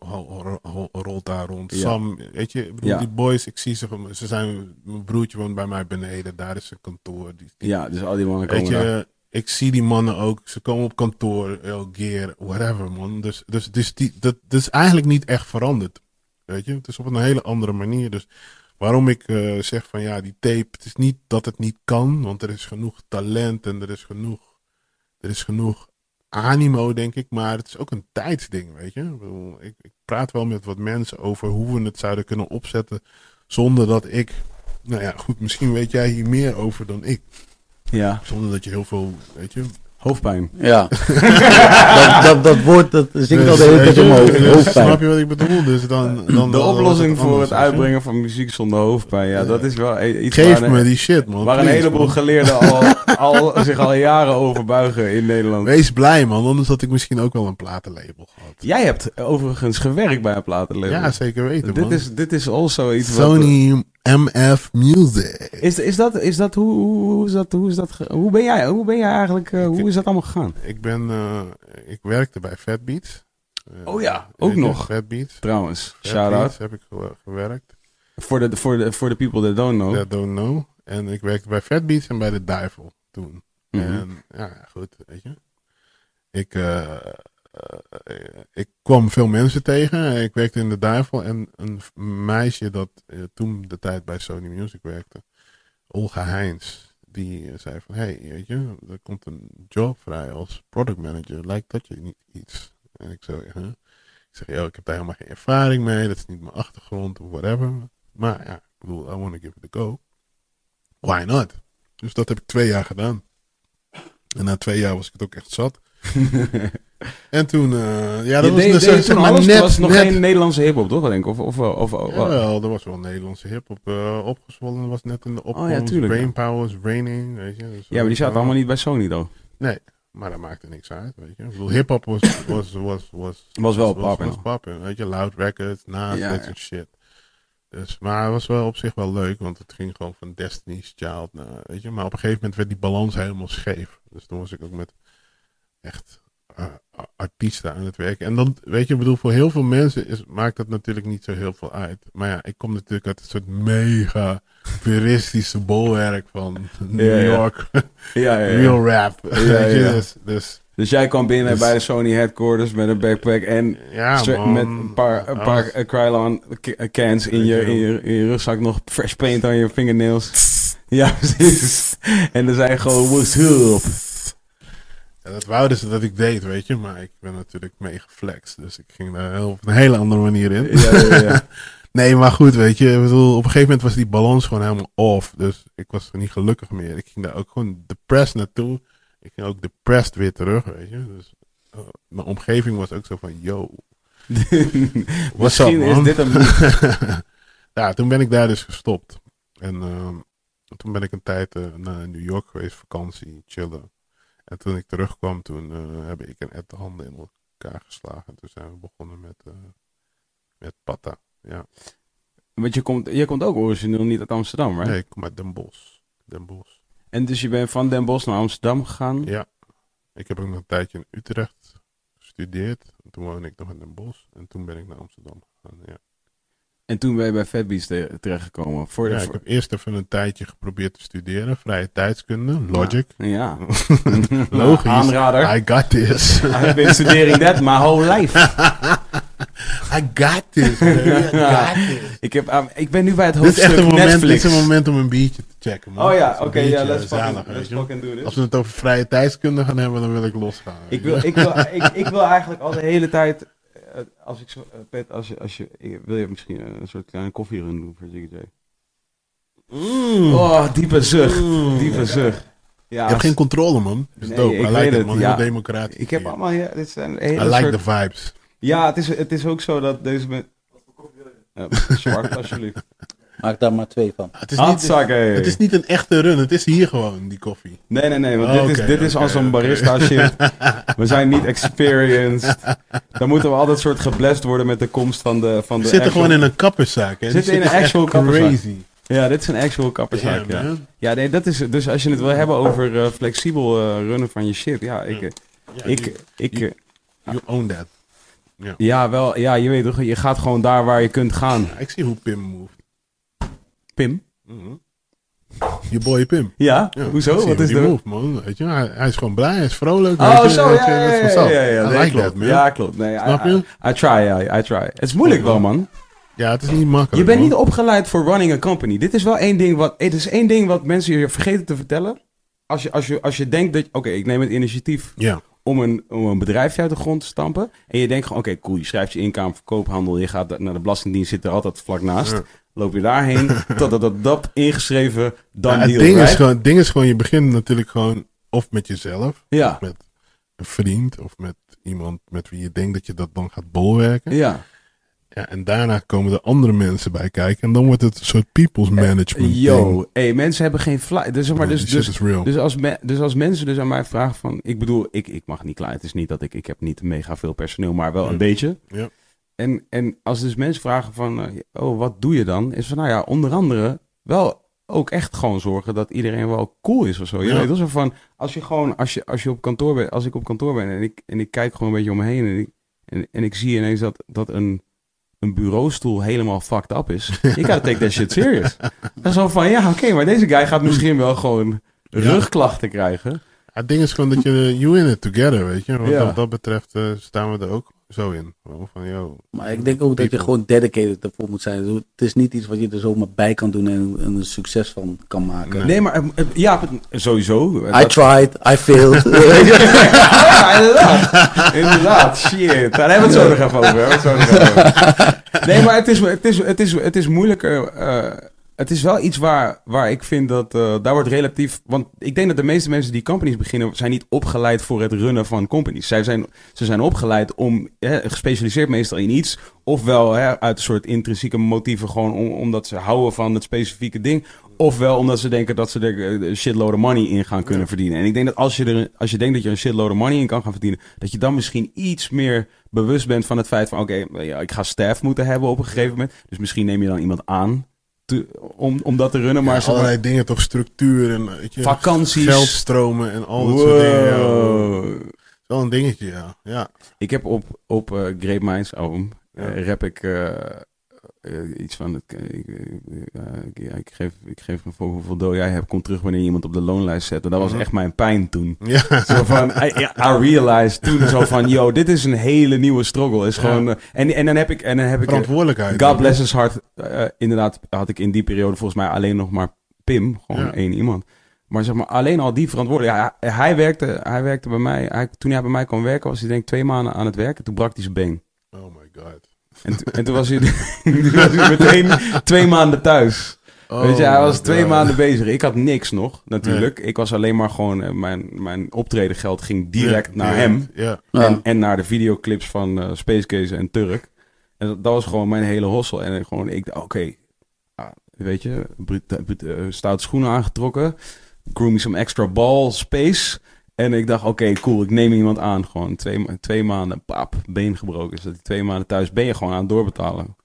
ro- rolt daar rond. Ja. Sam, weet je, ik bedoel, Ja. die boys, ik zie ze, ze zijn, mijn broertje woont bij mij beneden, daar is zijn kantoor. Die, die- Ja, dus al die mannen Weet komen daar. je, ik zie die mannen ook. Ze komen op kantoor, Gear, whatever, man. Dus, dus, dus die, dat, dat is eigenlijk niet echt veranderd. Weet je, het is op een hele andere manier. Dus waarom ik eh, zeg van ja, die tape, het is niet dat het niet kan, want er is genoeg talent en er is genoeg, er is genoeg animo, denk ik. Maar het is ook een tijdsding, weet je. Ik, bedoel, ik, ik praat wel met wat mensen over hoe we het zouden kunnen opzetten zonder dat ik, nou ja, goed, misschien weet jij hier meer over dan ik. Ja, Zonder dat je heel veel, weet je. Hoofdpijn. Ja. dat, dat, dat woord, dat zingt al de hele tijd dus Hoofdpijn. snap je wat ik bedoel? Dus dan, dan, De oplossing het voor het uitbrengen van muziek zonder hoofdpijn. Ja, Ja. dat is wel e- iets Geef waar, me die shit, man. waar een heleboel man. geleerden al, al, zich al jaren over buigen in Nederland. Wees blij, man. Anders had ik misschien ook wel een platenlabel gehad. Jij hebt overigens gewerkt bij een platenlabel. Ja, zeker weten, dit man. is, dit is also iets wat... Sony MF Music. Is, is dat, is dat, hoe, hoe, is dat, hoe is dat, hoe ben jij, hoe ben jij eigenlijk, eh, hoe is dat allemaal gegaan? Ik ben, eh, ik werkte bij Fat Beats. Eh, Oh ja, ook nog. Fat Beats. Trouwens, Fat shout out. Beats heb ik ge- gewerkt. Voor de, voor, de, voor de people that don't know. That don't know. En ik werkte bij Fat Beats en bij de Duivel toen. Mhm. En ja, goed, weet je. Ik, ik kwam veel mensen tegen. Ik werkte in de Duivel. En een meisje dat eh, toen de tijd bij Sony Music werkte, Olga Heins, die eh, zei van, hey, weet je, er komt een job vrij als product manager. Lijkt dat je niet iets? En ik zo, huh? Ik zeg, ik heb daar helemaal geen ervaring mee. Dat is niet mijn achtergrond of whatever. Maar ja, ik bedoel, I want to give it a go. Why not? Dus dat heb ik twee jaar gedaan. En na twee jaar was ik het ook echt zat. en toen, eh, ja, dat je was deed, dus, deed zeg maar net, was nog net- geen Nederlandse hip-hop, toch? Denk ik? Of, of, of, of, Jawel, er was wel Nederlandse hip-hop eh, opgezwollen. Dat was net in de opkomst. Oh ja. Brainpower was raining, weet je. Dus ja, maar die zaten eh, allemaal niet bij Sony, dan. Nee, maar dat maakte niks uit, weet je. Ik bedoel, hip-hop was, was, was, was, Was wel was, poppin'. was poppin', weet je. Loud Records, naast, Ja, dat soort shit. Dus, maar het was wel op zich wel leuk, want het ging gewoon van Destiny's Child naar, weet je. Maar op een gegeven moment werd die balans helemaal scheef. Dus toen was ik ook met echt eh, artiesten aan het werken. En dan, weet je, ik bedoel, voor heel veel mensen is, maakt dat natuurlijk niet zo heel veel uit. Maar ja, ik kom natuurlijk uit een soort mega puristische bolwerk van New Ja, ja. York. Ja. Real rap. Dus, dus Dus jij kwam binnen Dus- bij de Sony headquarters met een backpack en man. met een paar, een paar Krylon cans in je, in, je, in je rugzak, nog fresh paint aan je fingernails. Ja, precies. en dan zei je gewoon, what's up? Ja, dat wouden ze dat ik deed, weet je. Maar ik ben natuurlijk mee geflext. Dus ik ging daar heel- op een hele andere manier in. Ja, ja, ja. Nee, maar goed, weet je. Ik bedoel, op een gegeven moment was die balans gewoon helemaal off. Dus ik was er niet gelukkig meer. Ik ging daar ook gewoon depressed naartoe. Ik ging ook depressed weer terug, weet je. Dus eh, mijn omgeving was ook zo van, yo. Misschien up, is man? dit een... ja, toen ben ik daar dus gestopt. En ehm, toen ben ik een tijd eh, naar New York geweest, vakantie, chillen. En toen ik terugkwam, toen eh, heb ik en Ed de handen in elkaar geslagen. Toen zijn we begonnen met, eh met Patta. Ja. Want je komt, je komt ook origineel niet uit Amsterdam, right? Nee, ik kom uit Den Bosch. Den Bosch. En dus je bent van Den Bosch naar Amsterdam gegaan. Ja. Ik heb ook nog een tijdje in Utrecht gestudeerd. En toen woonde ik nog in Den Bosch. En toen ben ik naar Amsterdam gegaan. Ja. En toen ben je bij Fatbeats te- terechtgekomen. Voor de, ja, ik heb eerst even een tijdje geprobeerd te studeren. Vrije tijdskunde, logic. Ja. Logisch. Aanrader. I got this. I've been studying that my whole life. I got this, baby. I got this. Ik, heb, ik ben nu bij het Dit is hoofdstuk echt een moment, dit Netflix. is een moment om een biertje te checken, man. Oh ja, oké, ja, let's fucking, let's fucking do this. Als we het over vrije tijdskunde gaan hebben, dan wil ik losgaan. Ik wil, ik, wil, ik, ik wil eigenlijk al de hele tijd, als ik zo, eh, Pet, als je, als je, wil je misschien een soort kleine koffierun doen voor ZJ? Mm. Oh, diepe zucht, Mm. diepe zucht. Ja, Je hebt geen controle, man. Dat is Nee, dope. ik I like it, het, man. ja. Heel democratisch. ik heb hier. allemaal, ja, dit zijn I hele like soort... the vibes. Ja, het is, het is ook zo dat deze met... Ja, zwart, alsjeblieft. Maak daar maar twee van. Het is, niet, het is niet een echte run. Het is hier gewoon, die koffie. Nee, nee, nee, want Oh, dit is, dit is als een barista shit. We zijn niet experienced. Dan moeten we altijd soort geblest worden met de komst van de... Van We de zitten actual- gewoon in een kapperszaak. Hè. Zitten in een is actual kapperszaak. crazy. Ja, dit is een actual kapperszaak, Ja, ja. Ja, nee, dat is... Dus als je het wil hebben over eh, flexibel eh, runnen van je shit, ja, ik... Ja, ik, you, ik, you own that. ja, wel, ja, je weet toch, je gaat gewoon daar waar je kunt gaan. Ja, ik zie hoe Pim move. Pim? Je boy Pim. Ja? Hoezo? Wat is die move, man. Weet je, hij, hij is gewoon blij, hij is vrolijk. Oh, weet je, zo, ja, je, ja, ja, ja, ja, I nee, like klopt. that, man. Ja, klopt. Nee, Snap I, je? I, I try, I try. Het is moeilijk wel, man. Ja, het is niet makkelijk. Je bent man. niet opgeleid voor running a company. Dit is wel één ding wat, het is één ding wat mensen je vergeten te vertellen. Als je, als je, als je denkt dat, oké, ik neem het initiatief Ja, om een, om een bedrijfje uit de grond te stampen. En je denkt gewoon, oké, cool, je schrijft je inkomen verkoophandel. Je gaat naar de Belastingdienst, zit er altijd vlak naast. Loop je daarheen, dat, dat, dat, ingeschreven, dan Ja, het, ding is gewoon, het ding is gewoon, je begint natuurlijk gewoon of met jezelf, Ja, met een vriend of met iemand met wie je denkt dat je dat dan gaat bolwerken. ja. Ja, en daarna komen er andere mensen bij kijken en dan wordt het een soort people's management ding. Yo, hey, mensen hebben geen fly. Dus, zeg maar, dus, dus. Dus als, me- dus als mensen dus aan mij vragen van... Ik bedoel, ik, ik mag niet klaar. Het is niet dat ik... Ik heb niet mega veel personeel, maar wel een beetje. Ja. En, en als dus mensen vragen van... eh, oh, wat doe je dan? Is van, nou ja, onder andere wel ook echt gewoon zorgen dat iedereen wel cool is of zo. Je Ja. weet wel zo van... Als je gewoon... Als je, als je op kantoor bent... Als ik op kantoor ben en ik, en ik kijk gewoon een beetje om me heen... En ik, En, en ik zie ineens dat, dat een, een bureaustoel helemaal fucked up is. Je gotta take that shit serious. Dat is zo van, ja, oké, maar deze guy gaat misschien wel gewoon rugklachten krijgen. Het ding is gewoon dat je, you in it together, weet je. Wat Ja. dat, dat betreft eh, staan we er ook zo in. Van, yo, Maar ik denk ook dat je gewoon dedicated ervoor moet zijn. Het is niet iets wat je er zomaar bij kan doen en, en een succes van kan maken. Nee. Nee, maar eh, eh, ja, sowieso. I Dat- tried, I failed. ja, inderdaad. inderdaad, shit. Daar hebben we het zo nog even over. Nee, maar het is, het is, het is, het is moeilijker. eh, het is wel iets waar, waar ik vind dat eh, daar wordt relatief. Want ik denk dat de meeste mensen die companies beginnen, zijn niet opgeleid voor het runnen van companies. Zij zijn, ze zijn opgeleid om hè, gespecialiseerd meestal in iets. Ofwel hè, uit een soort intrinsieke motieven, gewoon om, omdat ze houden van het specifieke ding. Ofwel omdat ze denken dat ze er een shitload of money in gaan kunnen verdienen. En ik denk dat als je, er, als je denkt dat je een shitload of money in kan gaan verdienen, dat je dan misschien iets meer bewust bent van het feit van oké, ja, ik ga staff moeten hebben op een gegeven moment. Dus misschien neem je dan iemand aan te- om, om dat te runnen. Maar maar- allerlei dingen, toch structuur en weet je, Vakanties. geldstromen en al dat soort dingen. Ja. Wel een dingetje, ja. ja. Ik heb op, op eh Great Minds album, Ja. eh, rap ik eh, eh, iets van, het, ik, ik, eh, ik- ja, ik, geef, ik geef me voor hoeveel dood jij hebt, kom terug wanneer je iemand op de loonlijst zet. En dat was echt mijn pijn toen. Ja, Zo van, I, I realized toen zo van, yo, dit is een hele nieuwe struggle. Is Ja. gewoon, eh, en, en dan heb ik, en dan heb ik, verantwoordelijkheid. God bless his heart, eh, inderdaad had ik in die periode volgens mij alleen nog maar Pim, gewoon Ja. één iemand. Maar zeg maar, alleen al die verantwoordelijkheid. Hij, hij, werkte, hij werkte bij mij, hij, toen hij bij mij kwam werken, was hij denk ik twee maanden aan het werken. Toen brak hij zijn been. Oh my god. En, to- en toen, was hij, toen was hij meteen twee maanden thuis. Oh Weet je, hij was twee God. maanden bezig. Ik had niks nog, natuurlijk. Ik was alleen maar gewoon, eh, mijn, mijn optredengeld ging direct Ja, naar direct, hem. Ja. Ja. En, en naar de videoclips van eh Space Case en Turk. En dat, dat was gewoon mijn hele hossel. En gewoon, ik dacht, oké, ah, weet je, eh, stoute schoenen aangetrokken. Grew me some extra ball space. En ik dacht, oké, cool, ik neem iemand aan. Gewoon twee, twee maanden, pap, been gebroken. Dus dat die twee maanden thuis ben je gewoon aan het doorbetalen.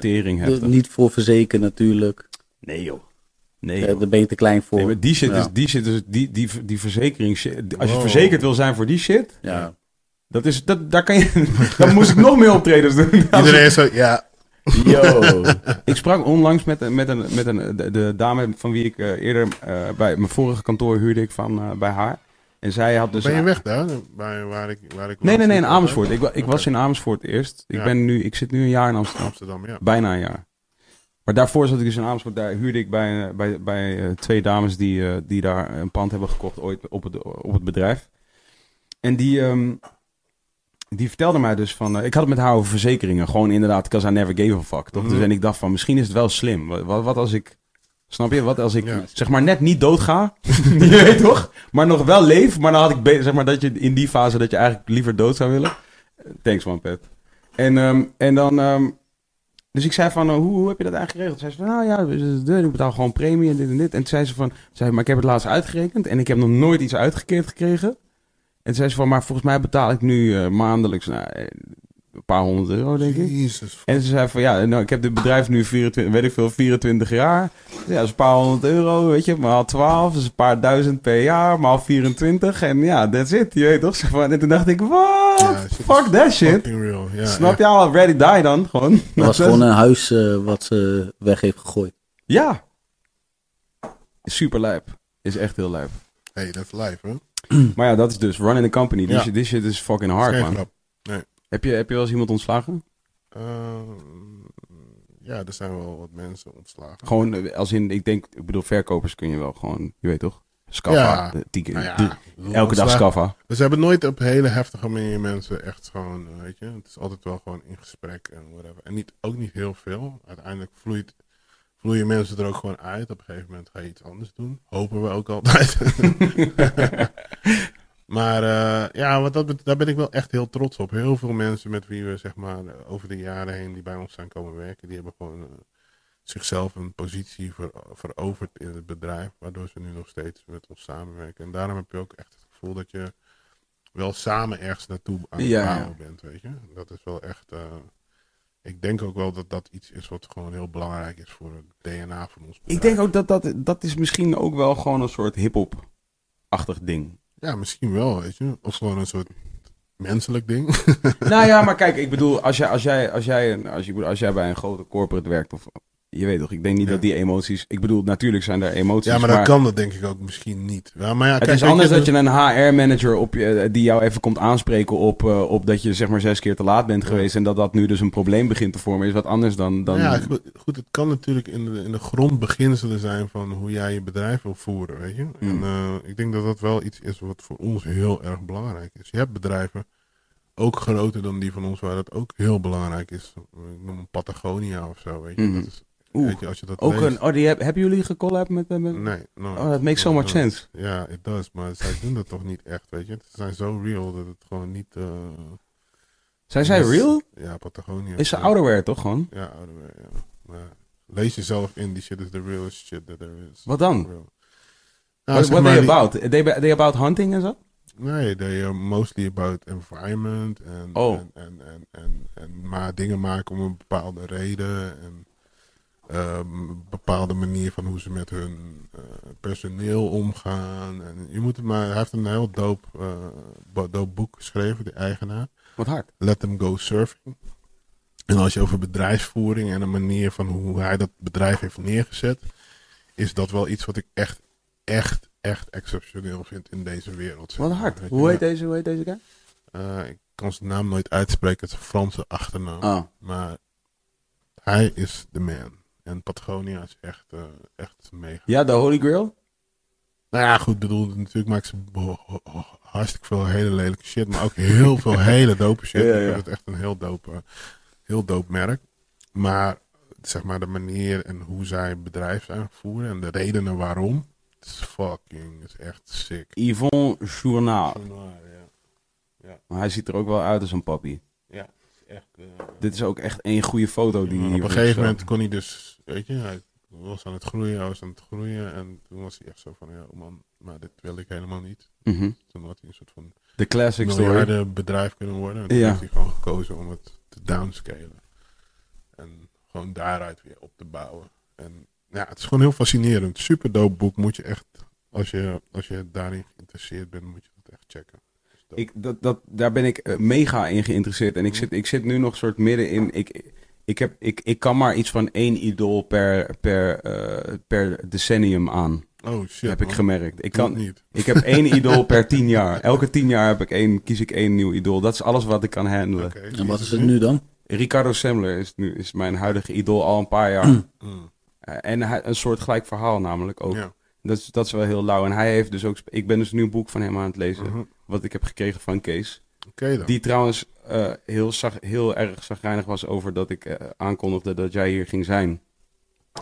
Tering Dus heftig. niet voor verzekeren natuurlijk. Nee joh. Nee Eh, joh. Daar ben je te klein voor. Nee, maar die shit Ja. is, die shit is, die, die, die verzekering shit. Als je Wow. verzekerd wil zijn voor die shit, ja. dat is, dat, daar kan je, dan moest ik nog meer optredens doen. Iedereen is zo, ja. Yo. ik sprak onlangs met, een- met, een, met een, de, de dame van wie ik eh, eerder eh, bij mijn vorige kantoor huurde ik van bij haar. En zij had dus. ben je weg daar? Bij, waar ik, waar ik Nee, nee, nee, in? Amersfoort. Ik, ik was in Amersfoort eerst. Ik, Ja. ben nu, ik zit nu een jaar in Amsterdam. Amsterdam, ja. Bijna een jaar. Maar daarvoor zat ik dus in Amersfoort. Daar huurde ik bij, eh, bij, bij eh, twee dames die, eh, die daar een pand hebben gekocht ooit op het, op het bedrijf. En die, ehm, die vertelde mij dus van... ik had het met haar over verzekeringen. Gewoon inderdaad, because I never gave a fuck. Toch? Mhm. Dus, en ik dacht van, misschien is het wel slim. Wat, wat als ik... Snap je? Wat als ik Ja. zeg maar net niet doodga? je weet toch? Maar nog wel leef. Maar dan had ik... Zeg maar dat je in die fase dat je eigenlijk liever dood zou willen. Thanks man, Pet. En, ehm, en dan... ehm, dus ik zei van, eh, hoe, hoe heb je dat eigenlijk geregeld? Zei ze van, nou ja, ik betaal gewoon premie en dit en dit. En toen zei ze van, zei, maar ik heb het laatst uitgerekend en ik heb nog nooit iets uitgekeerd gekregen. En toen zei ze van, maar volgens mij betaal ik nu eh, maandelijks nou, eh, een paar honderd euro, denk ik. Jezus. En ze zei van, ja, nou, ik heb dit bedrijf nu 24, weet ik veel, 24 jaar. Ja, dat is een paar honderd euro, weet je, maal 12, dus een paar duizend per jaar, maal 24. En ja, that's it, je weet toch? En toen dacht ik, what? Ja, shit Fuck is that shit. Fucking real. Ja, Snap je al? Ready die dan, gewoon. Dat was gewoon een huis eh, wat ze weg heeft gegooid. Ja. Super lijp. Is echt heel lijp. Hey, dat is live, hè? Maar ja, dat is dus run in the company. This, Ja. shit, this shit is fucking is hard, man. grap. Heb je, heb je wel eens iemand ontslagen? Ehm, ja, er zijn wel wat mensen ontslagen. Gewoon, eh, als in, ik denk, ik bedoel, verkopers kun je wel gewoon, je weet toch? Scaffa. Ja. eh, Nou ja, elke dag scaffa. Dus ze hebben nooit op hele heftige manier mensen echt gewoon, eh, weet je, het is altijd wel gewoon in gesprek en whatever. En niet, ook niet heel veel. Uiteindelijk vloeit, vloeien mensen er ook gewoon uit. Op een gegeven moment ga je iets anders doen. Hopen we ook altijd. maar eh, ja, wat dat, daar ben ik wel echt heel trots op. Heel veel mensen met wie we zeg maar over de jaren heen die bij ons zijn komen werken, die hebben gewoon eh, zichzelf een positie ver, veroverd in het bedrijf, waardoor ze nu nog steeds met ons samenwerken. En daarom heb je ook echt het gevoel dat je wel samen ergens naartoe aan het Ja, ja. bent, weet je. Dat is wel echt... eh, ik denk ook wel dat dat iets is wat gewoon heel belangrijk is voor het DNA van ons bedrijf. Ik denk ook dat dat, dat is misschien ook wel gewoon een soort hip-hop-achtig ding. Ja, misschien wel, weet je. Of gewoon een soort menselijk ding. Nou ja, maar kijk, ik bedoel, als jij, als jij, als jij, als je, als jij bij een grote corporate werkt, of je weet toch, ik denk niet Ja. dat die emoties, ik bedoel, natuurlijk zijn er emoties, ja, maar dat kan dat denk ik ook misschien niet. Ja, maar ja, Het kijk, is anders je, dat je een HR-manager op je, die jou even komt aanspreken op, eh, op dat je zeg maar zes keer te laat bent Ja. geweest en dat dat nu dus een probleem begint te vormen, is wat anders dan... dan Ja, goed, het kan natuurlijk in de, in de grondbeginselen zijn van hoe jij je bedrijf wil voeren, weet je. En Mm. eh, ik denk dat dat wel iets is wat voor ons heel erg belangrijk is. Je hebt bedrijven, ook groter dan die van ons, waar dat ook heel belangrijk is. Ik noem een Patagonia of zo, weet je. Dat is, Oeh, weet je als je dat ook leest- een, oh, die heb, hebben jullie gecollab met... met met- Nee. Oh, that makes so much sense. Ja, it does, maar zij doen dat toch niet echt, weet je. Ze zijn zo real dat het gewoon niet... eh, Zijn zij real? Ja, Patagonia. Is ze ja. ouderwear toch gewoon? Ja, ouderwear, ja. Maar lees jezelf in, die shit is the realest shit that there is. Wat dan? Real. Nou, What, what they die- about? They, they about hunting en zo? Nee, they are mostly about environment en, Oh. en, en, en, en, en maar dingen maken om een bepaalde reden en ehm, bepaalde manier van hoe ze met hun eh, personeel omgaan. En je moet het maar, hij heeft een heel dope, eh, boek geschreven, de eigenaar. Wat hard. Let Them Go Surfing. En als je over bedrijfsvoering en een manier van hoe hij dat bedrijf heeft neergezet, is dat wel iets wat ik echt, echt, echt exceptioneel vind in deze wereld. Wat hard. Weet Hoe heet deze, hoe heet deze guy? Eh, ik kan zijn naam nooit uitspreken, het is een Franse achternaam. Ah. Maar hij is de man. En Patagonia is echt, eh, echt mega. Ja, de Holy Grail? Nou ja, goed, bedoel, natuurlijk maakt ze hartstikke veel hele lelijke shit, maar ook heel veel hele dope shit. Ja, ja, Ik vind het echt een heel dope, heel dope merk. Maar, zeg maar, de manier en hoe zij bedrijf zijn voeren en de redenen waarom, het is fucking, het is echt sick. Yvonne Journaal. Ja, Maar hij ziet er ook wel uit als een papi. ja, is echt... eh, Dit is ook echt één goede foto die op een gegeven moment kon hij dus, weet je, hij was aan het groeien, hij was aan het groeien. En toen was hij echt zo van, ja man, maar dit wil ik helemaal niet. Mhm. Toen had hij een soort van De classic story. bedrijf kunnen worden. En toen Ja. heeft hij gewoon gekozen om het te downscalen. En gewoon daaruit weer op te bouwen. En ja, het is gewoon heel fascinerend. Super dope boek. Moet je echt, als je, als je daarin geïnteresseerd bent, moet je dat echt checken. Ik, dat, dat, daar ben ik eh, mega in geïnteresseerd. En ik zit, ik zit nu nog soort midden in. Ik, ik, heb, ik, ik kan maar iets van één idool per, per, eh, per decennium aan. oh shit. heb ik gemerkt. Ik, kan, niet. ik heb één idool per tien jaar. Elke tien jaar heb ik één, kies ik één nieuw idool. Dat is alles wat ik kan handelen. Oké, En wat is het nu dan? Ricardo Semler is, nu, is mijn huidige idool al een paar jaar. Mm, Eh, en hij, een soort gelijk verhaal namelijk ook. Ja. Dat, is, dat is wel heel lauw. En hij heeft dus ook... Ik ben dus nu een boek van hem aan het lezen. Mhm. Wat ik heb gekregen van Kees. Oké dan. Die trouwens eh, heel, zag, heel erg zagrijnig was over dat ik eh, aankondigde dat jij hier ging zijn.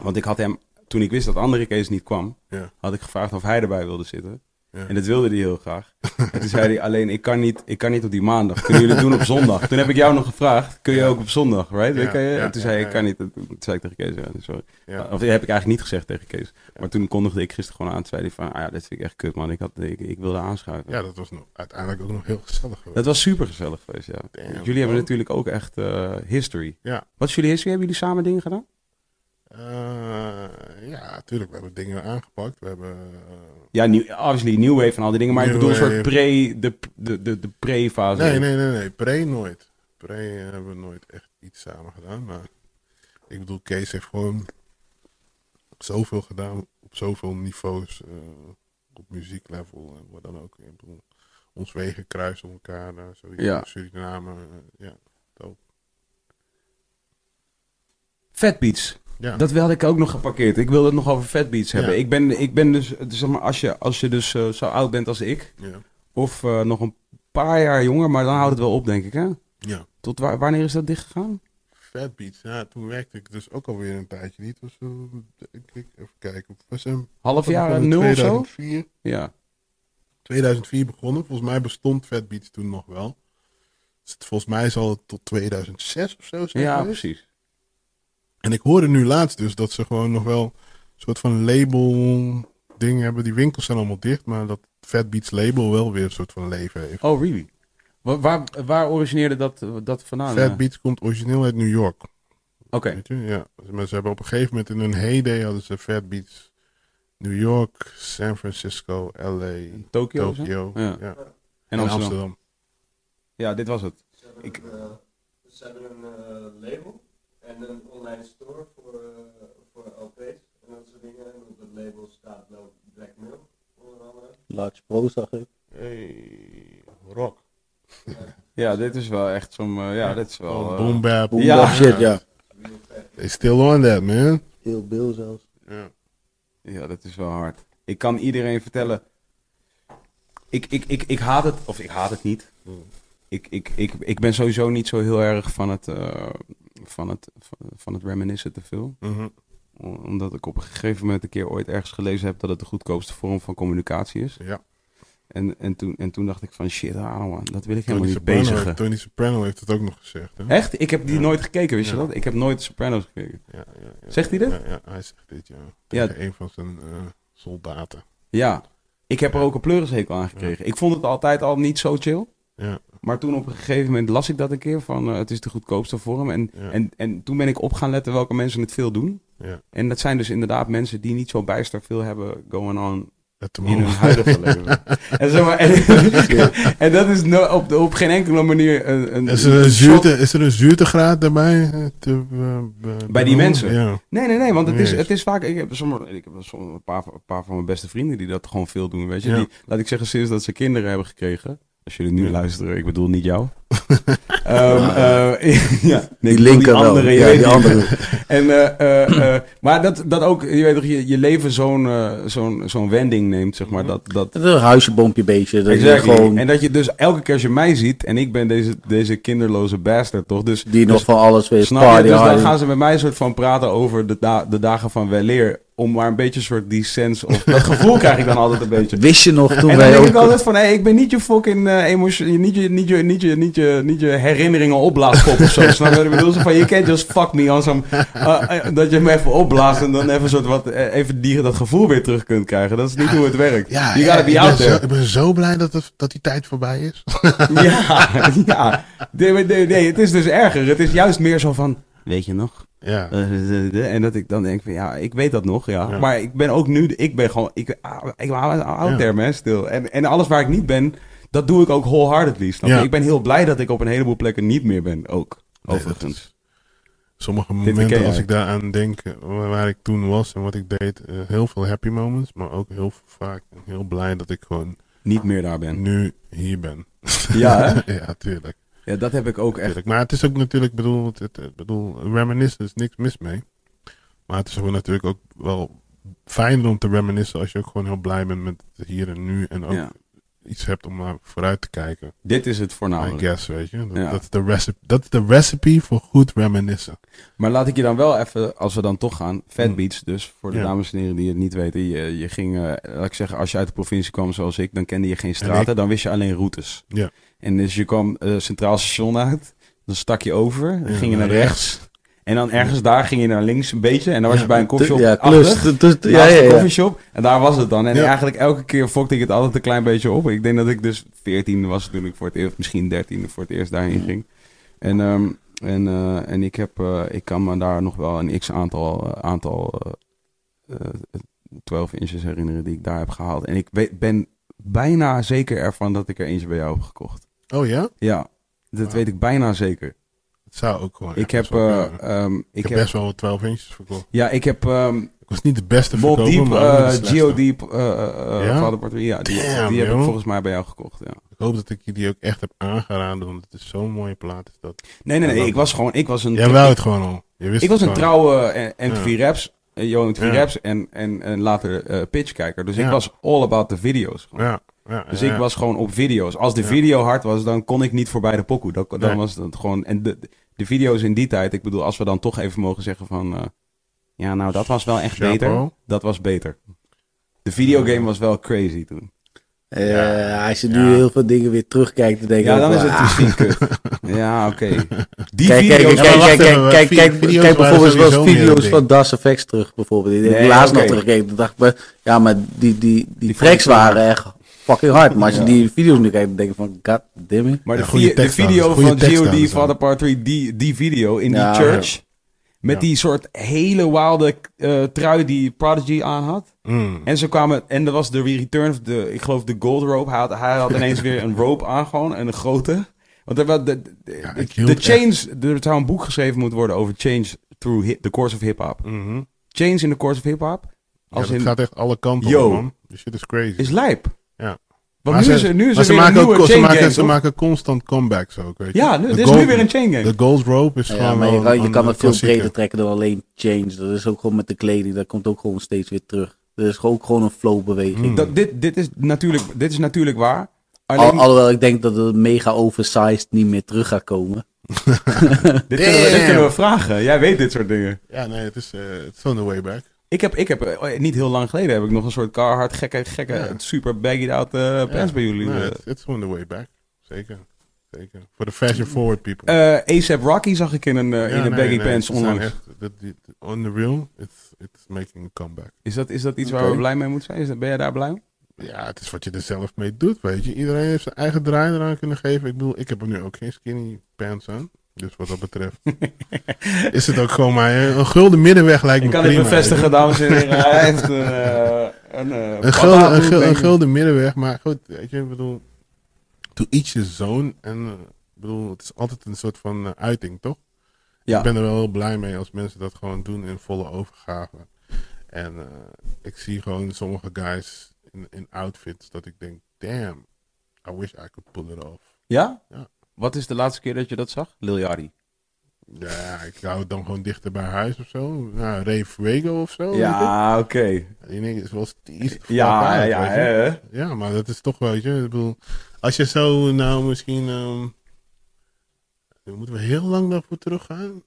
Want ik had hem, toen ik wist dat andere Kees niet kwam, Ja. had ik gevraagd of hij erbij wilde zitten. Ja. En dat wilde hij heel graag. En toen zei hij alleen, ik kan, niet, ik kan niet op die maandag. Kunnen jullie het doen op zondag? Toen heb ik jou nog gevraagd, kun je ook op zondag, right? Ja, Kan je? ja, en toen zei hij, ik kan niet. Toen zei ik tegen Kees, sorry. Of dat heb ik eigenlijk niet gezegd tegen Kees. Maar toen kondigde ik gisteren gewoon aan. Toen zei hij van, ah ja, dit vind ik echt kut man. Ik, had, ik, ik wilde aanschuiven. ja, dat was nog, uiteindelijk ook nog heel gezellig geweest. Dat was super gezellig geweest, ja. Damn, jullie hebben natuurlijk ook echt eh, history. Ja. Wat is jullie history? Hebben jullie samen dingen gedaan? Eh, ja, natuurlijk. We hebben dingen aangepakt. We hebben... eh, Ja, nieuw, obviously New Wave en al die dingen. Maar ik New bedoel een soort pre, de, de, de, de pre-fase. nee, nee, nee, nee. Pre nooit. Pre hebben we nooit echt iets samen gedaan. Maar ik bedoel, Kees heeft gewoon zoveel gedaan. Op zoveel niveaus. eh, op muzieklevel en wat dan ook. Ik bedoel, ons wegen kruisen elkaar. daar sowieso. Ja. Suriname. eh, ja. Fat Beats. Ja. Dat wilde ik ook nog geparkeerd. Ik wilde het nog over Fat Beats hebben. Ja. Ik, ben, ik ben dus, zeg maar, als je, als je dus eh, zo oud bent als ik, ja. of eh, nog een paar jaar jonger, maar dan houdt het wel op, denk ik, hè? ja. Tot wa- wanneer is dat dichtgegaan? Fat Beats. Ja, toen werkte ik dus ook alweer een tijdje niet. Was zo, denk ik, even kijken. Was een Half jaar nul of zo? 2004. Ja. 2004 begonnen. Volgens mij bestond Fat Beats toen nog wel. Dus het, volgens mij zal het tot 2006 of zo zijn Ja, precies. En ik hoorde nu laatst dus dat ze gewoon nog wel een soort van label ding hebben. Die winkels zijn allemaal dicht, maar dat Fat Beats label wel weer een soort van leven heeft. Oh, really? Waar, waar, waar origineerde dat, dat vandaan? Fat? Beats komt origineel uit New York. Oké. Ja. Maar ze hebben op een gegeven moment in hun heyday hadden ze Fat Beats New York, San Francisco, LA, Tokyo? Ja. ja. En Amsterdam. Ja, dit was het. Ze hebben, Ik- een, eh, ze hebben een eh, label en een online store voor, eh, voor LP's en dat soort dingen. En op het label staat nou Blackmail, onder andere. Large Pro zag ik. Hey, rock. Ja, dit is wel echt zo'n... eh, ja, dit is wel... Boom bap. Boom Ja. bap shit, ja. They still on that, man. Heel Bill zelfs. Ja. Ja, dat is wel hard. Ik kan iedereen vertellen. Ik, ik, ik, ik haat het, of ik haat het niet. Ik, ik, ik, ik ben sowieso niet zo heel erg van het, eh, van het, van, het reminiscen te veel. Mhm. Omdat ik op een gegeven moment een keer ooit ergens gelezen heb dat het de goedkoopste vorm van communicatie is. Ja. En, en, toen, en toen dacht ik van shit, ah, man, dat wil ik Tony helemaal niet Soprano, bezigen. heeft, Tony Soprano heeft het ook nog gezegd. Hè? Echt? Ik heb die Ja. nooit gekeken, wist je dat? Ik heb nooit Sopranos gekeken. Ja, ja, ja. Zegt hij dit? Ja, ja, hij zegt dit, ja. Ja. Tegen een van zijn eh, soldaten. Ja. Ik heb er ook een pleurishekel aan gekregen. Ik vond het altijd al niet zo chill. Ja, Maar toen op een gegeven moment las ik dat een keer van eh, het is de goedkoopste vorm. En, Ja. en, en toen ben ik op gaan letten welke mensen het veel doen. ja. En dat zijn dus inderdaad mensen die niet zo bijster veel hebben going on in hun huidige leven. En, zeg maar, en, en dat is no- op, op geen enkele manier een, een Is er een, een zuurte, is er een zuurtegraad daarbij? eh, te, eh, Bij die mensen? Ja. Nee, nee, nee, want het is, het is vaak... Ik heb, sommige, ik heb sommige- een, paar, een paar van mijn beste vrienden die dat gewoon veel doen, weet je. Ja. Die, laat ik zeggen, sinds dat ze kinderen hebben gekregen. Als jullie nu luisteren, ik bedoel niet jou. Ehm, eh, ja, nee, Die linker andere, Ja, die andere. En, eh, eh, maar dat, dat ook, je weet toch, je, je leven zo'n zo'n zo'n wending neemt, zeg maar. Dat, dat, een huisje, boompje, beestje. Dat je exactly. gewoon, En dat je dus elke keer als je mij ziet, en ik ben deze, deze kinderloze bastard, toch? Dus, die nog dus- van alles weet. Snap je? Dus dan gaan ze met mij soort van praten over de, da- de dagen van weleer. Om maar een beetje een soort die sense of dat gevoel krijg ik dan altijd een beetje. Wist je nog toen En dan wij denk ik altijd van, hé, ik ben niet je fucking uh, emotie, niet je, niet je, niet je, niet je, niet je herinneringen opblaaskop of zo. Snap je wat ik bedoel? Zo van, je can't just fuck me on some, uh, uh, dat je me even opblaast en dan even soort wat, eh, even die, dat gevoel weer terug kunt krijgen. Dat is niet hoe het werkt. Ja, you ja, gotta be ik, out ben there. zo, ik ben zo blij dat, het, dat die tijd voorbij is. Ja, ja. Nee, nee, nee, het is dus erger. Het is juist meer zo van, weet je nog? Ja. Eh, En dat ik dan denk van ja, ik weet dat nog, ja. Ja. Maar ik ben ook nu, ik ben gewoon, ik, ah, ik ben out there man, stil. En, en alles waar ik niet ben, dat doe ik ook wholeheartedly, snap je? Ja. Ik ben heel blij dat ik op een heleboel plekken niet meer ben, ook. Nee, overigens. is- Sommige momenten, als ik daaraan denk, eh, waar ik toen was en wat ik deed, eh, heel veel happy moments, maar ook heel vaak heel blij dat ik gewoon Niet meer daar ben. nu hier ben. Ja, hè? ja, tuurlijk. Ja, dat heb ik ook echt. Maar het is ook natuurlijk, bedoel, het, bedoel, reminiscen is niks mis mee. Maar het is ook natuurlijk ook wel fijn om te reminiscen als je ook gewoon heel blij bent met het hier en nu en ook Ja. iets hebt om naar vooruit te kijken. Dit is het I voornamelijk. guess, weet je. Dat, Ja. dat, is de recipe, dat is de recipe voor goed reminiscen. Maar laat ik je dan wel even, als we dan toch gaan, Fat Mm. Beats dus, voor de Ja. dames en heren die het niet weten. Je, je ging, eh, laat ik zeggen, als je uit de provincie kwam zoals ik, dan kende je geen ik- straten, dan wist je alleen routes. Ja. En dus je kwam eh, Centraal Station uit, dan stak je over, Ja, ging je naar rechts. En dan ergens daar ging je naar links een beetje. En dan was je bij een koffieshop Ja, achter. Ja, ja, ja. koffieshop. En daar was het dan. En eigenlijk elke keer fokte ik het altijd een klein beetje op. Ik denk dat ik dus 14 was toen ik voor het eerst, misschien 13 voor het eerst daarheen ging. En, ehm, en, eh, en ik, heb, eh, ik kan me daar nog wel een x aantal, aantal eh, eh, 12 inches herinneren die ik daar heb gehaald. En ik ben bijna zeker ervan dat ik er eentje bij jou heb gekocht. Oh ja? Ja, dat weet ik bijna zeker. Het zou ook gewoon. Ik heb, kunnen. ehm, ik, ik heb best wel 12 inches verkocht. ja, ik heb ehm, Ik was niet de beste verkoper, Deep, de eh. Geodeep, eh Ja? Ja, die, Damn, die heb ik volgens mij bij jou gekocht, ja. Ik hoop dat ik je die ook echt heb aangeraden, want het is zo'n mooie plaat. Is dat. Nee, nee, nee, ik was gewoon, ik was een, Jij wou het gewoon al. Je wist ik was een trouwe MTV Raps, Yo MTV. Raps en, en, en later pitchkijker. Dus ik was all about the video's. gewoon. Ja, ja, Dus ja, ik ja. was gewoon op video's. Als de Ja. video hard was, dan kon ik niet voorbij de pokoe. Dan, dan Nee. was het gewoon... En de, de video's in die tijd, ik bedoel, als we dan toch even mogen zeggen van... eh, ja, nou, dat was wel echt beter. Dat was beter. De videogame was wel crazy toen. Eh, als je nu Ja. heel veel dingen weer terugkijkt, dan denk je Ja, dan is het ah, misschien kut. Ja, oké. Die Kijk, kijk, video's... kijk, Ja, kijk, kijk, kijk, kijk, video's kijk waren bijvoorbeeld wel video's van Das Effects terug, bijvoorbeeld. Ik heb Nee, laatst nog teruggekeken. Dacht ik, ja, maar die, die, die, Die tracks ik- waren echt fucking hard. Maar als je Ja. die video's nu kijkt, dan denk je van, god damn it. Maar Ja, de, vi- video van G.O.D. Father Part 3, die, die video in Ja, die church... Met Ja. die soort hele wilde eh, trui die Prodigy aan had. Mm. En ze kwamen... En er was de return of de... Ik geloof de gold rope. Hij had, hij had ineens weer een rope aan gewoon. En een grote. Want er, de, de, Ja, change, er zou een boek geschreven moeten worden over change through the course of hip-hop. Mhm. Change in the course of hip-hop Ja, als in, gaat echt alle kanten Yo. op, man. Shit is crazy. is lijp. Ja. Want Maar nu ze- is er, nu is maar er ze weer een maken, nieuwe ook, ze, maken, ze maken constant comebacks ook, weet je. Ja, nu, er is gold- nu weer een chain gang. De Gold Rope is Ja, gewoon maar je wel kan, je een- kan een het veel breder trekken dan alleen change. Dat is ook gewoon met de kleding. Dat komt ook gewoon steeds weer terug. Dat is ook gewoon een flowbeweging. Hmm. Dat, dit, dit, is natuurlijk, dit is natuurlijk waar. Al, alhoewel ik denk dat het mega oversized niet meer terug gaat komen. dit, kunnen we, dit Damn. kunnen we vragen. Jij weet dit soort dingen. Ja, nee, het is, eh, het is on the way back. Ik heb, ik heb eh, niet heel lang geleden heb ik nog een soort Carhartt gekke, gekke Ja. super baggy out eh pants bij jullie. Nee, eh. het it's on the way back. Zeker. Zeker. Voor de fashion forward people. Eh, ASAP Rocky zag ik in een, eh, Ja, in een nee, baggy nee, pants onlangs. echt- on the real, it's, it's making a comeback. Is dat, is dat iets waar we blij mee moeten zijn? Is dat, ben jij daar blij mee? Ja, het is wat je er zelf mee doet, weet je. Iedereen heeft zijn eigen draai eraan kunnen geven. Ik bedoel, ik heb er nu ook geen skinny pants aan. Dus wat dat betreft is het ook gewoon maar een gulden middenweg lijkt me Ik kan het prima. bevestigen, dames en heren. Hij heeft een... eh, een, eh, Een gulden, een, een middenweg, maar goed, weet je, ik bedoel, to each his zone. En eh, ik bedoel, het is altijd een soort van eh, uiting, toch? Ja. Ik ben er wel heel blij mee als mensen dat gewoon doen in volle overgave. En eh, ik zie gewoon sommige guys in, in outfits dat ik denk, damn, I wish I could pull it off. Ja? Ja. Wat is de laatste keer dat je dat zag? Lil Yachty. Ja, ik hou het dan gewoon dichter bij huis of zo. Nou, Ray Fuego of zo. Ja, oké. Die ding is wel steez. Ja, ja, hè? Ja, maar dat is toch, weet je, ik bedoel, als je zo nou misschien, dan moeten we heel lang daarvoor teruggaan.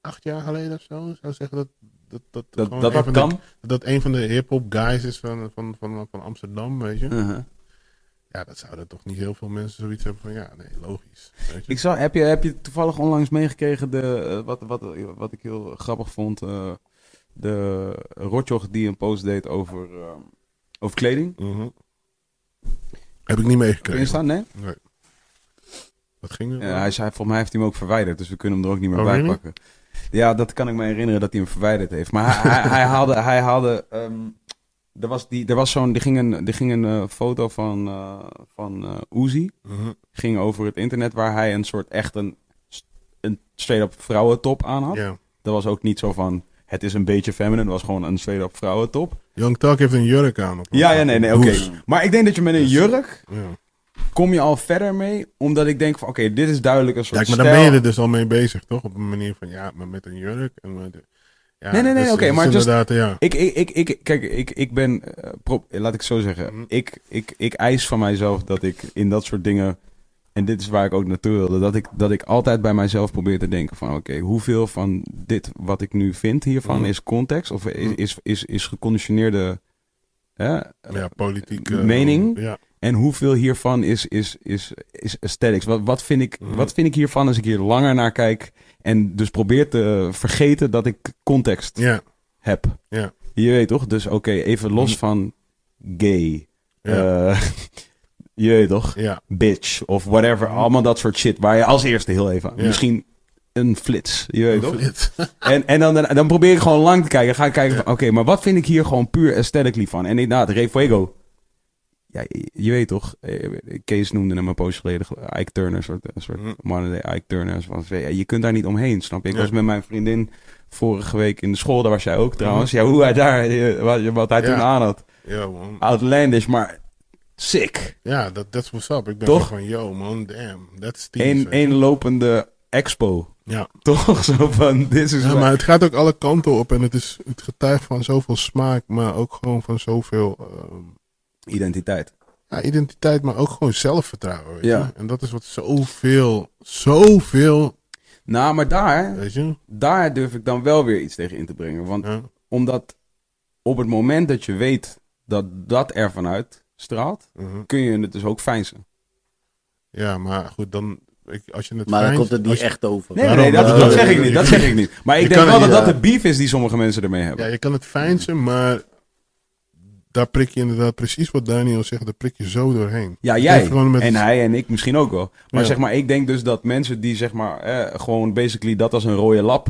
Acht jaar geleden of zo, zou ik zeggen dat dat, dat, Dat dat, een dat van de- kan. dat een van de hip-hop guys is van, van, van, van Amsterdam, weet je. Uh-huh. Ja, dat zouden toch niet heel veel mensen zoiets hebben van, ja, nee, logisch. Weet je. Ik zag, heb, je, heb je toevallig onlangs meegekregen de, eh, wat, wat, wat ik heel grappig vond? eh, de Rotjoch die een post deed over, eh, over kleding. Mhm. Heb ik niet meegekregen. staan? Nee? Nee. Wat ging er? Ja, hij zei, volgens mij heeft hij hem ook verwijderd, dus we kunnen hem er ook niet meer Oh, bij really? pakken. Ja, dat kan ik me herinneren dat hij hem verwijderd heeft. Maar hij, hij, hij haalde, hij haalde ehm, er was, die, er was zo'n, er ging een, er ging een eh, foto van, eh van eh Uzi, Mhm. ging over het internet, waar hij een soort echt een, een straight-up vrouwentop aan had. Ja. Dat was ook niet zo van, het is een beetje feminine, het was gewoon een straight-up vrouwentop. Young Talk heeft een jurk aan. Op Ja, ja, nee, nee, oké. Maar ik denk dat je met een jurk, Ja. kom je al verder mee, omdat ik denk van, oké, dit is duidelijk een soort Kijk, maar dan ben je er dus al mee bezig, toch? Op een manier van, ja, maar met een jurk. En met, ja, Nee, nee, nee, dus oké, maar just- inderdaad, ja. Ik, ik, ik, ik, kijk, ik, ik ben, eh, pro- laat ik zo zeggen, Mhm. ik, ik, ik eis van mijzelf dat ik in dat soort dingen, en dit is waar ik ook naartoe wilde, dat ik, dat ik altijd bij mijzelf probeer te denken van, oké, hoeveel van dit wat ik nu vind hiervan Mhm. is context of is, Mhm. is, is, is geconditioneerde, hè, ja, politiek. eh, mening? Ja, en hoeveel hiervan is, is, is, is aesthetics? Wat, wat, vind ik, Mhm. wat vind ik hiervan als ik hier langer naar kijk en dus probeer te vergeten dat ik context ja, heb. Ja. Je weet toch? Dus oké, even los Mhm. van gay. ja, eh, je weet toch? ja. Bitch of whatever. Allemaal dat soort shit waar je als eerste heel even... Ja. Misschien een flits. Je weet toch? Flit. En, en dan, dan probeer ik gewoon lang te kijken. Ga ik kijken van, oké, maar wat vind ik hier gewoon puur aesthetically van? En inderdaad, Ray Fuego. Ja, je, weet toch, eh, Kees noemde hem een poos geleden, Ike Turner, een soort, een soort Mhm. modern day Ike Turner. Van, ja, je kunt daar niet omheen, snap je? Ik Ja. was met mijn vriendin vorige week in de school, daar was jij ook trouwens. Ja, hoe hij daar, eh, wat, wat hij toen aan had. Ja, man. Outlandish, maar sick. Ja, dat that's what's up. Ik ben Toch? van, yo, man, damn. That's. Eén één lopende expo. Ja. Toch? Zo van, dit is... ja, maar het gaat ook alle kanten op. En het, is, het getuigt van zoveel smaak, maar ook gewoon van zoveel ehm, Identiteit. ja, identiteit, maar ook gewoon zelfvertrouwen. Weet Ja. je? En dat is wat zoveel, zoveel, Nou, maar daar, weet je. daar durf ik dan wel weer iets tegen in te brengen. Want Ja. omdat op het moment dat je weet dat dat er vanuit straalt, mhm. kun je het dus ook fijnsen. ja, maar goed, dan, ik, als je het Maar dan komt het niet je- echt over. Nee, nee, Waarom? nee, dat, zeg ik niet. Dat zeg ik niet. Maar ik Je denk wel het- dat dat de beef is die sommige mensen ermee hebben. Ja, je kan het fijnsen, maar daar prik je inderdaad precies wat Daniel zegt, daar prik je zo doorheen. Ja, jij. met- En hij en ik misschien ook wel. Maar Ja. zeg maar, ik denk dus dat mensen die zeg maar eh, gewoon basically dat als een rode lap.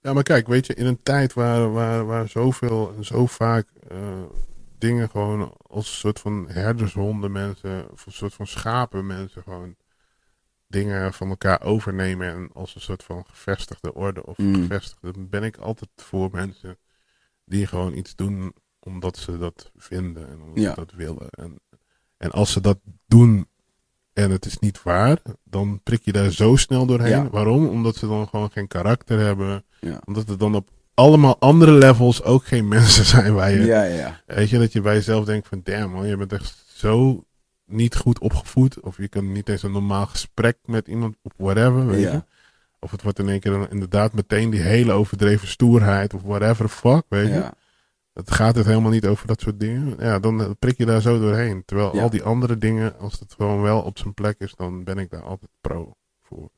Ja, maar kijk, weet je, in een tijd waar, waar, waar zoveel en zo vaak eh, dingen gewoon als een soort van herdershonden mensen, of een soort van schapen mensen gewoon dingen van elkaar overnemen en als een soort van gevestigde orde of Mm. gevestigde, ben ik altijd voor mensen die gewoon iets doen omdat ze dat vinden en omdat Ja. ze dat willen. En, en als ze dat doen en het is niet waar, dan prik je daar zo snel doorheen. Ja. Waarom? Omdat ze dan gewoon geen karakter hebben. Ja. Omdat het dan op allemaal andere levels ook geen mensen zijn waar je Ja, ja, ja. Weet je, dat je bij jezelf denkt van, damn man, je bent echt zo niet goed opgevoed. Of je kan niet eens een normaal gesprek met iemand, of whatever, weet Ja. je. Of het wordt in één keer dan inderdaad meteen die hele overdreven stoerheid, of whatever fuck, weet je. Ja. Het gaat het helemaal niet over dat soort dingen. Ja, dan eh, prik je daar zo doorheen. Terwijl Ja. al die andere dingen, als het gewoon wel op zijn plek is, dan ben ik daar altijd pro voor.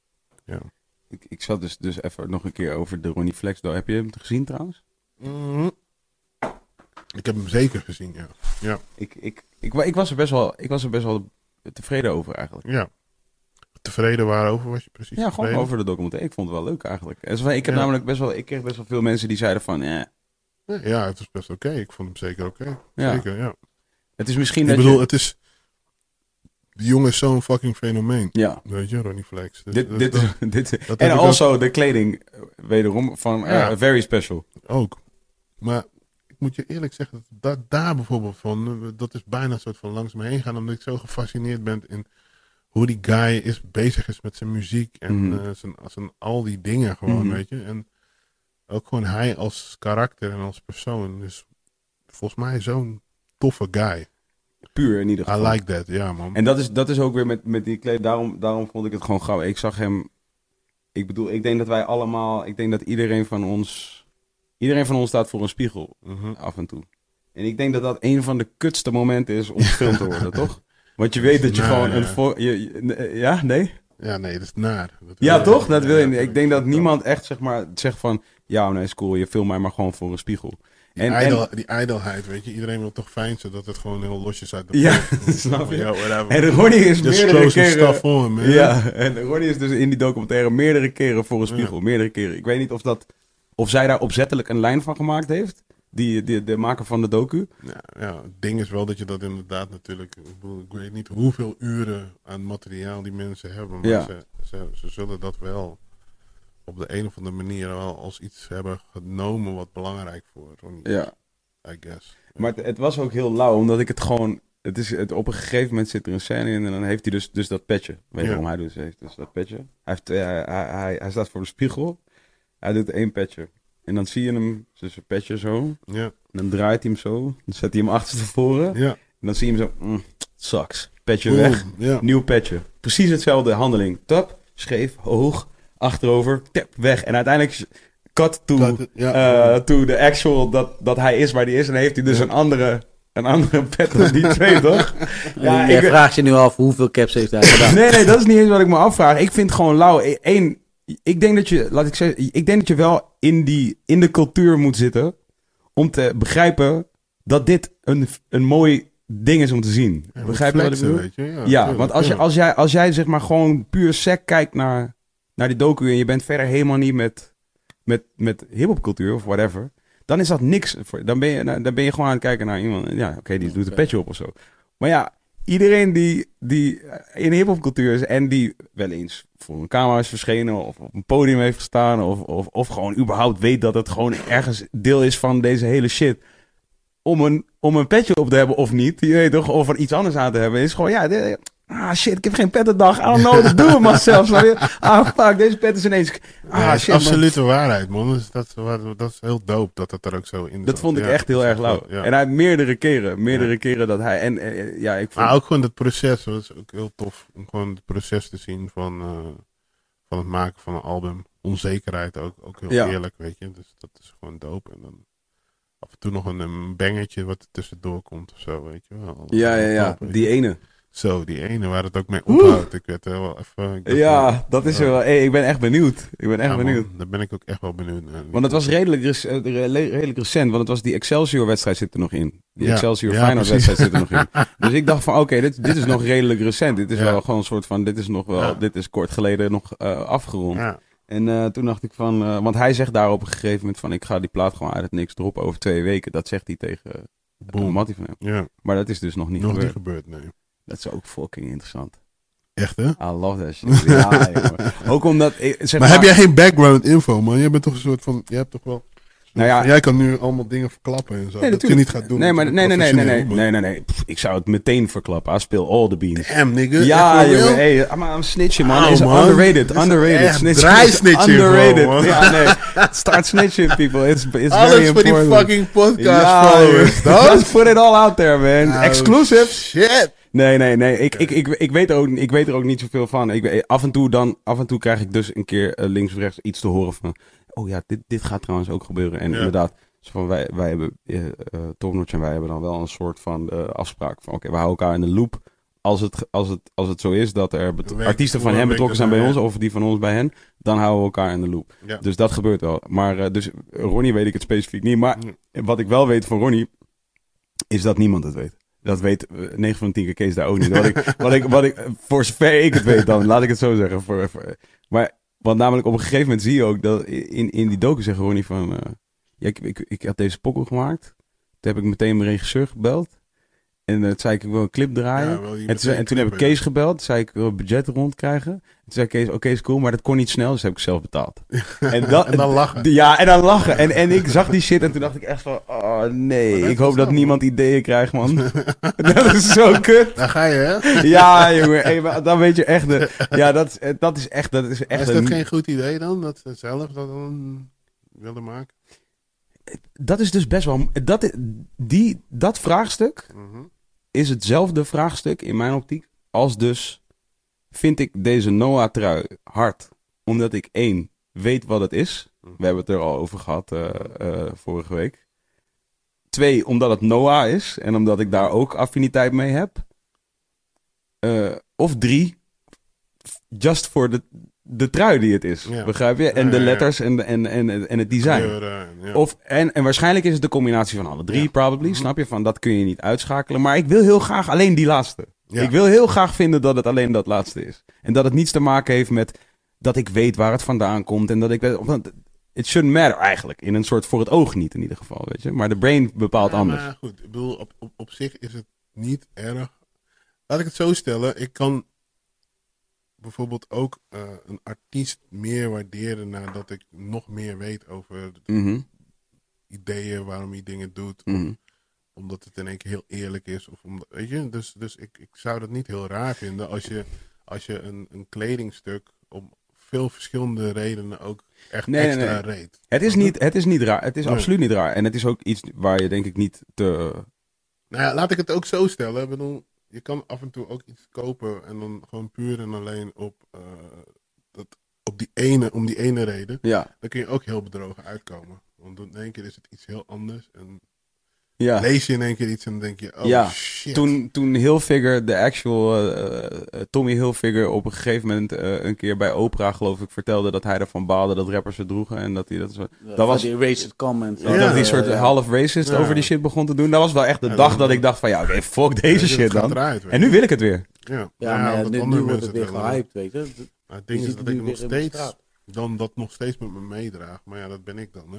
Ik, ik zat dus, dus even nog een keer over de Ronnie Flex. Heb je hem gezien trouwens? Mhm. Ik heb hem zeker gezien, ja. Ik, ik, ik, wa- ik, was er best wel, ik was er best wel tevreden over eigenlijk. Ja. Tevreden waarover was je precies Ja, gewoon over de documentaire. Ik vond het wel leuk eigenlijk. En ik heb Ja. namelijk best wel, ik kreeg best wel veel mensen die zeiden van, eh, Ja, het is best oké. Ik vond hem zeker oké. Ja. Zeker, ja. het is misschien Ik bedoel, je... het is... Die jongen is zo'n fucking fenomeen. Ja, Weet je, Ronnie Flex. Dus dit, dat- dit, dat dit, en also de kleding, eh, wederom, van eh. Very Special. ook. Maar ik moet je eerlijk zeggen, dat, daar bijvoorbeeld van... eh, Dat is bijna een soort van langs me heen gaan. Omdat ik zo gefascineerd ben in hoe die guy is, bezig is met zijn muziek. En eh, zijn, zijn, al die dingen gewoon, Mhm. weet je. En ook gewoon hij als karakter en als persoon. Dus volgens mij zo'n toffe guy. Puur in ieder I geval. like that, ja man. En dat is, dat is ook weer met, met die kleding. Daarom, daarom vond ik het gewoon gauw. Ik zag hem. Ik bedoel, ik denk dat wij allemaal. Ik denk dat iedereen van ons. Iedereen van ons staat voor een spiegel Mhm. af en toe. En ik denk dat dat een van de kutste momenten is om gefilmd te worden, toch? Want je weet dat je gewoon ja. een. Voor, je, je- eh, ja, nee? Ja, nee, dat is naar. Dat Ja, toch? Dat wil je ja, niet. Ik denk dat niemand echt zeg maar zegt van. Ja, nee, is cool. Je film mij maar gewoon voor een spiegel. Die, En, ijdel, en, die ijdelheid, weet je. Iedereen wil toch fijn zodat het gewoon heel losjes uit de Ja, snap je. Ja, en Ronnie is Just meerdere keren. on, man. Ja, en Ronnie is dus in die documentaire meerdere keren voor een spiegel. Meerdere keren. Ik weet niet of, dat, of zij daar opzettelijk een lijn van gemaakt heeft. Die, die, de maker van de docu. Ja, ja, het ding is wel dat je dat inderdaad natuurlijk... Ik, bedoel, ik weet niet hoeveel uren aan materiaal die mensen hebben. Maar Ja. ze, ze, ze zullen dat wel op de een of andere manier wel als iets hebben genomen wat belangrijk voor Ronnie is, Ja. I guess. Maar het, het was ook heel lauw, omdat ik het gewoon... Het is, het, op een gegeven moment zit er een scène in en dan heeft hij dus, dus dat petje. Weet je waarom hij dus heeft? Dus dat petje. Hij, heeft, eh, hij, hij, hij staat voor de spiegel. Hij doet één petje. En dan zie je hem, dus een petje zo. Ja, En dan draait hij hem zo. Dan zet hij hem achterstevoren. ja. En dan zie je hem zo... Mm, sucks. Petje Boom, weg. Ja. Nieuw petje. Precies hetzelfde handeling. Tap, scheef, hoog, achterover, tap, weg. En uiteindelijk cut to, ja. eh, to the actual dat, dat hij is waar hij is. En dan heeft hij dus Ja. een andere, een andere pet dan die twee, toch? Ja, ik- Jij vraagt je nu af hoeveel caps heeft hij gedaan. Nee, nee, dat is niet eens wat ik me afvraag. Ik vind gewoon lauw. Eén, ik denk dat je, laat ik zeggen, ik denk dat je wel in, die, in de cultuur moet zitten om te begrijpen dat dit een, een mooi ding is om te zien. Ja, Begrijp je wat ik bedoel? weet je. Ja, Ja, want als, je, als, jij, als jij zeg maar gewoon puur sec kijkt naar, naar die docu en je bent verder helemaal niet met, met, met hip-hopcultuur of whatever, dan is dat niks. Voor, dan, ben je, dan ben je gewoon aan het kijken naar iemand. Ja, oké, die doet een petje op of zo. Maar ja, iedereen die, die in hip-hopcultuur is en die wel eens voor een camera is verschenen of op een podium heeft gestaan of, of, of gewoon überhaupt weet dat het gewoon ergens deel is van deze hele shit om een, om een petje op te hebben of niet. Je weet toch, of er iets anders aan te hebben. Is gewoon, ja, ah shit, ik heb geen pettendag. I don't know, dat doen we maar zelf. snap je? Ah fuck, deze pet is ineens. Ah Ja, dat shit, man. absolute waarheid, man. Dus dat, is wat- dat is heel dope dat het er ook zo in Dat zat. vond ik Ja, echt heel dat erg lauw. Ja. En hij meerdere keren, meerdere Ja. keren dat hij. En eh, ja, ik vond. Maar ook gewoon het proces, dat is ook heel tof. Om gewoon het proces te zien van, eh, van het maken van een album. Onzekerheid ook, ook heel Ja. eerlijk, weet je. Dus dat is gewoon dope. En dan af en toe nog een, een bangetje wat er tussendoor komt of zo, weet je wel. ja, ja, ja. Die ene. Zo, die ene waar het ook mee ophoudt. Ik werd er wel even... Ja, dat is wel. Hey, ik ben echt benieuwd. Ik ben echt Ja, man, benieuwd. Daar ben ik ook echt wel benieuwd naar. Want het was redelijk, rec- eh, re- redelijk recent, want het was die Excelsior-wedstrijd zit er nog in. Die Ja, Excelsior ja, Feyenoord-wedstrijd zit er nog in. Dus ik dacht van, oké, dit, dit is nog redelijk recent. Dit is wel gewoon een soort van, dit is nog wel, dit is kort geleden nog eh, afgerond. En eh, toen dacht ik van, want hij zegt daar op een gegeven moment van, ik ga die plaat gewoon uit het niks droppen over twee weken. Dat zegt hij tegen boom. Mattie van hem. Ja, Maar dat is dus nog niet nog gebeurd. niet gebeurd, nee. Dat is ook fucking interessant. Echt, hè? I love that shit. Ja, jongen. Ook omdat... ik- Zeg Maar heb jij geen background info, man? Jij bent toch een soort van... Jij hebt toch wel... Nou ja, Jij kan nu allemaal dingen verklappen en zo. Nee, dat je niet gaat doen. Nee, maar, nee, nee, nee, nee, nee, nee, nee, nee. Pff, ik zou het meteen verklappen. I spill all the beans. maar- Damn, nigga. Ja, jongen, hey, I'm, I'm snitching, man. Auw, Is man. underrated, is underrated. Snitching draai snitching, underrated. man. ja, nee. Start snitching, people. It's, it's very Alles voor die important. fucking podcast ja, followers, dog. Just put it all out there, man. Oh, Exclusive. Shit. Nee, nee, nee. Ik, ik, ik, ik, weet er ook, ik weet er ook niet zoveel van. Ik, af, en toe dan, af en toe krijg ik dus een keer eh, links of rechts iets te horen van... Oh ja, dit, dit gaat trouwens ook gebeuren. En Ja. inderdaad, zo van wij, wij hebben, Notch en wij hebben dan wel een soort van afspraak van... Oké, we houden elkaar in de loop. Als het, als het, als het zo is dat er artiesten van hen betrokken zijn bij ons... of die van ons bij hen, dan houden we elkaar in de loop. Ja. Dus dat gebeurt wel. Maar dus Ronnie weet ik het specifiek niet. Maar wat ik wel weet van Ronnie, is dat niemand het weet. Dat weet eh, 9 van de 10 keer Kees daar ook niet. Wat ik, wat ik, wat ik, voor zover ik het weet dan, laat ik het zo zeggen. Voor, voor- maar, want namelijk op een gegeven moment zie je ook dat in, in die docu zeggen Ronnie van... eh, ja, ik, ik, ik had deze pokkel gemaakt. Toen heb ik meteen mijn regisseur gebeld. En eh, toen zei ik, ik wil een clip draaien. Ja, en, toen, en toen heb ik Kees gebeld. Toen zei ik, ik wil budget rondkrijgen. Toen zei Kees, oké, is cool, maar dat kon niet snel. Dus heb ik zelf betaald. En, dat, En dan lachen. Ja, en dan lachen. En, en ik zag die shit en toen dacht ik echt van, oh nee, dat ik hoop dat niemand ideeën krijgt, man. dat is zo kut. Daar ga je, hè? Ja, jongen, hey, maar dan weet je echt, de, ja, dat, is- dat is echt, dat is echt is een, dat geen goed idee dan? Dat ze zelf dat dan willen maken? dat is dus best wel, dat, die, dat vraagstuk Mhm. Is hetzelfde vraagstuk in mijn optiek als dus, vind ik deze Noah-trui hard, omdat ik één, weet wat het is. We hebben het er al over gehad eh, eh, vorige week. Twee, omdat het Noah is en omdat ik daar ook affiniteit mee heb. Eh, of drie, just voor de, de trui die het is. Ja. Begrijp je? En Ja, de ja, ja. letters en, en, en, en het design. Kleuren, ja. Of, en, en waarschijnlijk is het de combinatie van alle drie, Ja. probably. Mhm. Snap je? Van dat kun je niet uitschakelen. Maar ik wil heel graag alleen die laatste. Ja. Ik wil heel graag vinden dat het alleen dat laatste is. En dat het niets te maken heeft met dat ik weet waar het vandaan komt. En dat ik weet. It shouldn't matter eigenlijk. In een soort voor het oog niet in ieder geval. Weet je? Maar de brain bepaalt Ja, anders. Maar goed, ik bedoel, op, op, op zich is het niet erg. Laat ik het zo stellen. Ik kan bijvoorbeeld ook eh, een artiest meer waarderen nadat ik nog meer weet over Mhm, ideeën, waarom hij dingen doet. mhm. Omdat het in één keer heel eerlijk is. Of omdat, weet je? Dus, dus ik, ik zou dat niet heel raar vinden als je, als je een, een kledingstuk om veel verschillende redenen ook echt Nee, nee, extra nee. reed. Het, is niet, het is niet raar. Het is Nee. absoluut niet raar. En het is ook iets waar je denk ik niet te. Nou ja, laat ik het ook zo stellen. Ik bedoel, je kan af en toe ook iets kopen en dan gewoon puur en alleen op, eh, dat, op die ene, om die ene reden. Ja. Dan kun je ook heel bedrogen uitkomen. Want in één keer is het iets heel anders. En ja. lees je in één keer iets en dan denk je, oh Ja, shit. Toen, toen Hilfiger, de actual eh, eh, Tommy Hilfiger, op een gegeven moment eh, een keer bij Oprah, geloof ik, vertelde dat hij ervan baalde dat rappers het droegen. En dat hij dat zo. Dat was- die racist comments. Ja, dat hij een soort half racist Ja. over die shit begon te doen. Dat was wel echt de Ja, dag dat ik dacht van ja, oké, fuck deze shit dan. eruit, En nu wil ik het weer. Ja, Ja, nu, nu wordt het weer gehyped, weet je. Maar het ding is ziet dat het ik nu nog steeds, dan dat nog steeds met me meedraag. Maar ja, dat ben ik dan, hè.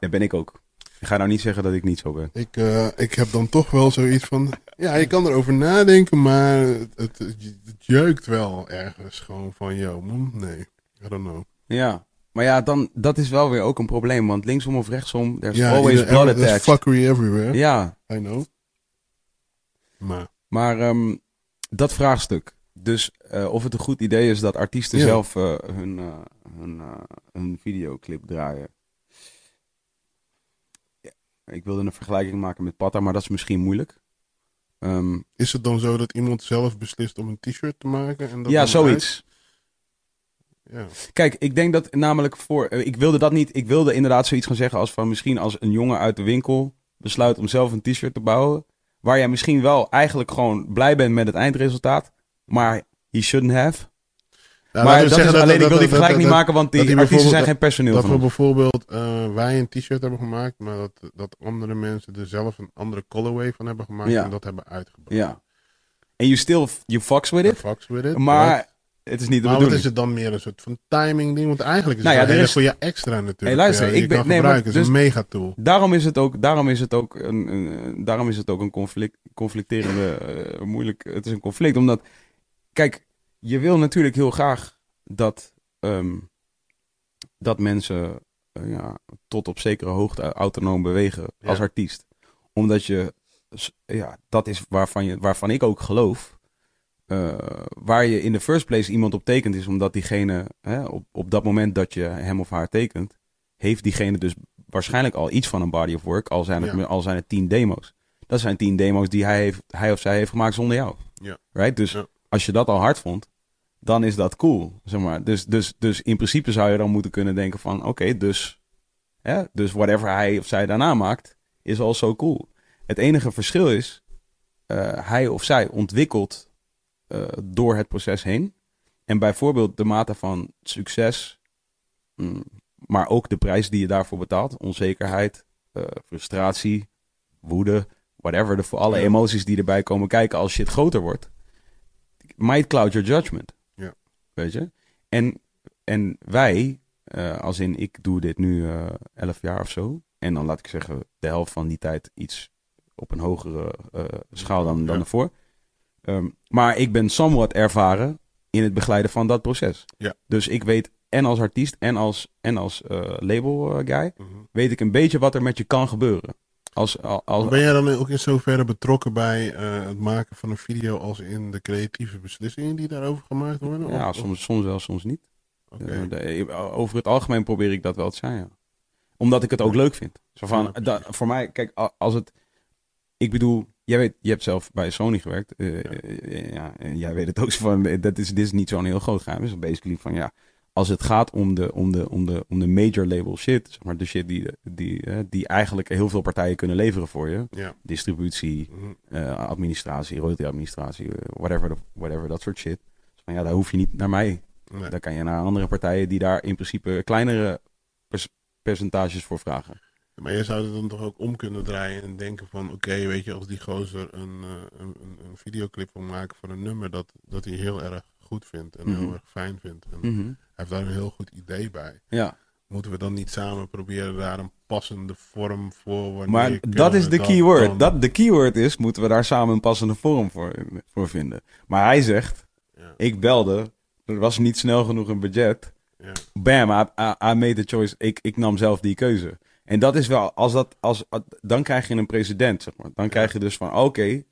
Dat ben ik ook. Ik ga nou niet zeggen dat ik niet zo ben. Ik, eh, ik heb dan toch wel zoiets van. Ja, je kan erover nadenken, maar het, het, het jeukt wel ergens gewoon van jou, man. Nee, I don't know. Ja. Maar ja, dan, dat is wel weer ook een probleem. Want linksom of rechtsom, there's Ja, always blood there's attached. fuckery everywhere. Ja, I know. Maar Maar ehm, dat vraagstuk. Dus eh, of het een goed idee is dat artiesten Ja. zelf eh, hun, hun, hun videoclip draaien. Ik wilde een vergelijking maken met Patta, maar dat is misschien moeilijk. Ehm, is het dan zo dat iemand zelf beslist om een t-shirt te maken? En dat ja, zoiets. Ja. Kijk, ik denk dat namelijk voor. eh, Ik wilde dat niet. Ik wilde inderdaad zoiets gaan zeggen als van misschien als een jongen uit de winkel besluit om zelf een t-shirt te bouwen. Waar jij misschien wel eigenlijk gewoon blij bent met het eindresultaat. Maar he shouldn't have. Nou, maar dat is alleen, ik wil die dat- vergelijking niet dat- maken, want dat die die artiesten zijn geen personeel Dat we bijvoorbeeld eh, wij een t-shirt hebben gemaakt, maar dat, dat andere mensen er zelf een andere colorway van hebben gemaakt Ja. en dat hebben uitgebracht. Ja. En you still, you fucks with it. Fucks with it. Maar right? het is niet de Maar wat is het dan meer een soort van timing ding? Want eigenlijk is Nou ja, het een hele is- goede extra natuurlijk. Hey, luister, ja, ik ben- nee, maar. Het is dus- een mega tool. Daarom is het ook, daarom is het ook een, een, daarom is het ook een conflict, conflicterende, eh, moeilijk. Het is een conflict, omdat, kijk, je wil natuurlijk heel graag dat, ehm, dat mensen eh, ja, tot op zekere hoogte autonoom bewegen als artiest. Omdat je, ja, dat is waarvan, je, waarvan ik ook geloof. eh, waar je in de first place iemand op tekent is omdat diegene, hè, op, op dat moment dat je hem of haar tekent, heeft diegene dus waarschijnlijk al iets van een body of work, al zijn het, Ja. al zijn het tien demo's. Dat zijn tien demo's die hij, heeft, hij of zij heeft gemaakt zonder jou. Ja. Right? Dus Ja. Als je dat al hard vond, dan is dat cool. Zeg maar. dus, dus, dus in principe zou je dan moeten kunnen denken van... Oké, dus, hè, dus whatever hij of zij daarna maakt, is al zo cool. Het enige verschil is... eh, hij of zij ontwikkelt eh, door het proces heen. En bijvoorbeeld de mate van succes... mm, maar ook de prijs die je daarvoor betaalt. Onzekerheid, eh, frustratie, woede... Whatever, de, voor alle emoties die erbij komen kijken als shit groter wordt. Might cloud your judgment. Ja. Weet je? En, en wij, eh, als in ik doe dit nu eh, elf jaar of zo. En dan laat ik zeggen, de helft van die tijd iets op een hogere eh, schaal dan, dan Ja. ervoor. Ehm, maar ik ben somewhat ervaren in het begeleiden van dat proces. Ja. Dus ik weet en als artiest en als, en als label guy, Mhm. weet ik een beetje wat er met je kan gebeuren. Als, als, Ben jij dan ook in zoverre betrokken bij eh, het maken van een video als in de creatieve beslissingen die daarover gemaakt worden? ja, Of- soms, soms wel, soms niet. Eh, de- over het algemeen probeer ik dat wel te zijn, ja. Omdat ik het ook leuk vind. Zo van, Ja, precies. da- voor mij, kijk, als het... Ik bedoel, jij weet, je hebt zelf bij Sony gewerkt. eh, Ja. eh, ja, en jij weet het ook zo van, eh, dat is, dit is niet zo'n heel groot geheim. Is basically van, ja, als het gaat om de, om de, om de, om de major label shit, zeg maar, de shit die, die, die eigenlijk heel veel partijen kunnen leveren voor je. Ja. Distributie, Mhm. eh, administratie, royalty-administratie, eh, whatever, whatever, dat soort shit. Dus van, ja, daar hoef je niet naar mij Nee. dan kan je naar andere partijen die daar in principe kleinere percentages voor vragen. Maar je zou het dan toch ook om kunnen draaien en denken van... Oké, weet je, als die gozer een, eh, een, een, een videoclip wil maken voor een nummer... Dat, dat hij heel erg goed vindt en Mhm. heel erg fijn vindt. En hij heeft daar een heel goed idee bij. Ja, Moeten we dan niet samen proberen daar een passende vorm voor... Wanneer maar dat is de dan- keyword. dan- Dat, de keyword is, moeten we daar samen een passende vorm voor, voor vinden. Maar hij zegt, Ja, ik belde, er was niet snel genoeg een budget. ja. Bam, I, I, I made the choice. Ik, ik nam zelf die keuze. En dat is wel, als dat, als, dan krijg je een president, zeg maar. Dan krijg je dus van, oké, eh,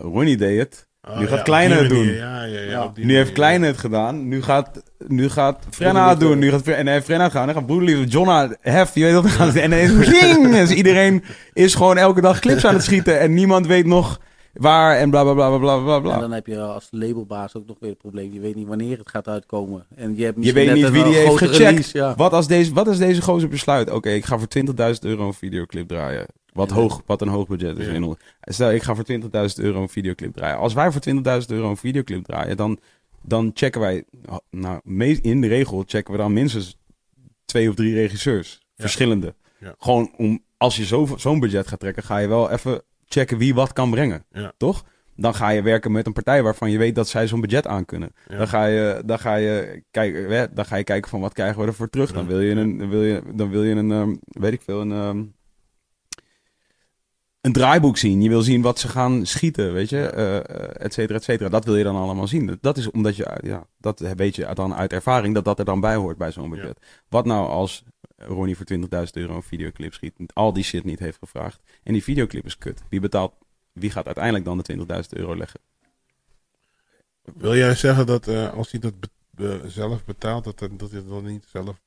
Ronnie deed het. Oh, Nu gaat op Kleine het doen. Ja, ja, Nu heeft Kleine ja. het gedaan. Nu gaat, nu gaat Frenna het doen. Nu gaat, Fre- en hij heeft Frenna gedaan. Dan gaat broederlief Jonna hef. Je weet wat gaat. En ineens pling! Dus iedereen is gewoon elke dag clips aan het schieten. En niemand weet nog waar en bla bla bla bla bla En bla. dan heb je als labelbaas ook nog weer het probleem. Je weet niet wanneer het gaat uitkomen. En je, hebt Je weet net niet wie die heeft gecheckt. release, ja. Wat als deze, wat als deze gozer besluit? Oké, ik ga voor 20.000 euro een videoclip draaien. Wat, hoog, wat een hoog budget is. Ja. Stel, ik ga voor 20.000 euro een videoclip draaien. Als wij voor 20.000 euro een videoclip draaien, dan, dan checken wij... Nou, in de regel checken we dan minstens twee of drie regisseurs. Verschillende. Ja. Gewoon om, als je zo- zo'n budget gaat trekken, ga je wel even checken wie wat kan brengen. Toch? Dan ga je werken met een partij waarvan je weet dat zij zo'n budget aan kunnen. Dan, ga je, dan, ga je kijken, dan ga je kijken van wat krijgen we ervoor terug. Dan wil je een, dan wil je, dan wil je een ehm, weet ik veel, een, ehm, een draaiboek zien. Je wil zien wat ze gaan schieten, weet je, eh, et cetera, et cetera. Dat wil je dan allemaal zien. Dat- Dat is omdat je, ja, dat weet je dan uit ervaring dat dat er dan bij hoort bij zo'n budget. Wat nou als Ronnie voor 20.000 euro een videoclip schiet, al die shit niet heeft gevraagd en die videoclip is kut. Wie betaalt, wie gaat uiteindelijk dan de 20.000 euro leggen? Wil jij zeggen dat eh, als hij dat be- zelf betaalt, dat, dat hij dan niet zelf...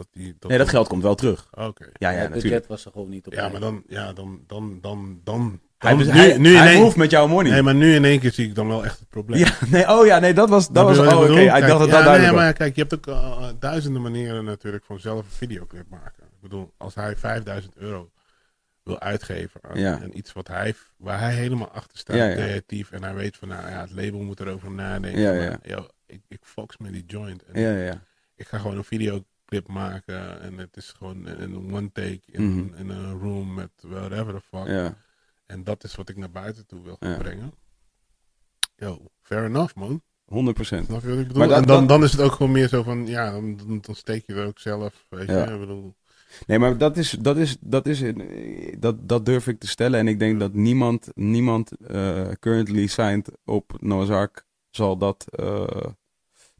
Dat die, dat Nee, dat geld komt wel terug. Oké. Ja, ja, het natuurlijk. budget was er gewoon niet op. Ja, maar dan, ja, dan, dan, dan, dan. Hij, dan- hij, hij in één- met jouw money. Nee, maar nu in één keer zie ik dan wel echt het probleem. ja, nee, oh ja, nee, dat was, dat was, oh oké, ik Kijk, dacht dat ja, dat nee, duidelijk maar kijk, je hebt ook eh, duizenden manieren natuurlijk van zelf een videoclip maken. Ik bedoel, als hij 5000 euro wil uitgeven aan, Ja. aan iets wat hij, waar hij helemaal achter staat, Ja, ja. creatief, en hij weet van, nou ja, het label moet erover nadenken. Ja, maar, yo, ik, ik fox met die joint. En Ja, ja, ja. ik ga gewoon een videoclip maken en het is gewoon een one take in, Mhm. in een room met whatever the fuck. ja. En dat is wat ik naar buiten toe wil gaan Ja. brengen. Yo, fair enough man. 100 procent. Maar dat- en dan, dan is het ook gewoon meer zo van, ja, dan, steek je er ook zelf, weet je. Ja. Ik bedoel, Nee, maar dat is, dat is, dat is, dat, dat durf ik te stellen. En ik denk dat niemand, niemand eh, currently signed op Noah's Ark zal dat eh,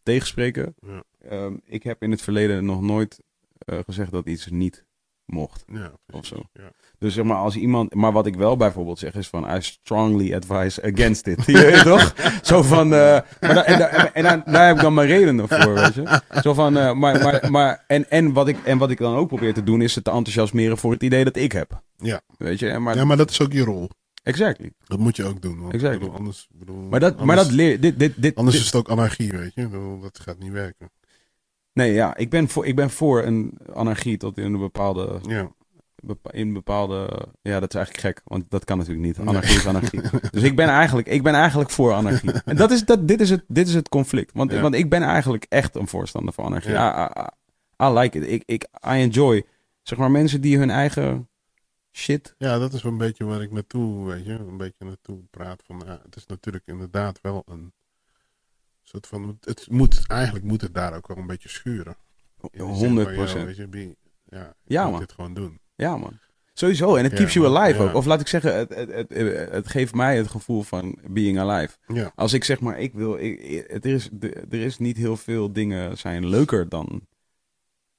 tegenspreken. Ja. Ehm, ik heb in het verleden nog nooit eh, gezegd dat iets niet mocht. Ja, Of zo. Ja. Dus zeg maar, als iemand. Maar wat ik wel bijvoorbeeld zeg is van. I strongly advise against it. Je weet toch? Zo van. eh, maar dan, en daar, en daar, daar heb ik dan mijn redenen voor, weet je. Zo van. eh, maar, maar, maar, en, en, wat ik, en wat ik dan ook probeer te doen is het te enthousiasmeren voor het idee dat ik heb. Ja. Weet je, maar. ja, maar dat is ook je rol. Exactly. Dat moet je ook doen. Want, Exactly. bedoel, anders, bedoel, Maar dat, maar dat leer. Dit, dit, dit, anders dit- is het ook anarchie, weet je. Bedoel, dat gaat niet werken. Nee, ja, ik ben, voor, ik ben voor een anarchie tot in een bepaalde, Ja. bepa- in bepaalde... Ja, dat is eigenlijk gek, want dat kan natuurlijk niet. Nee. Anarchie is anarchie. Dus ik ben eigenlijk, ik ben eigenlijk voor anarchie. En dat is, dat, dit, is het, dit is het conflict. Want, Ja. want ik ben eigenlijk echt een voorstander van anarchie. Ja. I, I- I like it. Ik, ik, I enjoy. Zeg maar mensen die hun eigen shit... ja, dat is wel een beetje waar ik naartoe, weet je. Een beetje naartoe praat van, ja, het is natuurlijk inderdaad wel een soort van, het moet, eigenlijk moet het daar ook wel een beetje schuren. In de zin 100 van, procent. Ja, ja, moet man. dit gewoon doen. Ja, man. Sowieso. En het Ja, keeps you alive ja. ook. Of laat ik zeggen, het, het, het, het, het geeft mij het gevoel van being alive. Ja, Als ik zeg maar, ik wil, ik, het is, er is niet heel veel dingen zijn leuker dan,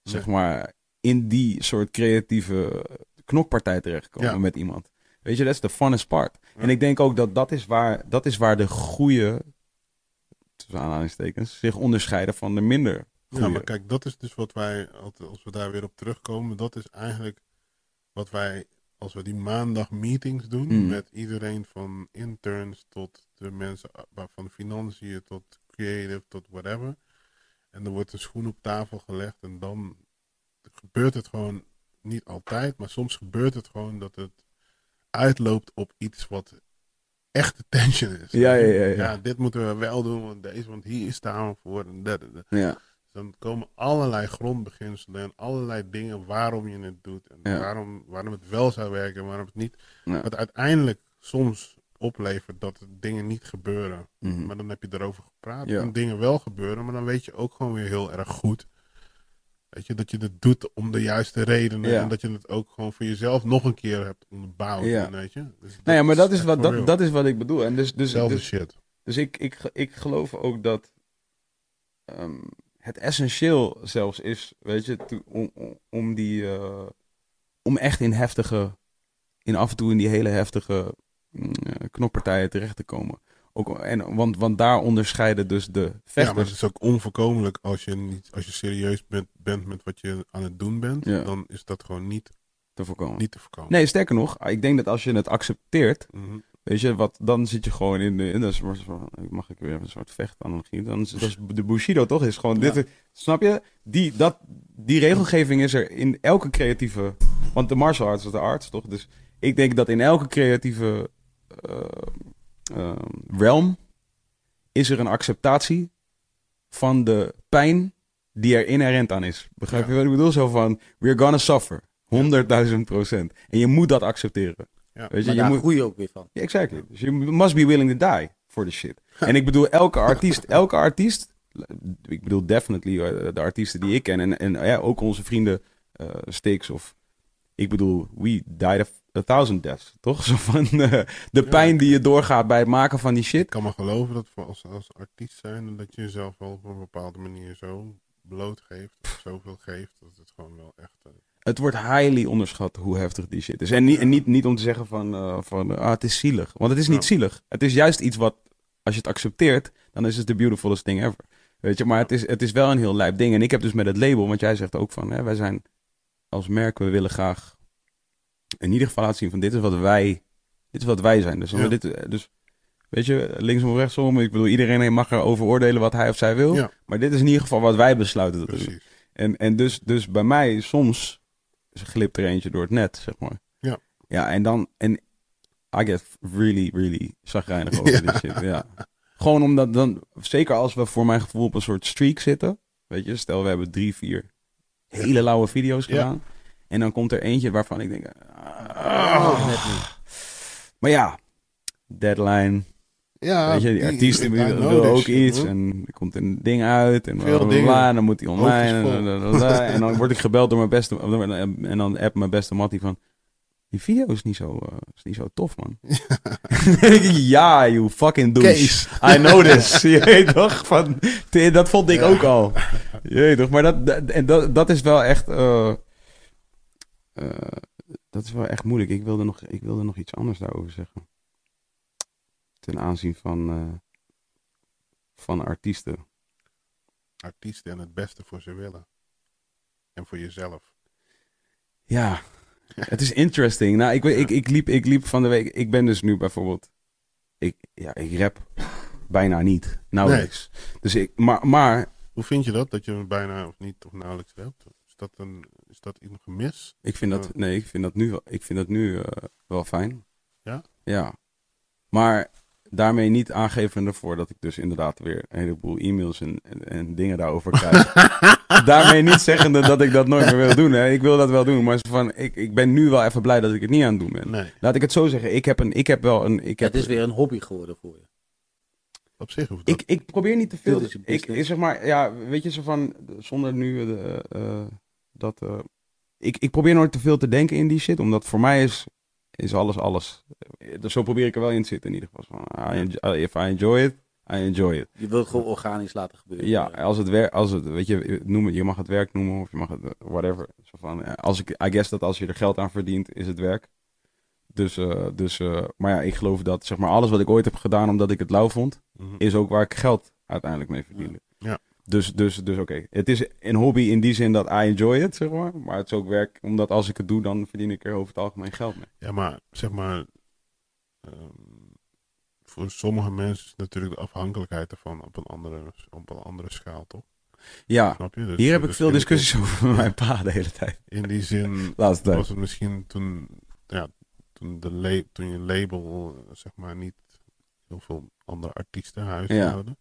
zeg maar, in die soort creatieve knokpartij terechtkomen met iemand. Weet je, dat is de funnest part. En ik denk ook dat dat is waar, dat is waar de goede, tussen aanhalingstekens, zich onderscheiden van de minder ja, maar kijk, dat is dus wat wij, als we daar weer op terugkomen, dat is eigenlijk wat wij, als we die maandag meetings doen, Mm. met iedereen van interns tot de mensen uh, van financiën tot creative tot whatever. En er wordt een schoen op tafel gelegd en dan gebeurt het gewoon niet altijd, maar soms gebeurt het gewoon dat het uitloopt op iets wat echte tension is. Ja, ja, ja, ja. dit moeten we wel doen, want deze, want hier staan we voor en dat. ja. Dan komen allerlei grondbeginselen en allerlei dingen waarom je het doet. En Ja. waarom, waarom het wel zou werken en waarom het niet. Ja. Wat uiteindelijk soms oplevert dat dingen niet gebeuren. Mhm. Maar dan heb je erover gepraat Ja. en dingen wel gebeuren. Maar dan weet je ook gewoon weer heel erg goed. Weet je, dat je het doet om de juiste redenen. Ja. En dat je het ook gewoon voor jezelf nog een keer hebt onderbouwd. Ja. Weet je? Dus Nou ja, maar dat is, wat, dat, real. dat is wat ik bedoel. En dus, dus, Zelfde dus, shit. Dus ik, ik, ik geloof ook dat ehm, het essentieel zelfs is, weet je, to- om, om- om die, eh, om echt in heftige, in af en toe in die hele heftige mm, eh, knoppartijen terecht te komen. Ook, en, want, want daar onderscheiden dus de Ja, maar het is ook onvoorkomelijk als je, niet, als je serieus bent, bent met wat je aan het doen bent. Ja. Dan is dat gewoon niet, te voorkomen. niet te voorkomen. Nee, sterker nog, ik denk dat als je het accepteert, Mhm. Weet je, wat, dan zit je gewoon in de. In mag ik weer een soort vechtanalogie? Dan is dat is de Bushido toch? Is gewoon dit. Snap je? Die, dat, die regelgeving is er in elke creatieve. Want de martial arts is de arts toch? Dus ik denk dat in elke creatieve eh, eh, realm is er een acceptatie van de pijn die er inherent aan is. Begrijp je Ja. wat ik bedoel? Zo van, we're gonna suffer. 100.000 procent. En je moet dat accepteren. Ja. Weet je, Maar je daar moet, groei je ook weer van. ja, exactly. Dus je must be willing to die for the shit. En ik bedoel, elke artiest, elke artiest, ik bedoel definitely eh, de artiesten die ik ken en, en ja, ook onze vrienden eh Sticks of, ik bedoel, we died a, a thousand deaths, toch? Zo van eh, de pijn die je doorgaat bij het maken van die Ik shit. kan me geloven dat we als, als artiest zijn dat je jezelf wel op een bepaalde manier zo blootgeeft, of zoveel geeft, dat het gewoon wel echt. eh, Het wordt highly onderschat hoe heftig die shit is. En niet, en niet, niet om te zeggen van, eh, van ah, het is zielig. Want het is niet zielig. Het is juist iets wat, als je het accepteert, dan is het de beautifulest thing ever. Weet je, maar het is, het is wel een heel lijp ding. En ik heb dus met het label, want jij zegt ook van, hè, wij zijn als merk, we willen graag in ieder geval laten zien van dit is wat wij, dit is wat wij zijn. Dus, Ja. dit, dus weet je, linksom of rechtsom, ik bedoel, iedereen mag erover oordelen wat hij of zij wil. Ja, Maar dit is in ieder geval wat wij besluiten doen. precies. En, en dus, dus bij mij soms glipt er eentje door het net, zeg maar. Ja. Ja, en dan... En I get really, really zagrijnig over Ja. dit shit, ja. Gewoon omdat dan... Zeker als we voor mijn gevoel op een soort streak zitten. Weet je, stel we hebben drie, vier hele lauwe video's Ja. gedaan. En dan komt er eentje waarvan ik denk... Oh, ah. net niet. maar ja, deadline. Ja, weet je, die artiest die I wil ook iets. hoor. En er komt een ding uit. En Veel bla, en dan moet hij online. En, en, en dan word ik gebeld door mijn beste... En dan app mijn beste mattie van... Die video is niet zo, eh, is niet zo tof, man. ja, you fucking douche. Kees. I know this. Je weet toch? Van, dat vond ik ook al. Je weet toch? Maar dat, dat, en dat, dat is wel echt... eh, eh, dat is wel echt moeilijk. Ik wilde, nog, ik wilde nog iets anders daarover zeggen. Ten aanzien van, van artiesten. Artiesten en het beste voor ze willen. En voor jezelf. Ja, het is interesting. Nou, ik, weet- ik, ik, liep, ik liep van de week... Ik ben dus nu bijvoorbeeld... Ik, ja, ik rap bijna niet. Nauwelijks. Dus ik... Maar, maar Hoe vind je dat? Dat je bijna of niet of nauwelijks hebt? Is dat een, is dat een gemis? Ik vind dat, nee, ik vind dat nu, ik vind dat nu eh, wel fijn. Ja? Ja. Maar daarmee niet aangeven ervoor dat ik dus inderdaad weer een heleboel e-mails en, en, en dingen daarover krijg. daarmee niet zeggende dat ik dat nooit meer wil doen. Hè. Ik wil dat wel doen, maar zo van, ik, ik ben nu wel even blij dat ik het niet aan het doen ben. Nee. Laat ik het zo zeggen. Ik heb, een, ik heb wel een... Ik, heb, Het is weer een hobby geworden voor je. Op zich hoeft dat. ik, ik probeer niet te veel. Dit is je Ik, zeg maar, ja, weet je, zo van, zonder nu de, eh, dat. eh, ik, ik probeer nooit te veel te denken in die shit, omdat voor mij is, is alles alles. Dus zo probeer ik er wel in te zitten in ieder geval. Van, I enjoy- if I enjoy it, I enjoy it. Je wilt het gewoon organisch laten gebeuren. Ja, als het werk, als het, weet je, noem het, je mag het werk noemen of je mag het, eh, whatever. Zo van, eh, als ik, I guess dat als je er geld aan verdient, is het werk. Dus, eh, dus eh, maar ja, ik geloof dat, zeg maar, alles wat ik ooit heb gedaan omdat ik het lauw vond, Mhm. is ook waar ik geld uiteindelijk mee verdiende. Ja. Dus, dus, dus oké. Het is een hobby in die zin dat I enjoy it, zeg maar. Maar het is ook werk, omdat als ik het doe, dan verdien ik er over het algemeen geld mee. Ja, maar zeg maar. ehm, voor sommige mensen is natuurlijk de afhankelijkheid ervan op een andere, op een andere schaal, toch? Ja, Snap je? Dus- hier heb ik dus veel discussies over met mijn pa de hele tijd. In die zin tijd. was het misschien toen, ja, toen, de toen je label, eh, zeg maar, niet heel veel andere artiesten huishouden.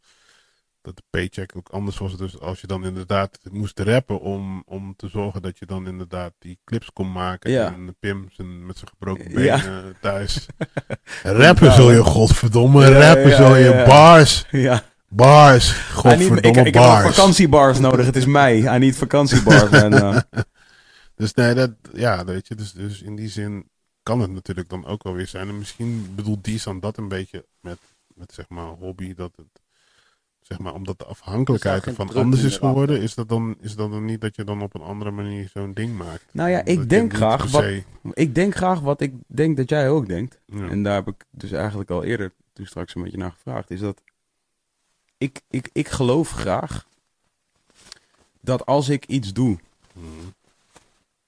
Dat de paycheck ook anders was. Dus als je dan inderdaad moest rappen om, om te zorgen dat je dan inderdaad die clips kon maken. Ja. En Pim zijn, met zijn gebroken Ja. benen thuis. rappen zul je, godverdomme. Ja, rappen zul je. Bars. Ja. Bars. Godverdomme ik, ik heb bars. vakantiebars nodig. Het is mei. I need vakantiebars. En, eh, Dus nee, dat, ja, weet je, dus, dus in die zin kan het natuurlijk dan ook wel weer zijn. En misschien bedoelt die dan dat een beetje met, met zeg maar hobby, dat het, zeg maar, omdat de afhankelijkheid Er ervan anders is geworden, is dat, dan, is dat dan niet dat je dan op een andere manier zo'n ding maakt? Nou ja, ik denk graag wat- ik denk graag wat ik denk dat jij ook denkt. ja. En daar heb ik dus eigenlijk al eerder toen straks een beetje naar gevraagd. Is dat ik, ik, ik geloof graag dat als ik iets doe Mhm.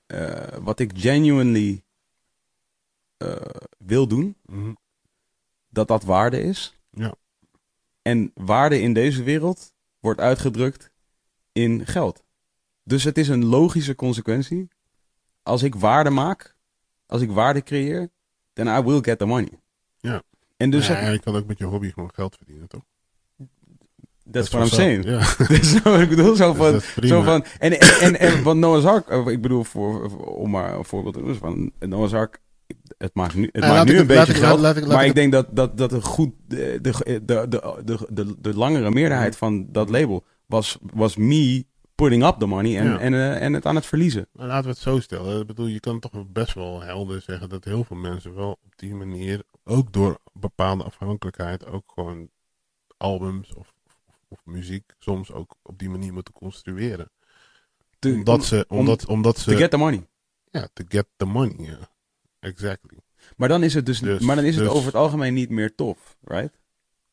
eh, wat ik genuinely eh, wil doen, Mhm. dat dat waarde is. Ja. En waarde in deze wereld wordt uitgedrukt in geld. Dus het is een logische consequentie. Als ik waarde maak, als ik waarde creëer, then I will get the money. Ja. En dus, ja, je kan ook met je hobby gewoon geld verdienen, toch? that's Dat what I'm saying. Ja, Dus nou, ik bedoel zo van, zo van en, en, en, en wat Noah's Ark, eh, ik bedoel, voor, om maar een voorbeeld te noemen, van Noah's Ark, het maakt nu, het maakt laat nu ik een beetje ik- geld, laat ik- laat maar ik ik denk dat, dat, dat een goed, de, de, de, de, de, de, de langere meerderheid van dat label was, was me putting up the money en, Ja. en, eh, en het aan het verliezen. Maar laten we het zo stellen. Ik bedoel, je kan toch best wel helder zeggen dat heel veel mensen wel op die manier, ook door bepaalde afhankelijkheid, ook gewoon albums of, of, of muziek soms ook op die manier moeten construeren. To, omdat ze, om- omdat, omdat ze, to get the money. ja, to get the money, ja. Exactly. Maar dan is het dus, Dus- maar dan is het dus- over het algemeen niet meer tof, right?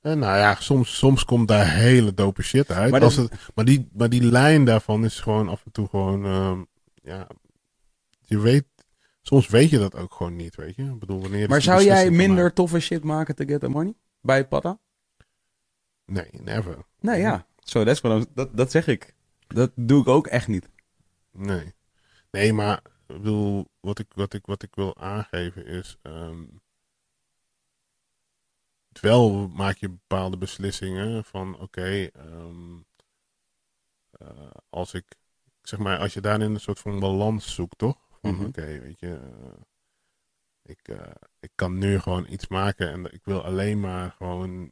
En nou ja, soms, soms komt daar hele dope shit uit. Maar Maar, dat- maar, die, maar die lijn daarvan is gewoon af en toe gewoon, ehm, ja, je weet, soms weet je dat ook gewoon niet, weet je. Ik bedoel, wanneer Maar zou jij minder toffe shit maken to get the money? Bij Pata? Nee, never. Nee, ja. Zo, dat, dat zeg ik. Dat doe ik ook echt niet. Nee. Nee, maar ik bedoel, wat ik, wat ik, wat ik wil aangeven is. ehm, wel maak je bepaalde beslissingen van oké, ehm, eh, als ik zeg maar, als je daarin een soort van balans zoekt, toch? Van Mhm. oké, weet je, eh, ik, eh, ik kan nu gewoon iets maken en ik wil alleen maar gewoon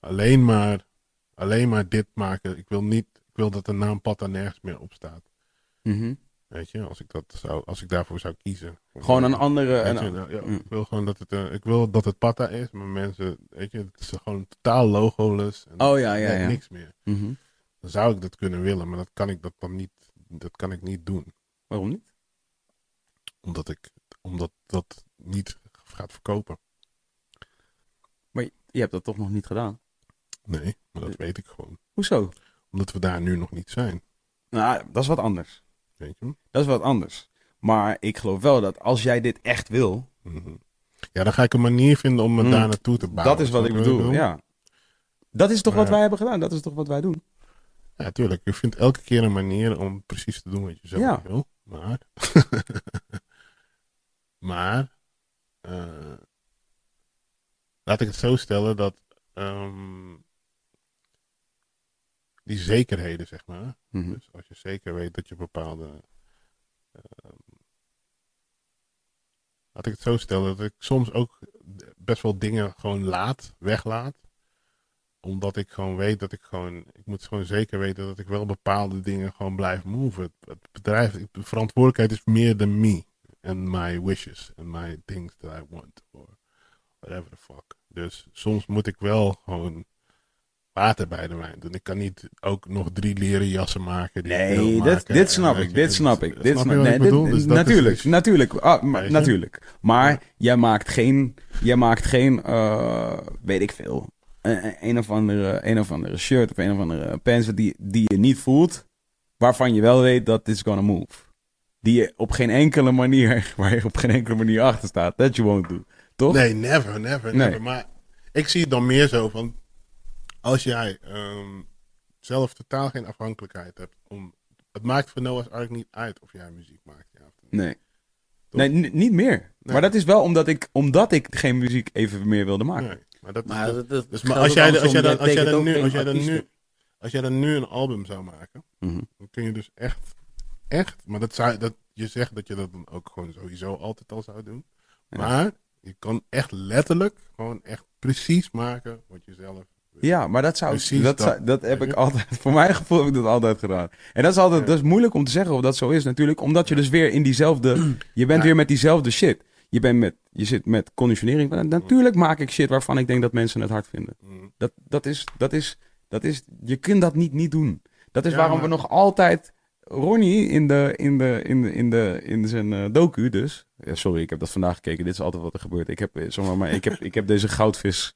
alleen maar alleen maar dit maken. Ik wil niet, ik wil dat de naam Patta nergens meer op staat. Mhm. Weet je, als ik, dat zou, als ik daarvoor zou kiezen. Gewoon een andere... Je, een- nou, ja, Mm. ik wil gewoon dat het, eh, ik wil dat het Pata is, maar mensen, weet je, het is gewoon totaal logoless. En Oh, ja, ja. Niks meer. Mhm. Dan zou ik dat kunnen willen, maar dat kan ik dat dan niet, dat kan ik niet doen. Waarom niet? Omdat ik, omdat dat niet gaat verkopen. Maar je- je hebt dat toch nog niet gedaan? Nee, maar dat weet ik gewoon. Hoezo? Omdat we daar nu nog niet zijn. Nou, dat is wat anders. Weet je? Dat is wat anders. Maar ik geloof wel dat als jij dit echt wil, Mhm. Ja, dan ga ik een manier vinden om me Mm. daar naartoe te bouwen. dat is wat ik bedoel. Ja. Dat is toch Maar wat wij hebben gedaan? Dat is toch wat wij doen? Ja, tuurlijk. Je vindt elke keer een manier om precies te doen wat je zelf Ja. wil. Maar. maar. eh, laat ik het zo stellen dat. ehm, die zekerheden, zeg maar. Mhm. Dus als je zeker weet dat je bepaalde. ehm, laat ik het zo stellen dat ik soms ook best wel dingen gewoon laat, weglaat. Omdat ik gewoon weet dat ik gewoon. Ik moet gewoon zeker weten dat ik wel bepaalde dingen gewoon blijf move. Het, het bedrijf, de verantwoordelijkheid is meer dan me. En my wishes. En my things that I want. Or whatever the fuck. Dus soms moet ik wel gewoon water bij de wijn doen. Ik kan niet ook nog drie leren jassen maken. Die Nee, dit, maken. dit snap ik. je, Dit dus- snap ik. Dit snap je nee, ik? Dus dat is natuurlijk, dus- natuurlijk, ah, maar- je? natuurlijk. Maar Ja. jij maakt geen, jij maakt geen, eh, weet ik veel, een, een of andere, een of andere shirt of een of andere pants die, die je niet voelt, waarvan je wel weet dat it's gonna move. Die je op geen enkele manier, waar je op geen enkele manier achter staat, that you won't do. Toch? Nee, never, never, Nee. never. Maar ik zie het dan meer zo van... Als jij ehm, zelf totaal geen afhankelijkheid hebt om... Het maakt voor Noah's Ark niet uit of jij muziek maakt. Ja, of niet. Nee. Toch? Nee, niet meer. Maar dat is wel omdat ik, omdat ik geen muziek even meer wilde maken. Nee, maar dat is... Maar, dat- dus maar als jij, als jij dan, als jij tekent dan ook nu... Als jij dan nu... Als jij dan nu een album zou maken... Mhm. Dan kun je dus echt... Echt... Maar dat zou, dat, je zegt dat je dat dan ook gewoon sowieso altijd al zou doen. Ja. Maar je kan echt letterlijk... Gewoon echt precies maken wat je zelf... Ja, maar dat zou, Precies dat, dat. heb ik altijd, voor mijn gevoel heb ik dat altijd gedaan. En dat is altijd, dat is moeilijk om te zeggen of dat zo is natuurlijk, omdat je dus weer in diezelfde, je bent Ja. weer met diezelfde shit. Je bent met, je zit met conditionering. Natuurlijk maak ik shit waarvan ik denk dat mensen het hard vinden. Mm. Dat, dat is, dat is, dat is, je kunt dat niet niet doen. Dat is Ja, waarom maar- we nog altijd, Ronnie in de, in de, in de, in de, in zijn eh, docu dus. Ja, sorry, ik heb dat vandaag gekeken. Dit is altijd wat er gebeurt. Ik heb, eh, zeg maar, ik heb, ik heb deze goudvis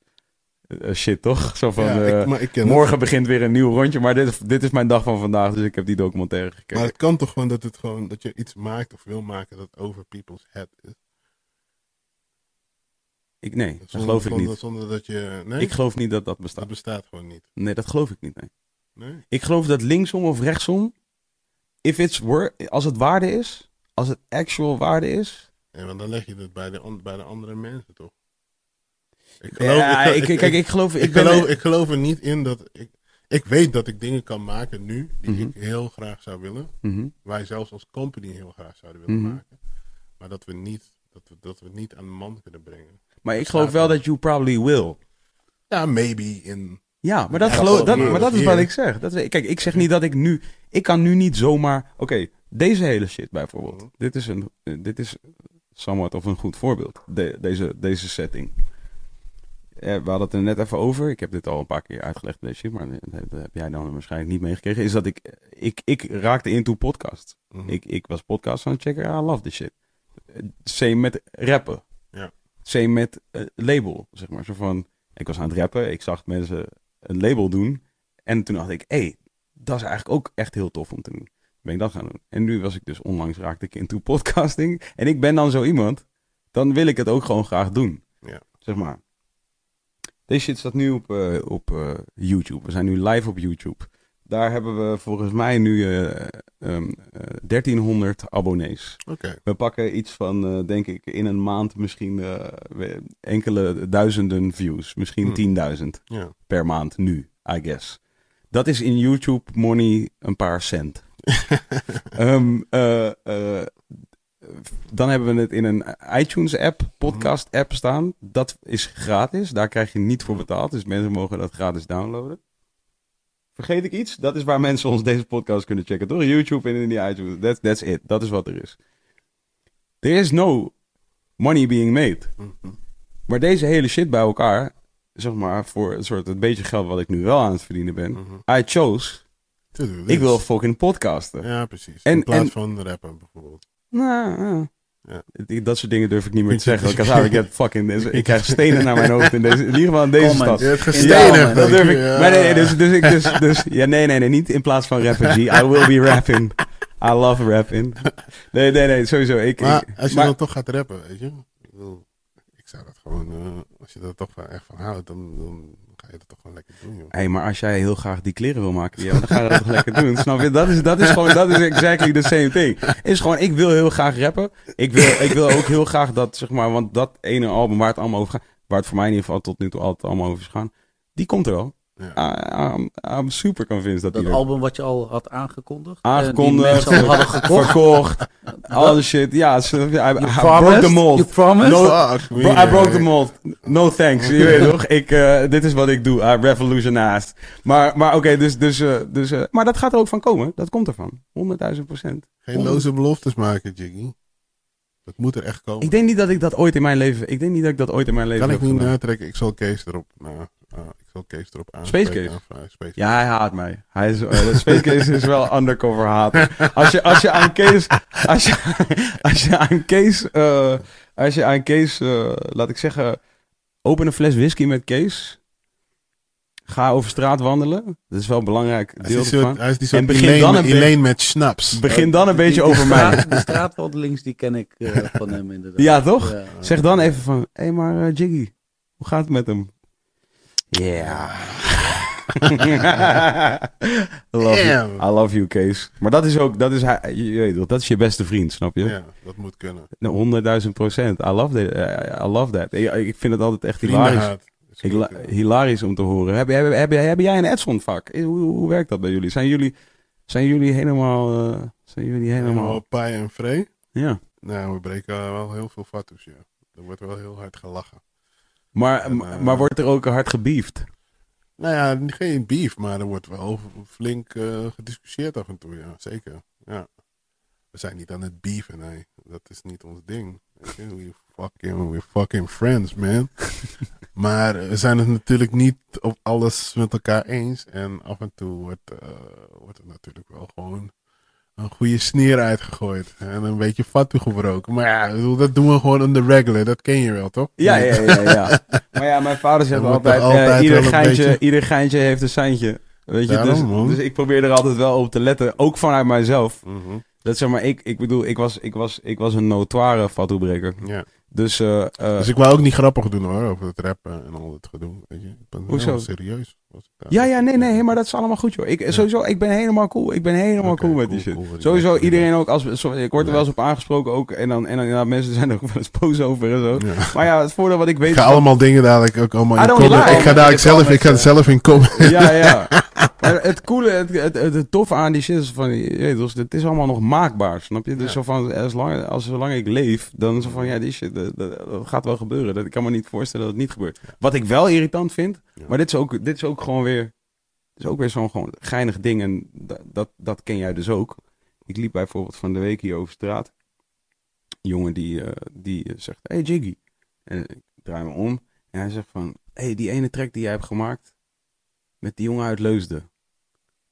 shit toch? Zo van, Ja, eh, ik, maar ik ken het. Morgen begint weer een nieuw rondje, maar dit, dit is mijn dag van vandaag, dus ik heb die documentaire gekeken. Maar het kan toch gewoon dat, het gewoon dat je iets maakt of wil maken dat over people's head is. ik, nee, dat Zonder, geloof ik niet. Zonder dat je... Nee, Ik geloof niet dat dat dat bestaat. bestaat gewoon niet. Nee, dat geloof ik niet. Nee. Nee? Ik geloof dat linksom of rechtsom, if it's als het waarde is, als het actual waarde is. En want dan leg je het bij de, bij de andere mensen toch? Ik ja, ik, ik, kijk, ik geloof, ik, ik ben, geloof, ik geloof er niet in dat... Ik, ik weet dat ik dingen kan maken nu die Mhm. ik heel graag zou willen. Mhm. Wij zelfs als company heel graag zouden willen Mhm. maken. Maar dat we, niet, dat, we, dat we het niet aan de man kunnen brengen. Maar ik geloof wel dat you probably will. Ja, maybe in... Ja, maar dat, geloof, dat geloof maar dat is wat ik zeg. Dat, kijk, ik zeg niet dat ik nu... Ik kan nu niet zomaar... Oké, deze hele shit bijvoorbeeld. Dit is een... Dit is somewhat of een goed voorbeeld. De- deze, deze setting. Eh, we hadden het er net even over. Ik heb dit al een paar keer uitgelegd, deze shit. Maar dat heb jij dan waarschijnlijk niet meegekregen. Is dat ik... Ik, ik raakte into podcast. Mhm. Ik, ik was podcast aan het checken. I love this shit. Eh, Same met rappen. Ja. Same met eh, label. Zeg maar. Zo van, ik was aan het rappen. Ik zag mensen een label doen. En toen dacht ik, hé, hey, dat is eigenlijk ook echt heel tof om te doen. Ben ik dat gaan doen. En nu was ik dus onlangs raakte ik into podcasting. En ik ben dan zo iemand. Dan wil ik het ook gewoon graag doen. Ja. Zeg maar. Deze shit staat nu op, eh, op eh, YouTube. We zijn nu live op YouTube. Daar hebben we volgens mij nu ehm, eh, 1300 abonnees. Oké. We pakken iets van, denk ik, in een maand misschien enkele duizenden views. Misschien Hmm. 10.000 Ja. per maand nu, I guess. Dat is in YouTube money een paar cent. Ehm, eh, dan hebben we het in een iTunes app, podcast app staan. Dat is gratis. Daar krijg je niet voor betaald. Dus mensen mogen dat gratis downloaden. Vergeet ik iets? Dat is waar mensen ons deze podcast kunnen checken. Door YouTube en in die iTunes. That's, that's it. Dat is wat er is. There is no money being made. Mhm. Maar deze hele shit bij elkaar, zeg maar, voor een soort het beetje geld wat ik nu wel aan het verdienen ben. Mhm. I chose, ik wil fucking podcasten. Ja, precies. En- In plaats en- van rappen bijvoorbeeld. Nou, ja. Dat soort dingen durf ik niet meer te zeggen. Because I get fucking, ik krijg stenen naar mijn hoofd in, deze, in ieder geval in deze Comment. stad. Je hebt gestenen. Dat durf ik. Ja. Maar nee, nee, dus, dus ik, dus, dus, ja, nee, nee, nee, niet in plaats van rappen, G. I will be rapping. I love rapping. Nee, nee, nee, sowieso. Ik, Maar ik- als je maar- dan toch gaat rappen, weet je. Ik, bedoel, ik zou dat gewoon, eh, als je er toch wel echt van houdt, dan, dan je dat toch gewoon lekker doen, joh. Hé, maar als jij heel graag die kleren wil maken, dan ga je dat toch lekker doen. Snap je? Dat is, dat is gewoon, dat is exactly the same thing. Is gewoon, ik wil heel graag rappen. Ik wil, ik wil ook heel graag dat, zeg maar, want dat ene album waar het allemaal over gaat, waar het voor mij in ieder geval tot nu toe altijd allemaal over is gaan, die komt er wel. Ja. I'm, I'm super convinced dat Dat die album wat je al had aangekondigd. Aangekondigd, En die mensen al hadden gekocht. verkocht, al die shit. Ja, ze- I, broke the mold. You promised? No, Fuck me, Bro, I broke the mold. No thanks. Je weet toch? Ik, eh, dit is wat ik doe. I revolutionized. Maar, maar oké, dus, dus, eh, dus, eh, maar dat gaat er ook van komen. Dat komt ervan. 100.000 procent. Geen loze beloftes maken, Jiggy. Dat moet er echt komen. Ik denk niet dat ik dat ooit in mijn leven, ik denk niet dat ik dat ooit in mijn leven kan ik niet gedaan. natrekken. Ik zal Kees erop, nou, Kees erop aan. Space Case? Space Ja, hij haat mij. Hij is, uh, Space Case is wel undercover haat. Als je, als je aan Kees, als je, als je aan Kees, eh, als je aan Kees, eh, laat ik zeggen, open een fles whisky met Kees. Ga over straat wandelen. Dat is wel een belangrijk Hij is deel soort, hij is die En begin Elaine, dan een beetje- met snaps. Begin dan een beetje over de mij. De straatwandelings die ken ik eh, van hem inderdaad. Ja, toch? Ja. Zeg dan even van, hé hey, maar eh, Jiggy, hoe gaat het met hem? I, love you. Damn. I love you, Kees. Maar dat is ook, dat is, hij- je weet toch, dat is je beste vriend, snap je? Ja, dat moet kunnen. Nou, Honderdduizend procent. I love that. eh, I love that. Ik, ik vind het altijd echt hilarisch. Ik, hilarisch om te horen. Heb, heb, heb, heb jij een Edson vak? Eh, Hoe, hoe werkt dat bij jullie? Zijn jullie, zijn jullie helemaal, eh, zijn jullie helemaal, Helemaal Pai en Frey. ja. Nou, we breken wel heel veel fatsoes, ja. Er wordt wel heel hard gelachen. Maar, En, eh, maar wordt er ook hard gebiefd? Nou ja, geen beef, maar er wordt wel flink eh, gediscussieerd af en toe, ja. Zeker, ja. We zijn niet aan het beefen, nee. Dat is niet ons ding. We fucking, we're fucking friends, man. maar we zijn het natuurlijk niet op alles met elkaar eens. En af en toe wordt, eh, wordt er natuurlijk wel gewoon een goede sneer uitgegooid. En een beetje fatu gebroken. Maar ja, bedoel, dat doen we gewoon on the regular. Dat ken je wel, toch? Ja, ja, ja, ja. maar ja, mijn vader zegt altijd, eh, ieder, geintje, beetje- ieder geintje heeft een seintje. Weet je, Daarom, dus, man. dus ik probeer er altijd wel op te letten. Ook vanuit mijzelf. Mhm, Dat zeg maar, ik, ik bedoel, ik was, ik was, ik was een notoire fatsoenbreker. ja. Dus, eh, eh, Dus ik wou ook niet grappig doen hoor, over het rappen en al dat gedoe. Weet je. Ik ben Hoezo? serieus. Was ik daar. ja, ja, nee, nee, maar dat is allemaal goed, joh. Ik, sowieso, ik ben helemaal cool. Ik ben helemaal cool met cool, die shit. cool, sowieso, iedereen ja. ook, als, we- sorry, ik word er wel eens op aangesproken ook. En dan, en dan ja, mensen zijn er ook wel eens boos over en zo. Ja. Maar ja, het voordeel wat ik weet... Ik ga allemaal dingen dadelijk ook allemaal in don't comment. lie. Ik ga dadelijk zelf, ik ga zelf in comment. Ja, ja. Het coole, het, het, het, het toffe aan die shit is van, je weet toch, het is allemaal nog maakbaar, snap je? Dus Ja. zo van, als lang, als zolang ik leef, dan zo van, ja, die shit, dat, dat, dat gaat wel gebeuren. Dat, ik kan me niet voorstellen dat het niet gebeurt. Wat ik wel irritant vind, Ja. maar dit is ook, dit is ook gewoon weer, dit is ook weer zo'n gewoon geinig ding en dat, dat, dat ken jij dus ook. Ik liep bijvoorbeeld van de week hier over straat. Een jongen die, eh, die zegt, hey Jiggy. En ik draai me om en hij zegt van, hey, die ene track die jij hebt gemaakt, met die jongen uit Leusden.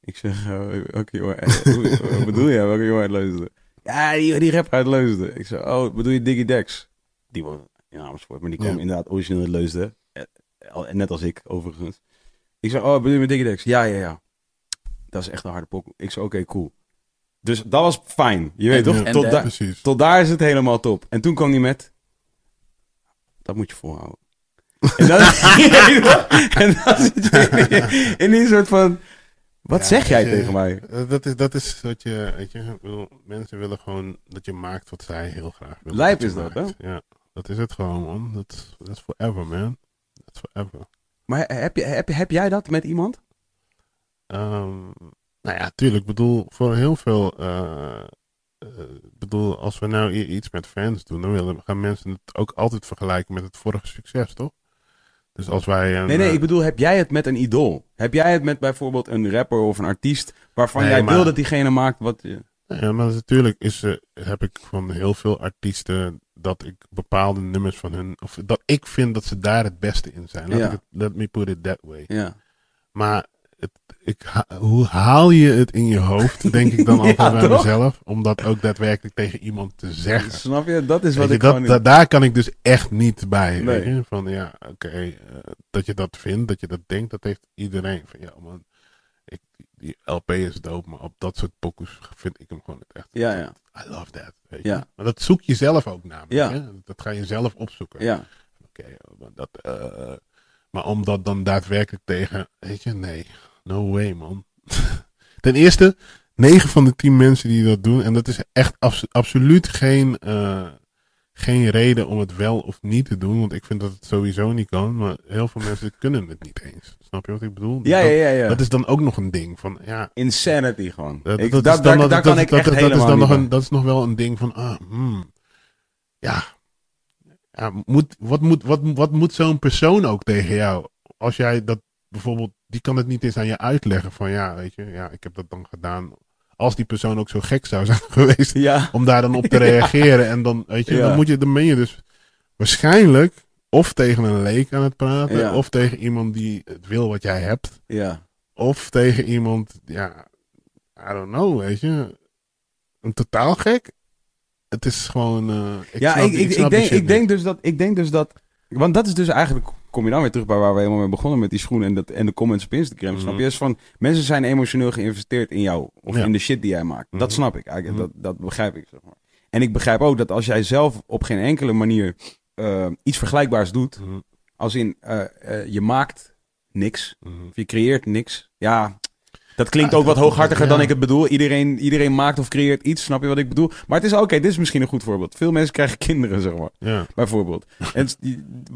Ik zeg, eh, welke jongen, eh, hoe- wat bedoel je, welke jongen uit Leusden? Ja, die, die rapper uit Leusden. Ik zeg, oh, bedoel je Diggy Dex? Die woont in Amersfoort, maar die kwam Ja. inderdaad origineel uit Leusden. Eh, Net als ik, overigens. Ik zeg, oh, bedoel je met Diggy Dex? Ja, ja, ja. Dat is echt een harde pok. Ik zeg, oké, cool. Dus dat was fijn. Je weet toch? en Tot, Precies. tot daar is het helemaal top. En toen kwam hij met... Dat moet je volhouden. En dan, en dan zit je in, in die soort van... Wat Ja, zeg jij je, tegen mij? eh, Dat is, dat is wat je, weet je, bedoel, mensen willen gewoon dat je maakt wat zij heel graag willen. Lijp is dat, maakt. Ja, dat is het gewoon, man. Dat is forever, man. Dat is forever. Maar heb, je, heb, heb jij dat met iemand? Ehm, nou ja, tuurlijk. Ik bedoel, voor heel veel. ik bedoel, als we nou iets met fans doen, dan willen, gaan mensen het ook altijd vergelijken met het vorige succes, toch? Dus als wij een, Nee, nee, eh, ik bedoel, heb jij het met een idool? Heb jij het met bijvoorbeeld een rapper of een artiest waarvan Nee, jij maar- wil dat diegene maakt wat je... Ja, maar natuurlijk is, eh, heb ik van heel veel artiesten dat ik bepaalde nummers van hun, of dat ik vind dat ze daar het beste in zijn. Laat Ja. ik het, let me put it that way. Ja. Maar het, ik, hoe haal je het in je hoofd, denk ik dan Ja, altijd bij toch? mezelf, om dat ook daadwerkelijk tegen iemand te zeggen. Snap je? Dat is wat je, ik dat, gewoon... da- daar kan ik dus echt niet bij. weet Nee. je? Van ja, oké, eh, dat je dat vindt, dat je dat denkt, dat heeft iedereen. Van ja, man, ik, die LP is dope, maar op dat soort pokus vind ik hem gewoon het echt. Ja, ja. I love that. Weet je? Ja. Maar dat zoek je zelf ook namelijk. Ja. Hè? Dat ga je zelf opzoeken. Ja. Oké, maar dat, eh, maar om dat dan daadwerkelijk tegen, weet je, nee, no way man. Ten eerste, 9 van de 10 mensen die dat doen, en dat is echt abso- absoluut geen, eh, geen reden om het wel of niet te doen, want ik vind dat het sowieso niet kan, maar heel veel mensen kunnen het niet eens. Snap je wat ik bedoel? Ja, dat, ja, ja, ja. dat is dan ook nog een ding van, ja, Insanity gewoon. dat, Ik- dat daar kan ik echt is dan nog een, dat is nog wel een ding van, ah, hmm, ja, ja moet, wat moet, wat, wat moet zo'n persoon ook tegen jou? Als jij dat bijvoorbeeld, die kan het niet eens aan je uitleggen van, ja, weet je, ja, ik heb dat dan gedaan. Als die persoon ook zo gek zou zijn geweest Ja. om daar dan op te reageren en dan, weet je, Ja. dan moet je, dan ben je dus waarschijnlijk of tegen een leek aan het praten, of tegen iemand die het wil wat jij hebt. Ja. Of tegen iemand, ja, I don't know, weet je. Een totaal gek. Het is gewoon. eh, ik ja, snap- ik, ik, ik, denk, ik, denk dus dat, ik denk dus dat... Want dat is dus eigenlijk... Kom je dan weer terug bij waar we helemaal mee begonnen met die schoenen en, dat, en de comments op Instagram. Snap je? Mhm. Is van, mensen zijn emotioneel geïnvesteerd in jou. Of Ja. in de shit die jij maakt. Dat Mhm. snap ik. Eigenlijk, Mhm. dat, dat begrijp ik, zeg maar. En ik begrijp ook dat als jij zelf op geen enkele manier eh, iets vergelijkbaars doet. Mhm, Als in, eh, eh, je maakt niks. mhm. Of je creëert niks. Ja, dat klinkt Ja, ook wat hooghartiger ja. dan ik het bedoel. Iedereen, iedereen maakt of creëert iets, snap je wat ik bedoel? Maar het is oké, dit is misschien een goed voorbeeld. Veel mensen krijgen kinderen, zeg maar, Ja. bijvoorbeeld. En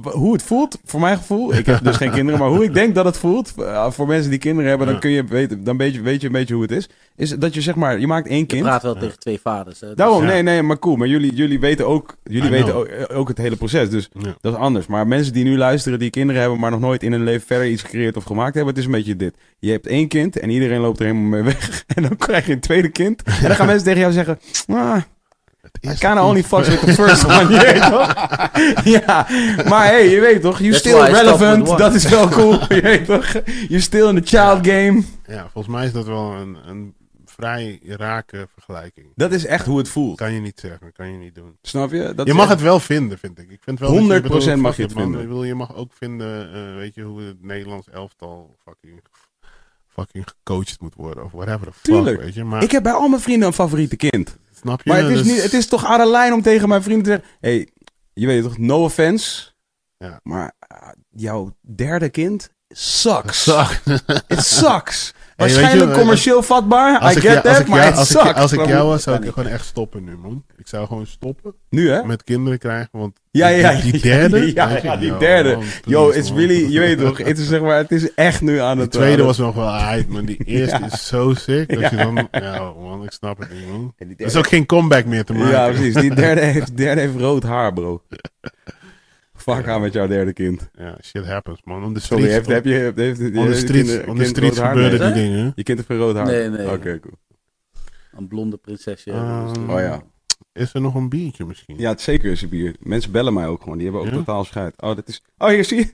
hoe het voelt, voor mijn gevoel, ik heb dus geen kinderen, maar hoe ik denk dat het voelt, eh, voor mensen die kinderen hebben, dan kun je weten, dan weet je, weet je een beetje hoe het is. Is dat je zeg maar, je maakt één Je kind. praat wel Ja. tegen twee vaders. Hè? Dus- Daarom, Ja. nee, nee, maar cool. Maar jullie, jullie weten ook, jullie weten ook, eh, ook het hele proces. Dus Ja. dat is anders. Maar mensen die nu luisteren, die kinderen hebben, maar nog nooit in hun leven verder iets gecreëerd of gemaakt hebben, het is een beetje dit. Je hebt één kind en iedereen loopt er helemaal mee weg. En dan krijg je een tweede kind. En dan gaan mensen tegen jou zeggen, ah, I is kinda only fucks with the first one. Je weet toch? ja, maar hey, je weet toch? You That's still relevant. Dat is wel cool. je weet toch? You're still in the child game. Ja, volgens mij is dat wel een, een vrij rake vergelijking. Dat is echt hoe het voelt. Kan je niet zeggen, kan je niet doen. Snap je? Dat je mag echt- het wel vinden, vind ik. ik vind wel 100% dat je, mag je het man. vinden. Bedoel, je mag ook vinden, eh, weet je, hoe het Nederlands elftal fucking, fucking gecoacht moet worden. Of whatever the fuck, Tuurlijk. weet je. Maar, Ik heb bij al mijn vrienden een favoriete kind. snap je? Maar het is, Dus- niet, het is toch aan de lijn om tegen mijn vrienden te zeggen... hey, je weet toch, no offense. Ja. Maar ah, jouw derde kind sucks. Suck. It sucks. Waarschijnlijk je, commercieel vatbaar. Als I get that, ik, maar jou, it als, ik, als ik jou was, zou ik gewoon echt stoppen nu, man. Ik zou gewoon stoppen Nu, hè? met kinderen krijgen, want Ja, ja, die, derde... ja, die derde. man, Yo, it's man. really... Je weet toch, het is, zeg maar, het is echt nu aan het... tweede aan het- was nog wel uit, maar die eerste is zo sick. Dat je dan... Ja, man, ik snap het niet, man. Er is ook geen comeback meer te maken. Ja, precies. Die derde heeft, die derde heeft rood haar, bro. Fuck aan met jouw derde kind. Ja, shit happens, man. On the Sorry, streets, heeft, heb je... Heeft, heeft, on the on the gebeurden Nee. die dingen. Je kind heeft geen rood haar? Nee, nee. Oké, cool. Een blonde prinsesje. Ah. Oh ja. Is er nog een biertje misschien? Ja, het zeker is een bier. Mensen bellen mij ook gewoon. Die hebben ook Ja? totaal scheid. Oh, dat is... Oh, hier zie je.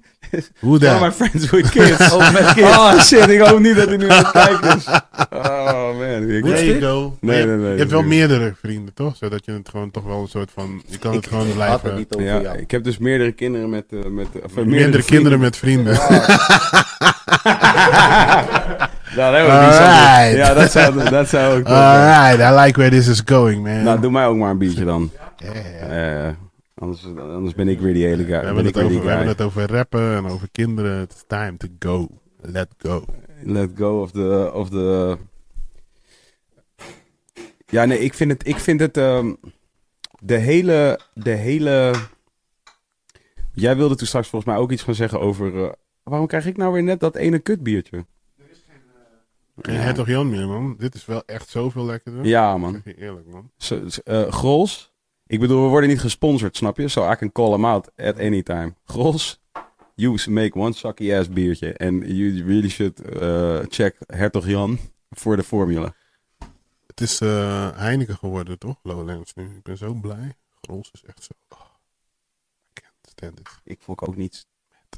Hoe All dat? my friends with kids. Oh, met kids. Oh, shit. Ik hoop niet dat hij nu aan het kijken is. Oh, man. Ik- There you go. Nee, je, nee, nee, je hebt wel meerdere vrienden, toch? Zodat je het gewoon toch wel een soort van... Je kan het gewoon Had blijven... het niet over Ja, jou. ik heb dus meerdere kinderen met... eh, met of, eh, meerdere, kinderen met vrienden. Nou, dat Alright. Ja, dat zou, dat zou ook... Alright, I like where this is going, man. Nou, doe mij ook maar een biertje dan. Yeah. Eh, anders, anders ben ik weer die hele guy. We ben hebben, het over, we hebben het over rappen en over kinderen. It's time to go. Let go. Let go of the... Of the... Ja, nee, ik vind het... Ik vind het ehm, de hele... De hele... Jij wilde toen straks volgens mij ook iets gaan zeggen over... eh, waarom krijg ik nou weer net dat ene kutbiertje? Geen hertog Jan meer, man. Dit is wel echt zoveel lekkerder. Ja, Ik man. zeg je eerlijk, man. Zo- eh, Grols. Ik bedoel, we worden niet gesponsord, snap je? So I can call them out at any time. Grols. You make one sucky ass biertje. En you really should eh, check Hertog Jan voor de formule. Het is eh, Heineken geworden, toch? Lowlands nu. Ik ben zo blij. Grols is echt zo... Oh, I can't stand it. Ik volk ook niet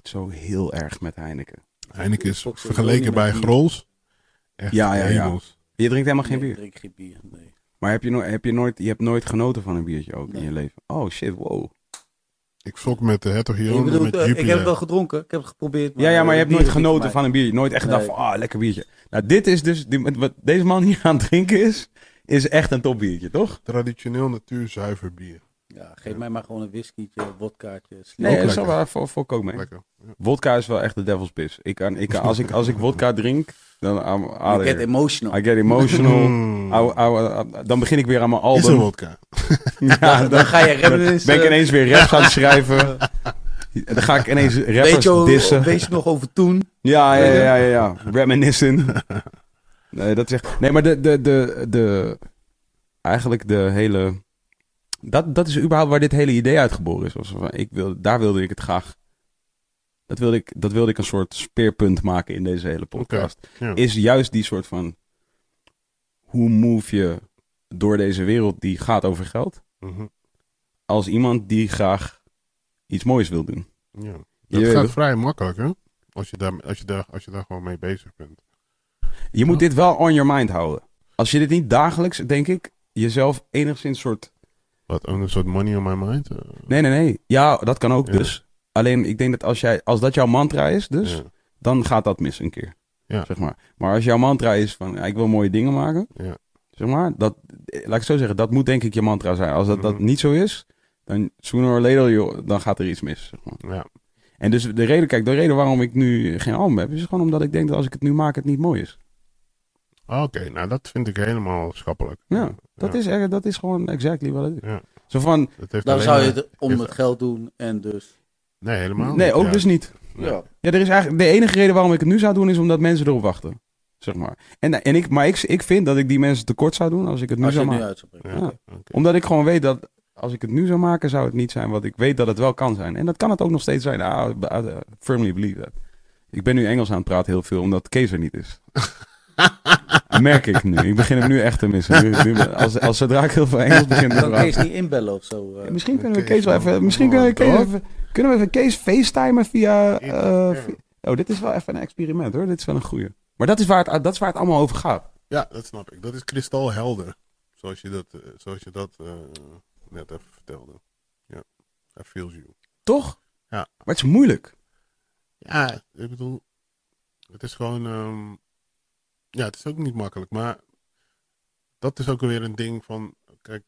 zo heel erg met Heineken. Heineken is vergeleken bij. Grols. Echt Ja, ja, ja. Je drinkt helemaal geen Nee, bier. Ik drink geen bier, nee. Maar heb je, no heb je, nooit, je hebt nooit genoten van een biertje ook in Nee. je leven? Oh shit, wow. Ik fok met de Hertog en bedoelt, met eh, ik heb het wel gedronken, ik heb het geprobeerd. Ja, ja, maar je hebt bier nooit is niet genoten voor van een biertje. Nooit echt gedacht Nee. van, ah, lekker biertje. Nou, dit is dus, die, wat deze man hier aan het drinken is, is echt een topbiertje, toch? Traditioneel natuurzuiver bier. Ja, geef mij maar gewoon een whiskytje, wodkaartje. Nee. Ook dat is lekker. wel voor, voor kook mee. Lekker. Ja. Wodka is wel echt de devil's piss. Ik kan, ik kan, als, ik, als ik wodka drink, dan I'm out You of get here. emotional. I get emotional. Mm. Au- au- au- dan begin ik weer aan mijn Is een album. wodka. Ja, dan, Dan ga je dan reminiscen. ben ik ineens weer raps aan het schrijven. Dan ga ik ineens Weet rappers je, hoe- dissen. weet je nog over toen? Ja, ja, ja, ja, ja. Reminiscing. Nee, dat is echt... Nee, maar de, de, de, de... Eigenlijk de hele... Dat, dat is überhaupt waar dit hele idee uitgeboren is. Ik wil, daar wilde ik het graag... Dat wilde, ik, dat wilde ik een soort speerpunt maken in deze hele podcast. Ja. Is juist die soort van... Hoe move je door deze wereld die gaat over geld? Mhm. Als iemand die graag iets moois wil doen. Ja. Je Dat weet gaat vrij makkelijk, hè? Als je, daar, als, je daar, als je daar gewoon mee bezig bent. Je moet dit wel on your mind houden. Als je dit niet dagelijks, denk ik, jezelf enigszins soort... Wat, een soort money on my mind? Nee, nee, nee. Ja, dat kan ook Ja. dus. Alleen, ik denk dat als, jij, als dat jouw mantra is, dus, ja. dan gaat dat mis een keer. Ja. Zeg maar. maar als jouw mantra is van, ja, ik wil mooie dingen maken, Ja. zeg maar, dat, eh, laat ik het zo zeggen, dat moet denk ik je mantra zijn. Als dat, dat Mhm. niet zo is, dan sooner or later, joh, dan gaat er iets mis. Zeg maar. ja. En dus de reden, kijk, de reden waarom ik nu geen album heb, is gewoon omdat ik denk dat als ik het nu maak, het niet mooi is. Ah, Oké, nou dat vind ik helemaal schappelijk. Ja, Dat, Ja. is, echt- dat is gewoon exactly wat het is. Ja. Zo van, Dan zou je het om het geld doen en dus... Nee, helemaal nee, ook ja. dus niet. Ja. Ja, er is eigenlijk de enige reden waarom ik het nu zou doen is omdat mensen erop wachten. Zeg maar. En, en ik, maar ik, ik vind dat ik die mensen tekort zou doen als ik het nu Als je zou het nu maken. uit zou brengen. Ja, Ja. oké. Omdat ik gewoon weet dat als ik het nu zou maken, zou het niet zijn wat ik weet dat het wel kan zijn. En dat kan het ook nog steeds zijn. Ah, I firmly believe that. Ik ben nu Engels aan het praten heel veel, omdat Kees er niet is. Merk ik nu. Ik begin hem nu echt te missen. Nu, nu- als, als zodra ik heel veel Engels begin te Dan Kees praten. niet inbellen of zo. eh. Misschien kunnen we Kees Kees wel even... Misschien kunnen we Kees even... Kunnen we even Kees facetimen via... eh, Ja. vi- oh, dit is wel even een experiment hoor. Dit is wel een goeie. Maar dat is waar het, dat is waar het allemaal over gaat. Ja, dat snap ik. Dat is kristalhelder. Zoals je dat, eh, zoals je dat eh, net even vertelde. Ja, I feels you. Toch? Ja. Maar het is moeilijk. Ja, ik bedoel, het is gewoon, ehm, ja, het is ook niet makkelijk, maar dat is ook weer een ding van, kijk,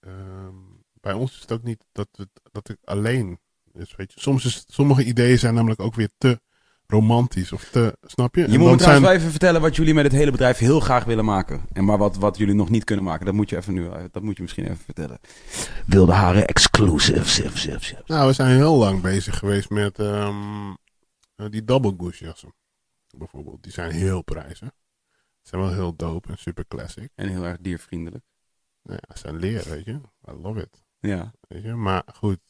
ehm, bij ons is het ook niet dat het, dat het alleen is, weet je. Soms is, sommige ideeën zijn namelijk ook weer te romantisch of te, snap je? Je En moet me trouwens wel even vertellen wat jullie met het hele bedrijf heel graag willen maken. En maar wat, wat jullie nog niet kunnen maken. Dat moet je, even nu, dat moet je misschien even vertellen. Wilde haren exclusive. Nou, we zijn heel lang bezig geweest met ehm, eh, die double goose jassen. Bijvoorbeeld. Die zijn heel prijzig. Zijn wel heel dope en super classic. En heel erg diervriendelijk. Nou ja, ze zijn leer, weet je. I love it. Ja. Weet je. Maar goed,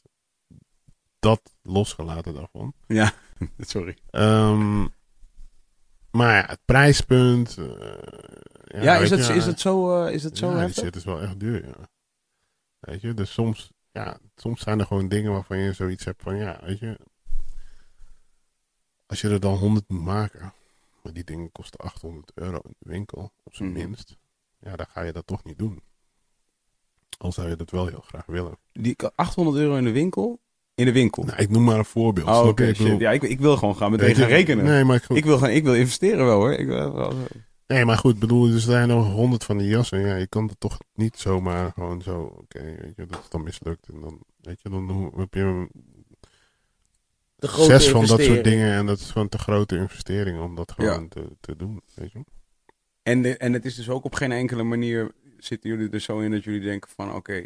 dat losgelaten daarvan. Ja, sorry. Ehm, maar ja, het prijspunt. eh, Ja, is, het, je, is het zo, eh, is het zo ja, die heftig? shit is wel echt duur, ja. Weet je, dus soms, ja, soms zijn er gewoon dingen waarvan je zoiets hebt van, ja, weet je. Als je er dan 100 moet maken, maar die dingen kosten 800 euro in de winkel, op zijn Mhm. minst. Ja, dan ga je dat toch niet doen. Al zou je dat wel heel graag willen. Die 800 euro in de winkel? In de winkel. Nou, ik noem maar een voorbeeld. oh, oké. Ik. Ja, ik, ik wil gewoon gaan meteen gaan rekenen. Nee, maar ik, Ik, wil gaan, ik wil investeren wel hoor. Ik wil wel, Nee, maar goed, bedoel, er zijn nog honderd van die jassen. Ja, je kan het toch niet zomaar gewoon zo, oké, weet je, dat is dan mislukt. En dan, weet je, dan heb je De grote zes van dat soort dingen. En dat is gewoon te grote investering om dat gewoon te, te doen, weet je. En, de- en het is dus ook op geen enkele manier zitten jullie er zo in dat jullie denken van oké,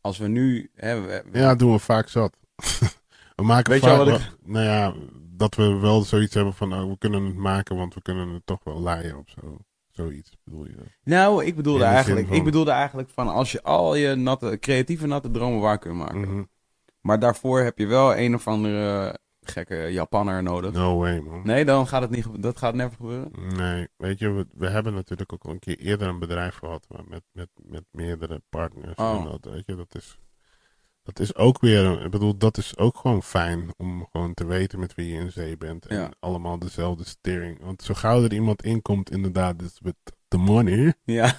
als we nu... Hè, we- we- Ja, doen we vaak zat. we maken Weet je vaak al wat wel- nou ja, dat we wel zoiets hebben van, nou, we kunnen het maken, want we kunnen het toch wel laaien of zo. Zoiets, bedoel je? Nou, ik bedoelde, eigenlijk, van- ik bedoelde eigenlijk van als je al je natte, creatieve natte dromen waar kunt maken. Mhm. Maar daarvoor heb je wel een of andere gekke Japanner nodig. No way, man. Nee, dan gaat het niet, dat gaat never gebeuren. Nee, weet je, we, we hebben natuurlijk ook al een keer eerder een bedrijf gehad maar met, met, met meerdere partners. Oh. En dat, weet je, dat is, dat is ook weer, ik bedoel, dat is ook gewoon fijn om gewoon te weten met wie je in zee bent. En Ja. allemaal dezelfde steering. Want zo gauw er iemand inkomt, inderdaad, dus with the money, Ja,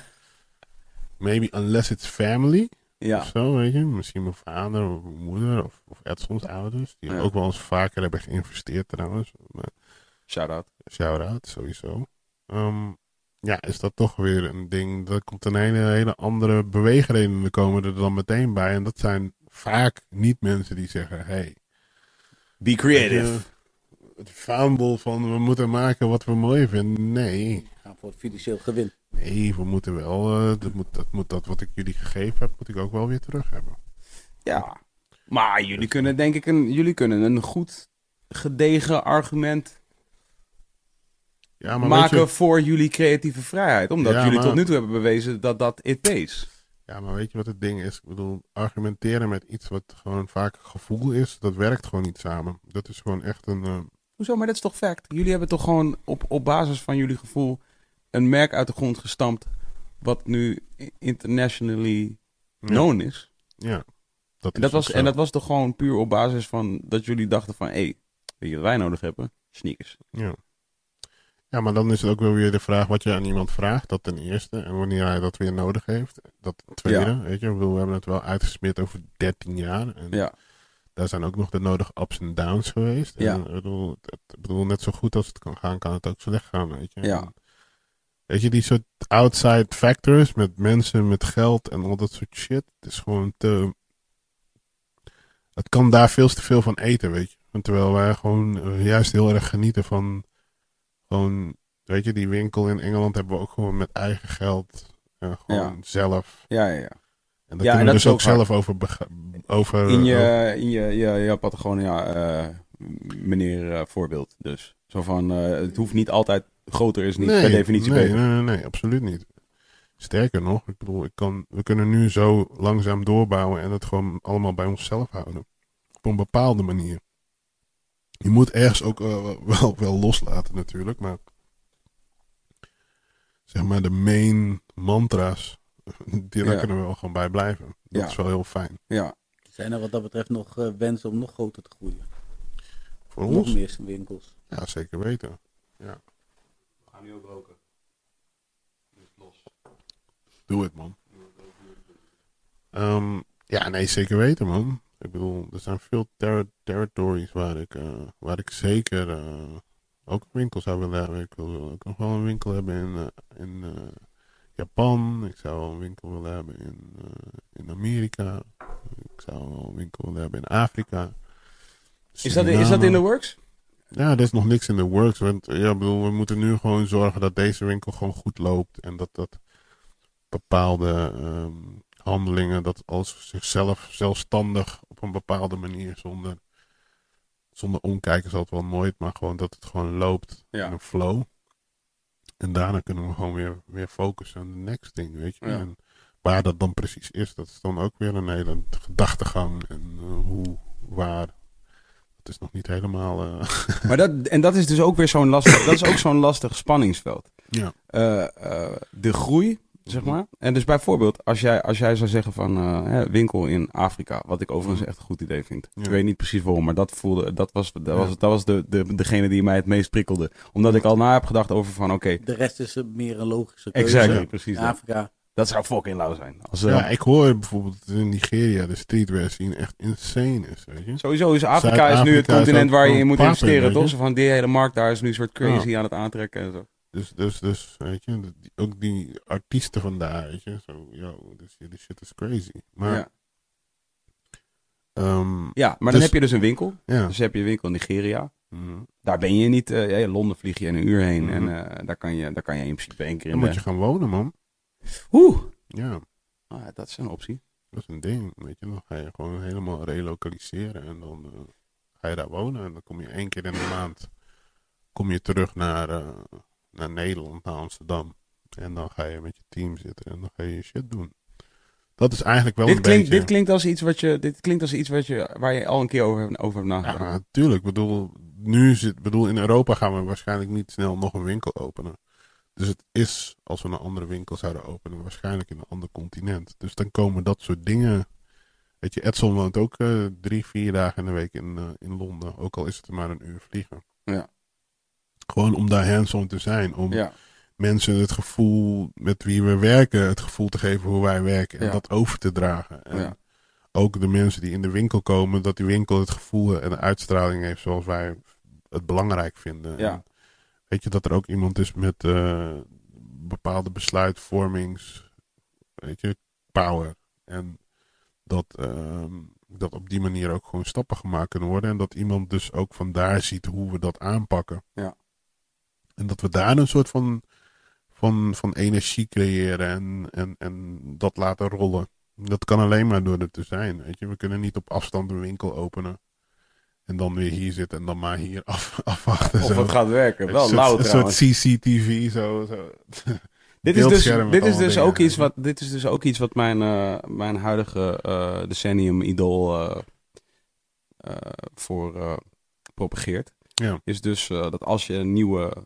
maybe unless it's family. Ja, Of zo, weet je. Misschien mijn vader of mijn moeder of, of Edsons ouders. Die Ja. ook wel eens vaker hebben geïnvesteerd trouwens. Maar shout-out. Shout-out, sowieso. Ehm, ja, is dat toch weer een ding. Er komt een hele, hele andere beweegredenen komen er dan meteen bij. En dat zijn vaak niet mensen die zeggen: hey, Be creative. het vaandel van we moeten maken wat we mooi vinden. Nee, Gaan voor het financieel gewin. Nee, we moeten wel. eh, dat, moet, dat moet dat wat ik jullie gegeven heb, moet ik ook wel weer terug hebben. Ja. Maar jullie kunnen denk ik een, jullie kunnen een goed gedegen argument Ja, maar maken je, voor jullie creatieve vrijheid. Omdat Ja, jullie maar- tot nu toe hebben bewezen dat dat it pays. ja, maar weet je wat het ding is? Ik bedoel, argumenteren met iets wat gewoon vaak gevoel is, dat werkt gewoon niet samen. Dat is gewoon echt een. eh, Hoezo? Maar dat is toch fact? Jullie hebben toch gewoon op, op basis van jullie gevoel een merk uit de grond gestampt. Wat nu internationally ja, known is. Ja. Dat En is dat, was, en dat was toch gewoon puur op basis van dat jullie dachten van... Hé, hey, weet je wat wij nodig hebben? Sneakers. Ja. ja, maar dan is het ook wel weer de vraag wat je aan iemand vraagt. Dat ten eerste. En wanneer hij dat weer nodig heeft. Dat ten tweede. Ja. Weet je, we hebben het wel uitgesmeerd over 13 jaar. En Ja, daar zijn ook nog de nodige ups en downs geweest. Ja. En, ik bedoel, ik bedoel, net zo goed als het kan gaan, kan het ook slecht gaan. Weet je. Ja. Weet je, die soort outside factors met mensen, met geld en al dat soort shit. Het is gewoon te. Het kan daar veel te veel van eten, weet je. Terwijl wij gewoon juist heel erg genieten van. Gewoon, weet je, die winkel in Engeland hebben we ook gewoon met eigen geld. gewoon Ja. zelf. ja, ja. ja. En daar Ja, en kunnen we dat dus ook ook zelf over. over In over- je, in je, je, je Patagonia eh, meneer eh, voorbeeld dus. Zo van, eh, het hoeft niet altijd groter is niet per definitie nee, beter. Nee, nee, nee, absoluut niet. Sterker nog, ik bedoel, ik kan, we kunnen nu zo langzaam doorbouwen en het gewoon allemaal bij onszelf houden. Op een bepaalde manier. Je moet ergens ook eh, wel, wel loslaten natuurlijk, maar zeg maar de main mantra's, die Ja. kunnen we wel gewoon bij blijven. Dat Ja. is wel heel fijn. Ja, Zijn er wat dat betreft nog eh, wensen om nog groter te groeien? Voor Nog ons? meer winkels. Ja, zeker weten. Ja. Gaan nu ook roken. los. Doe het, man. Ehm, ja, nee, zeker weten, man. Ik bedoel, er zijn veel ter- territories waar ik, eh, waar ik zeker eh, ook een winkel zou willen hebben. Ik wil ook nog wel een winkel hebben in, eh, in Japan. Ik zou wel een winkel willen hebben in, in Amerika. Ik zou wel een winkel willen hebben in Afrika. Is dat, is dat in de works? Ja, er is nog niks in de works. Want ja, bedoel, we moeten nu gewoon zorgen dat deze winkel gewoon goed loopt. En dat dat bepaalde ehm, handelingen, dat alles zichzelf zelfstandig op een bepaalde manier, zonder, zonder omkijken zal het wel nooit, maar gewoon dat het gewoon loopt Ja. in een flow. En daarna kunnen we gewoon weer, weer focussen aan de next thing, weet je. Ja. En waar dat dan precies is, dat is dan ook weer een hele gedachtegang. En eh, hoe, waar, is nog niet helemaal... eh, Maar dat, en dat is dus ook weer zo'n lastig, dat is ook zo'n lastig spanningsveld. ja. Eh, eh, de groei, zeg maar. En dus bijvoorbeeld, als jij, als jij zou zeggen van eh, hè, winkel in Afrika, wat ik overigens echt een goed idee vind. Ja. Ik weet niet precies waarom, maar dat voelde, dat was, dat Ja. was, dat was de, de, degene die mij het meest prikkelde. Omdat ik al na heb gedacht over van, oké, De rest is meer een logische keuze. exactly, precies In dat. Afrika. Dat zou fucking lauw zijn. Als, eh, Ja, ik hoor bijvoorbeeld in Nigeria de streetwear scene echt insane is, weet je. Sowieso is Afrika is nu het continent waar je in moet papen, investeren, toch? Van die hele markt daar is nu een soort crazy aan het aantrekken en zo. Dus, dus, dus, weet je, die- ook die artiesten vandaar, weet je. Zo, yo, this, this shit is crazy. Maar, Ja. ehm, ja, maar dan Dus- heb je dus een winkel. ja. Dus heb je een winkel in Nigeria. Mhm. Daar ben je niet. eh, ja, in Londen vlieg je in een uur heen. Mhm. En eh, daar, kan je, daar kan je in principe één keer in Dan moet je gaan wonen, man. Oeh, Ja, ah, dat is een optie. dat is een ding, weet je. Dan ga je gewoon helemaal relocaliseren en dan eh, ga je daar wonen. En dan kom je één keer in de maand kom je terug naar, eh, naar Nederland, naar Amsterdam. En dan ga je met je team zitten en dan ga je je shit doen. Dat is eigenlijk wel Dit een klinkt, beetje... dit klinkt als iets wat je, dit klinkt als iets wat je, waar je al een keer over, hebt- over hebt nagedacht. Ja, natuurlijk. Ik bedoel, nu zit, bedoel, in Europa gaan we waarschijnlijk niet snel nog een winkel openen. Dus het is, als we een andere winkel zouden openen, waarschijnlijk in een ander continent. Dus dan komen dat soort dingen. Weet je, Edson woont ook eh, drie, vier dagen in de week in, eh, in Londen. Ook al is het maar een uur vliegen. Ja. Gewoon om daar hands-on te zijn. Om Ja, mensen het gevoel met wie we werken, het gevoel te geven hoe wij werken. En Ja. dat over te dragen. En Ja. ook de mensen die in de winkel komen, dat die winkel het gevoel en de uitstraling heeft zoals wij het belangrijk vinden. Ja. En weet je, dat er ook iemand is met eh, bepaalde besluitvormings, weet je, power. En dat, ehm, dat op die manier ook gewoon stappen gemaakt kunnen worden. En dat iemand dus ook vandaar ziet hoe we dat aanpakken. Ja. En dat we daar een soort van, van, van energie creëren en, en, en dat laten rollen. Dat kan alleen maar door er te zijn. Weet je? We kunnen niet op afstand een winkel openen. En dan weer hier zitten en dan maar hier af, afwachten. of zo. het gaat werken. Wel lauw soort, een soort CCTV. Zo, zo. Dit is dus, dit is dus ook iets wat, dit is dus ook iets wat mijn, eh, mijn huidige eh, decennium idool eh, voor propageert. Ja. Is dus dat als je een nieuwe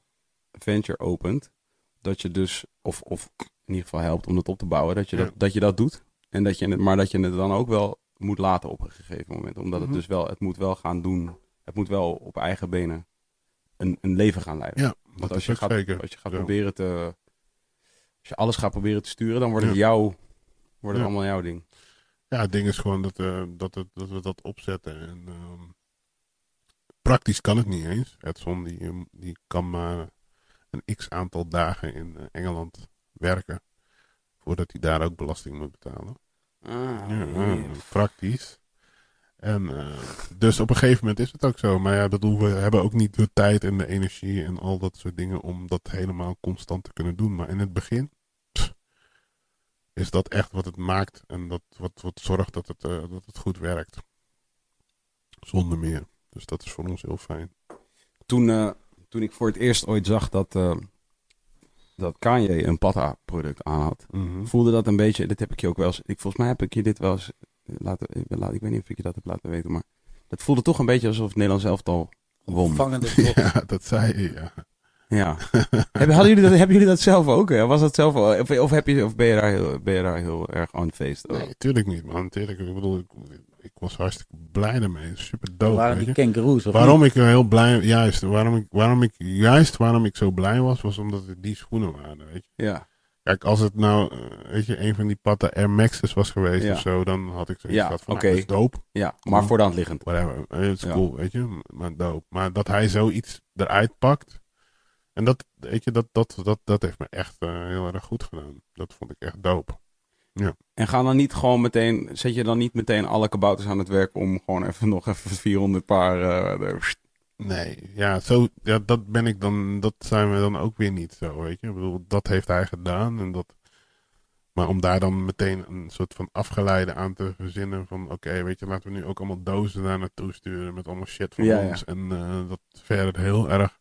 venture opent, dat je dus, of, of in ieder geval helpt om het op te bouwen, dat je, Ja. dat, dat, je dat doet. En dat je maar dat je het dan ook wel moet laten op een gegeven moment. Omdat Mhm. het dus wel, het moet wel gaan doen, het moet wel op eigen benen een, een leven gaan leiden. Ja, Want als je, gaat, als je gaat zo. proberen te. Als je alles gaat proberen te sturen, dan wordt het Ja. jouw. Wordt het Ja. allemaal jouw ding. Ja, het ding is gewoon dat, eh, dat, het, dat we dat opzetten. En, ehm, praktisch kan het niet eens. Edson die, ehm, die kan maar een x aantal dagen in eh, Engeland werken. Voordat hij daar ook belasting moet betalen. Ah, Ja, eh, praktisch. En eh, dus op een gegeven moment is het ook zo. Maar ja, bedoel, we hebben ook niet de tijd en de energie en al dat soort dingen om dat helemaal constant te kunnen doen. Maar in het begin pff, is dat echt wat het maakt en dat, wat, wat zorgt dat het, eh, dat het goed werkt. Zonder meer. Dus dat is voor ons heel fijn. Toen, eh, toen ik voor het eerst ooit zag dat, eh, dat Kanye een Pata-product aan had, Mhm. voelde dat een beetje. Dit heb ik je ook wel eens. Ik, volgens mij heb ik je dit wel eens. Laten, ik, weet niet of ik je dat heb laten weten, maar. Dat voelde toch een beetje alsof het Nederlands elftal won. Ja, dat zei je, ja. Ja. hebben, hadden jullie dat, hebben jullie dat zelf ook? Hè? Was dat zelf of, of, heb je, of ben, je daar heel, ben je daar heel erg on feest? Nee, natuurlijk niet, man. Tuurlijk, ik bedoel, ik, ik was hartstikke blij ermee. Super dope, weet die kangaroos. Waarom niet? ik heel blij, juist, waarom ik, waarom ik, juist waarom ik zo blij was, was omdat het die schoenen waren, weet je. Ja. Kijk, als het nou, eh, weet je, een van die Pata Air Max's was geweest Ja. of zo, dan had ik zoiets Ja, gehad van, oké. nou, dat is dope, ja, maar voor de hand liggend. whatever, eh, het is Ja. cool, weet je, maar dope. Maar dat hij zoiets eruit pakt, en dat, weet je, dat, dat, dat, dat heeft me echt eh, heel erg goed gedaan. Dat vond ik echt dope. En ga dan niet gewoon meteen, zet je dan niet meteen alle kabouters aan het werk om gewoon even nog even 400 paar. eh, Nee, ja, zo, ja, dat ben ik dan, dat zijn we dan ook weer niet zo, weet je. Ik bedoel, dat heeft hij gedaan en dat, maar om daar dan meteen een soort van afgeleide aan te verzinnen van, oké, weet je, laten we nu ook allemaal dozen daar naartoe sturen met allemaal shit van Ja, ja. ons en eh, dat verder heel erg,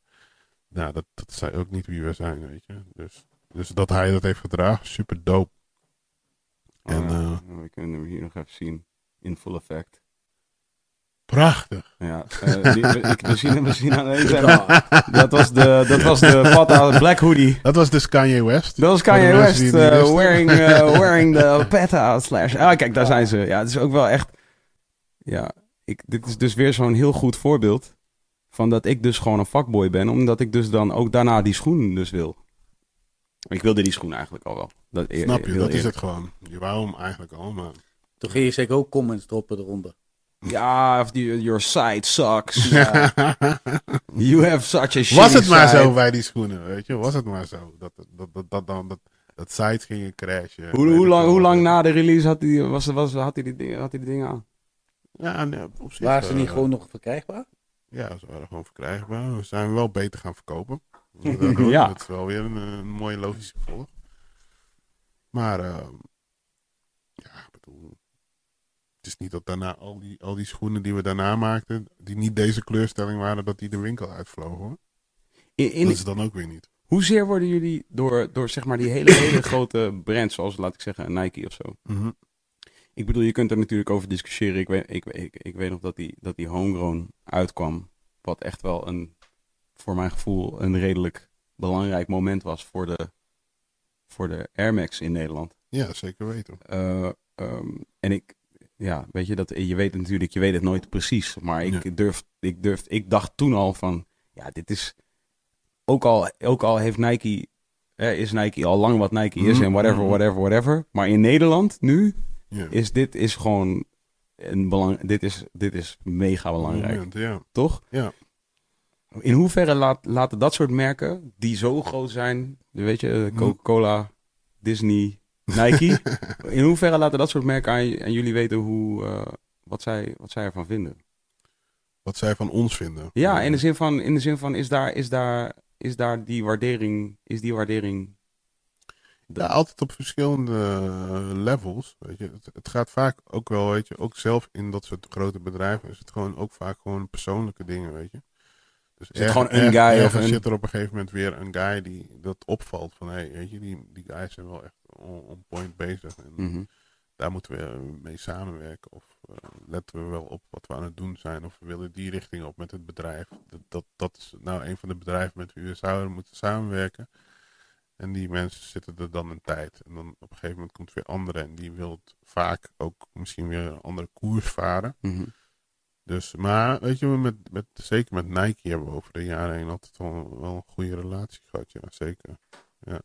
nou, dat, dat zei ook niet wie we zijn, weet je. Dus, dus dat hij dat heeft gedragen, super dope. En, ja, eh, we kunnen hem hier nog even zien. In full effect. Prachtig. Ja, eh, die- we, zien, hem- we zien aan. Dat was de, dat was de Pata Black Hoodie. Dat was dus Kanye West. Dat was Kanye West eh, wearing, wearing the Pata slash. Ah, kijk, daar zijn ze. Ja, het is ook wel echt. Ja, ik, dit is dus weer zo'n heel goed voorbeeld van dat ik dus gewoon een fuckboy ben, omdat ik dus dan ook daarna die schoen dus wil. Ik wilde die schoen eigenlijk al wel. Dat, eer- Snap je, dat is het gewoon. Je wou hem eigenlijk al, maar... Toen ging je zeker ook comments droppen eronder. Ja, of die, your side sucks. You have such a shitty Was het maar side. zo bij die schoenen, weet je? Was het maar zo. Dat, dat, dat, dat, dan, dat, dat sites gingen crashen. Hoe, hoe, lang, hoe lang na de release had hij was, was, had hij die, dingen- had hij die dingen aan? Ja, nee, op zich, Waren ze eh, niet gewoon nog verkrijgbaar? Ja, ze waren gewoon verkrijgbaar. We zijn wel beter gaan verkopen. Ja. Dat is wel weer een, een mooie logische gevolg. Maar, eh, ja, ik bedoel... Het is niet dat daarna al die, al die schoenen die we daarna maakten, die niet deze kleurstelling waren, dat die de winkel uitvlogen hoor. In, in, dat is dan ook weer niet. Hoezeer worden jullie door, door zeg maar die hele, hele grote brands, zoals laat ik zeggen een Nike of zo, Mhm. Ik bedoel, je kunt er natuurlijk over discussiëren. Ik weet, ik, ik, ik weet nog dat die, dat die homegrown uitkwam. Wat echt wel een, voor mijn gevoel, een redelijk belangrijk moment was voor de, voor de Air Max in Nederland. Ja, zeker weten. Eh, ehm, en ik, ja, weet je, dat, je weet natuurlijk, je weet het nooit precies. Maar ik, Ja. durf, ik, durf, ik dacht toen al van, ja, dit is, ook al, ook al heeft Nike, eh, is Nike al lang wat Nike is Mhm, en whatever, mhm. whatever, whatever. Maar in Nederland nu Ja. is dit is gewoon een belang, dit is, dit is mega belangrijk, ja. toch? Ja. In hoeverre laat, laten dat soort merken, die zo groot zijn, weet je, Mhm. Coca-Cola, Disney, Nike, in hoeverre laten dat soort merken aan, aan jullie weten hoe, eh, wat, zij, wat zij ervan vinden? Wat zij van ons vinden. Ja, in de zin van, in de zin van is, daar, is, daar, is daar die waardering, is die waardering... Ja, altijd op verschillende eh, levels. Weet je. Het, het gaat vaak ook wel, weet je, ook zelf in dat soort grote bedrijven is het gewoon ook vaak gewoon persoonlijke dingen, weet je. Dus het gewoon een guy of een- zit er op een gegeven moment weer een guy die dat opvalt van, hé, hey, weet je, die, die guys zijn wel echt on, on point bezig. En Mhm. daar moeten we mee samenwerken. Of eh, letten we wel op wat we aan het doen zijn. Of we willen die richting op met het bedrijf. Dat, dat, dat is nou een van de bedrijven met wie we zouden moeten samenwerken. En die mensen zitten er dan een tijd. En dan op een gegeven moment komt weer andere. En die wil vaak ook misschien weer een andere koers varen. Mhm. Dus, maar weet je, met, met, zeker met Nike hebben we over de jaren heen altijd wel, wel een goede relatie gehad. Ja, zeker. Ja.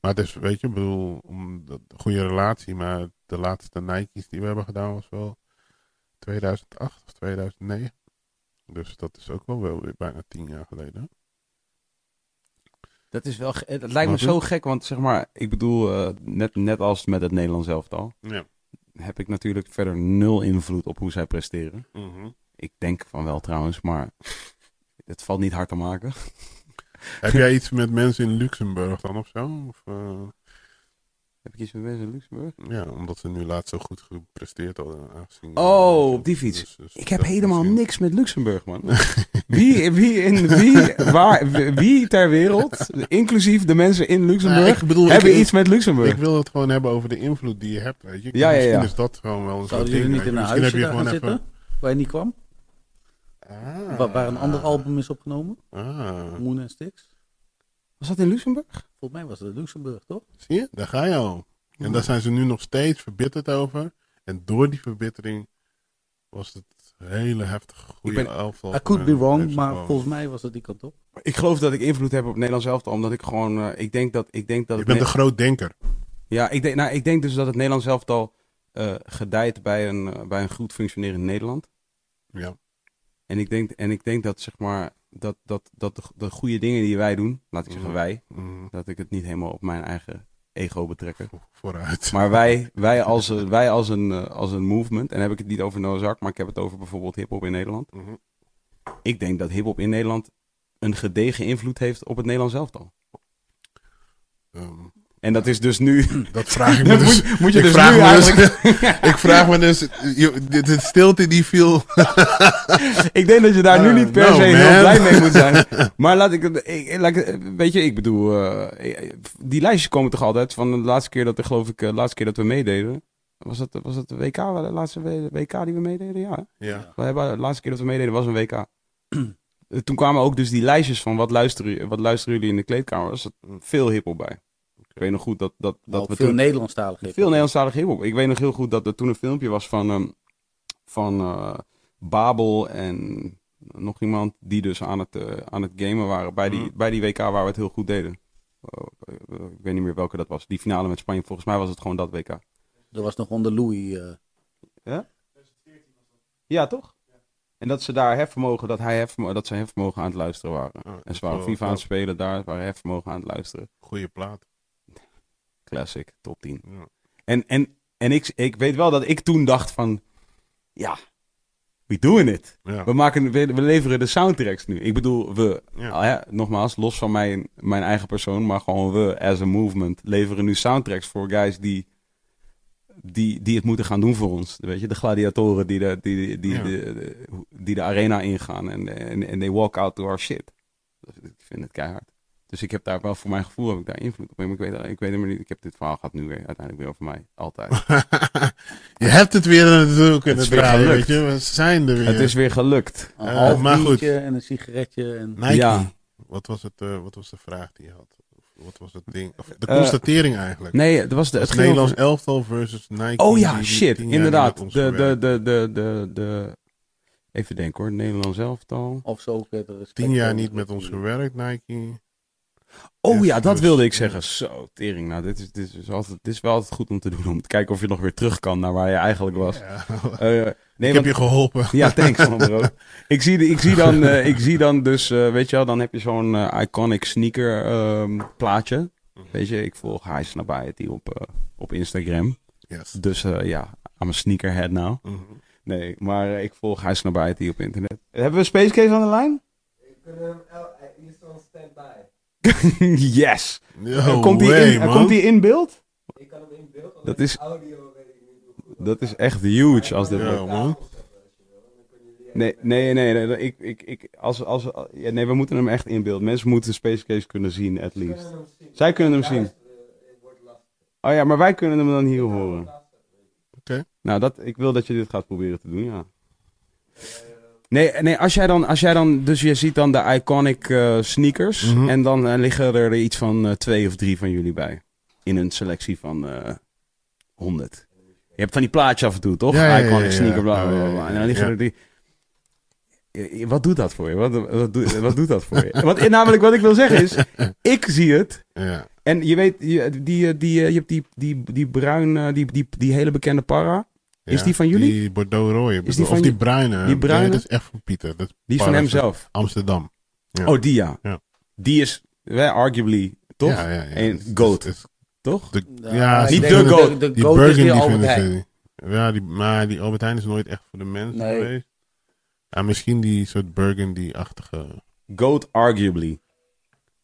Maar het is, weet je, ik bedoel, om de goede relatie, maar de laatste Nike's die we hebben gedaan was wel 2008 of 2009. Dus dat is ook wel, wel weer bijna tien jaar geleden. Dat is wel, het lijkt me zo gek, want zeg maar, ik bedoel, eh, net, net als met het Nederlands elftal, Ja. Heb ik natuurlijk verder nul invloed op hoe zij presteren. Mhm. Ik denk van wel trouwens, maar het valt niet hard te maken. Heb jij iets met mensen in Luxemburg dan of zo? Of, eh, Heb ik iets met mensen in Luxemburg? ja, omdat ze nu laatst zo goed gepresteerd hadden. Aangezien, Oh, op die fiets. Dus- dus Ik heb helemaal misschien- niks met Luxemburg, man. Wie, wie, in, wie, waar, wie ter wereld, inclusief de mensen in Luxemburg, Nou, ik bedoel, hebben ik- iets met Luxemburg? Ik wil het gewoon hebben over de invloed die je hebt, weet je. Ja, ja, Misschien ja. is dat gewoon wel een soort Zouden ding. jullie niet in een Misschien huisje heb je zitten? Waar je niet kwam? Ah. Waar, waar een ander album is opgenomen? Ah. Moon and Sticks? Was dat in Luxemburg? Volgens mij was het Luxemburg, toch? Zie je? Daar ga je al. En daar zijn ze nu nog steeds verbitterd over. En door die verbittering was het hele heftige goede Ik ben- elftal. I could be wrong, maar gewoon- volgens mij was het die kant op. Ik geloof dat ik invloed heb op Nederlands elftal, omdat ik gewoon, eh, ik denk dat, ik denk dat Je bent een groot denker. Ja, ik denk, nou, ik denk dus dat het Nederlands elftal eh gedijt bij een, eh, bij een goed functionerend Nederland. Ja. En ik denk, en ik denk dat, zeg maar, dat, dat, dat de, de goede dingen die wij doen, laat ik zeggen Mhm. wij, Mm, dat ik het niet helemaal op mijn eigen ego betrekken. vo- vooruit. Maar wij, wij, als, een- wij als, een, eh, als een movement, en heb ik het niet over Noah's Ark, maar ik heb het over bijvoorbeeld hip-hop in Nederland. Mhm. Ik denk dat hip-hop in Nederland een gedegen invloed heeft op het Nederlands elftal. Ehm, En dat is dus nu. dat vraag ik me Dat dus. moet, moet je ik dus vraag nu me dus- eigenlijk. ik vraag me dus. de, stilte die viel. Ik denk dat je daar nu Uh, niet per no, se heel blij mee moet zijn. Maar laat ik het. ik- ik weet je, ik bedoel. eh, die lijstjes komen toch altijd van de laatste keer dat er, geloof ik, eh, de laatste keer dat we meededen. Was het, was het de WK, de laatste WK die we meededen? Ja. ja. We hebben, de laatste keer dat we meededen was een WK. Eh, Toen kwamen ook dus die lijstjes van wat luisteren, wat luisteren jullie in de kleedkamer. Er zat veel hiphop bij. Ik weet nog goed dat, dat, dat Dat we veel toen... Nederlandstalig Veel Nederlandstalige hiphop. Ik weet nog heel goed dat er toen een filmpje was van, ehm, van eh, Babel en nog iemand die dus aan het, eh, aan het gamen waren bij die, Mhm. bij die WK waar we het heel goed deden. Oh, eh, ik weet niet meer welke dat was. Die finale met Spanje. Volgens mij was het gewoon dat WK. Er was nog onder Louis. eh, Ja, toch? En dat ze daar hefvermogen, dat, hij hefvermogen, dat ze hefvermogen aan het luisteren waren. Ah, En ze waren FIFA aan het spelen daar, waren hefvermogen aan het luisteren. Goeie plaat. Classic, top 10. Ja. En, en, en ik, ik weet wel dat ik toen dacht van, ja, we it. Ja. We, maken, we, we leveren de soundtracks nu. Ik bedoel, we, Ja. ah ja, nogmaals, los van mijn, mijn eigen persoon, maar gewoon we as a movement leveren nu soundtracks voor guys die, die, die het moeten gaan doen voor ons. Weet je, de gladiatoren die de, die, die, Ja. de, de- die de arena ingaan en, en, en they walk out to our shit. Ik vind het keihard. Dus ik heb daar wel voor mijn gevoel heb ik daar invloed op. Maar ik weet, ik weet het maar niet. Ik heb dit verhaal gaat nu weer uiteindelijk weer over mij. Altijd. je hebt het weer natuurlijk Het kunnen is weer draaien, gelukt. weet je. We zijn er weer. het is weer gelukt. Een Eh, maar goed. biertje en een sigaretje. En... Nike. Ja. Wat, was het, eh, wat was de vraag die je had? Wat was het ding? Of de Eh, constatering eigenlijk. Nee, het was de, het het ging over- Nederlands elftal versus Nike. Oh ja, shit. Inderdaad. De, de, de, de, de, de, even denken hoor. Nederlands elftal. Of zo Tien jaar niet met ons gewerkt, Nike. Oh ja, dat dus, wilde ik zeggen. Zo, tering. Nou, dit is, dit, is dus altijd, dit is wel altijd goed om te doen. Om te kijken of je nog weer terug kan naar waar je eigenlijk was. Ja. Eh, nee, ik want- heb je geholpen. Ja, thanks man bro. ik, zie, ik, zie dan, eh, ik zie dan dus, eh, weet je wel, dan heb je zo'n eh, iconic sneaker ehm, plaatje. Weet je, ik volg High Snabiety op, eh, op Instagram. Yes. Dus eh, ja, I'm a sneakerhead now. Mhm. Nee, maar eh, ik volg High Snabiety op internet. Hebben we Space Case aan de lijn? Ik hem, hij is standby. yes! No komt, hij in, man. komt hij in beeld? Ik kan hem in beeld, Dat is- audio weet ik niet hoe goed. Dat is echt huge als dit Ja, wordt. man. Nee, nee, nee. nee, ik, ik, ik, als, als, ja, nee, we moeten hem echt in beeld. Mensen moeten Space Case kunnen zien, at least. Zij kunnen hem zien. Oh ja, maar wij kunnen hem dan hier horen. Oké. Nou, dat, ik wil dat je dit gaat proberen te doen, ja. Nee, nee als, jij dan, als jij dan, dus je ziet dan de iconic eh, sneakers. Mhm. En dan eh, liggen er iets van eh, twee of drie van jullie bij. In een selectie van 100. Je hebt van die plaatjes af en toe, toch? Ja, ja, ja, iconic ja, sneaker, bla bla bla. En dan liggen er die. Wat doet dat voor je? Wat, wat, doet, wat doet dat voor je? Want namelijk wat ik wil zeggen is, ik zie het. Ja. En je weet, je, die, die, je hebt die, die, die bruin, eh, die, die, die hele bekende para. Is Ja, die van jullie? Die Bordeaux rooie. Is die of van die bruine. die bruine? Nee, dat is echt van Pieter. Dat is Die is van hem zelf. Amsterdam. Ja. Oh, die ja. Ja. Die is, eh, arguably, toch? Ja, ja, ja. Een Dat is- goat. is- Toch? de- Ja, niet de goat. De, Die goat is weer Burgundy Albert Heijn. ze. Ja, die, maar die Albert Heijn is nooit echt voor de mensen Nee. geweest. Ja, misschien die soort Burgundy-achtige. Goat arguably. Yo!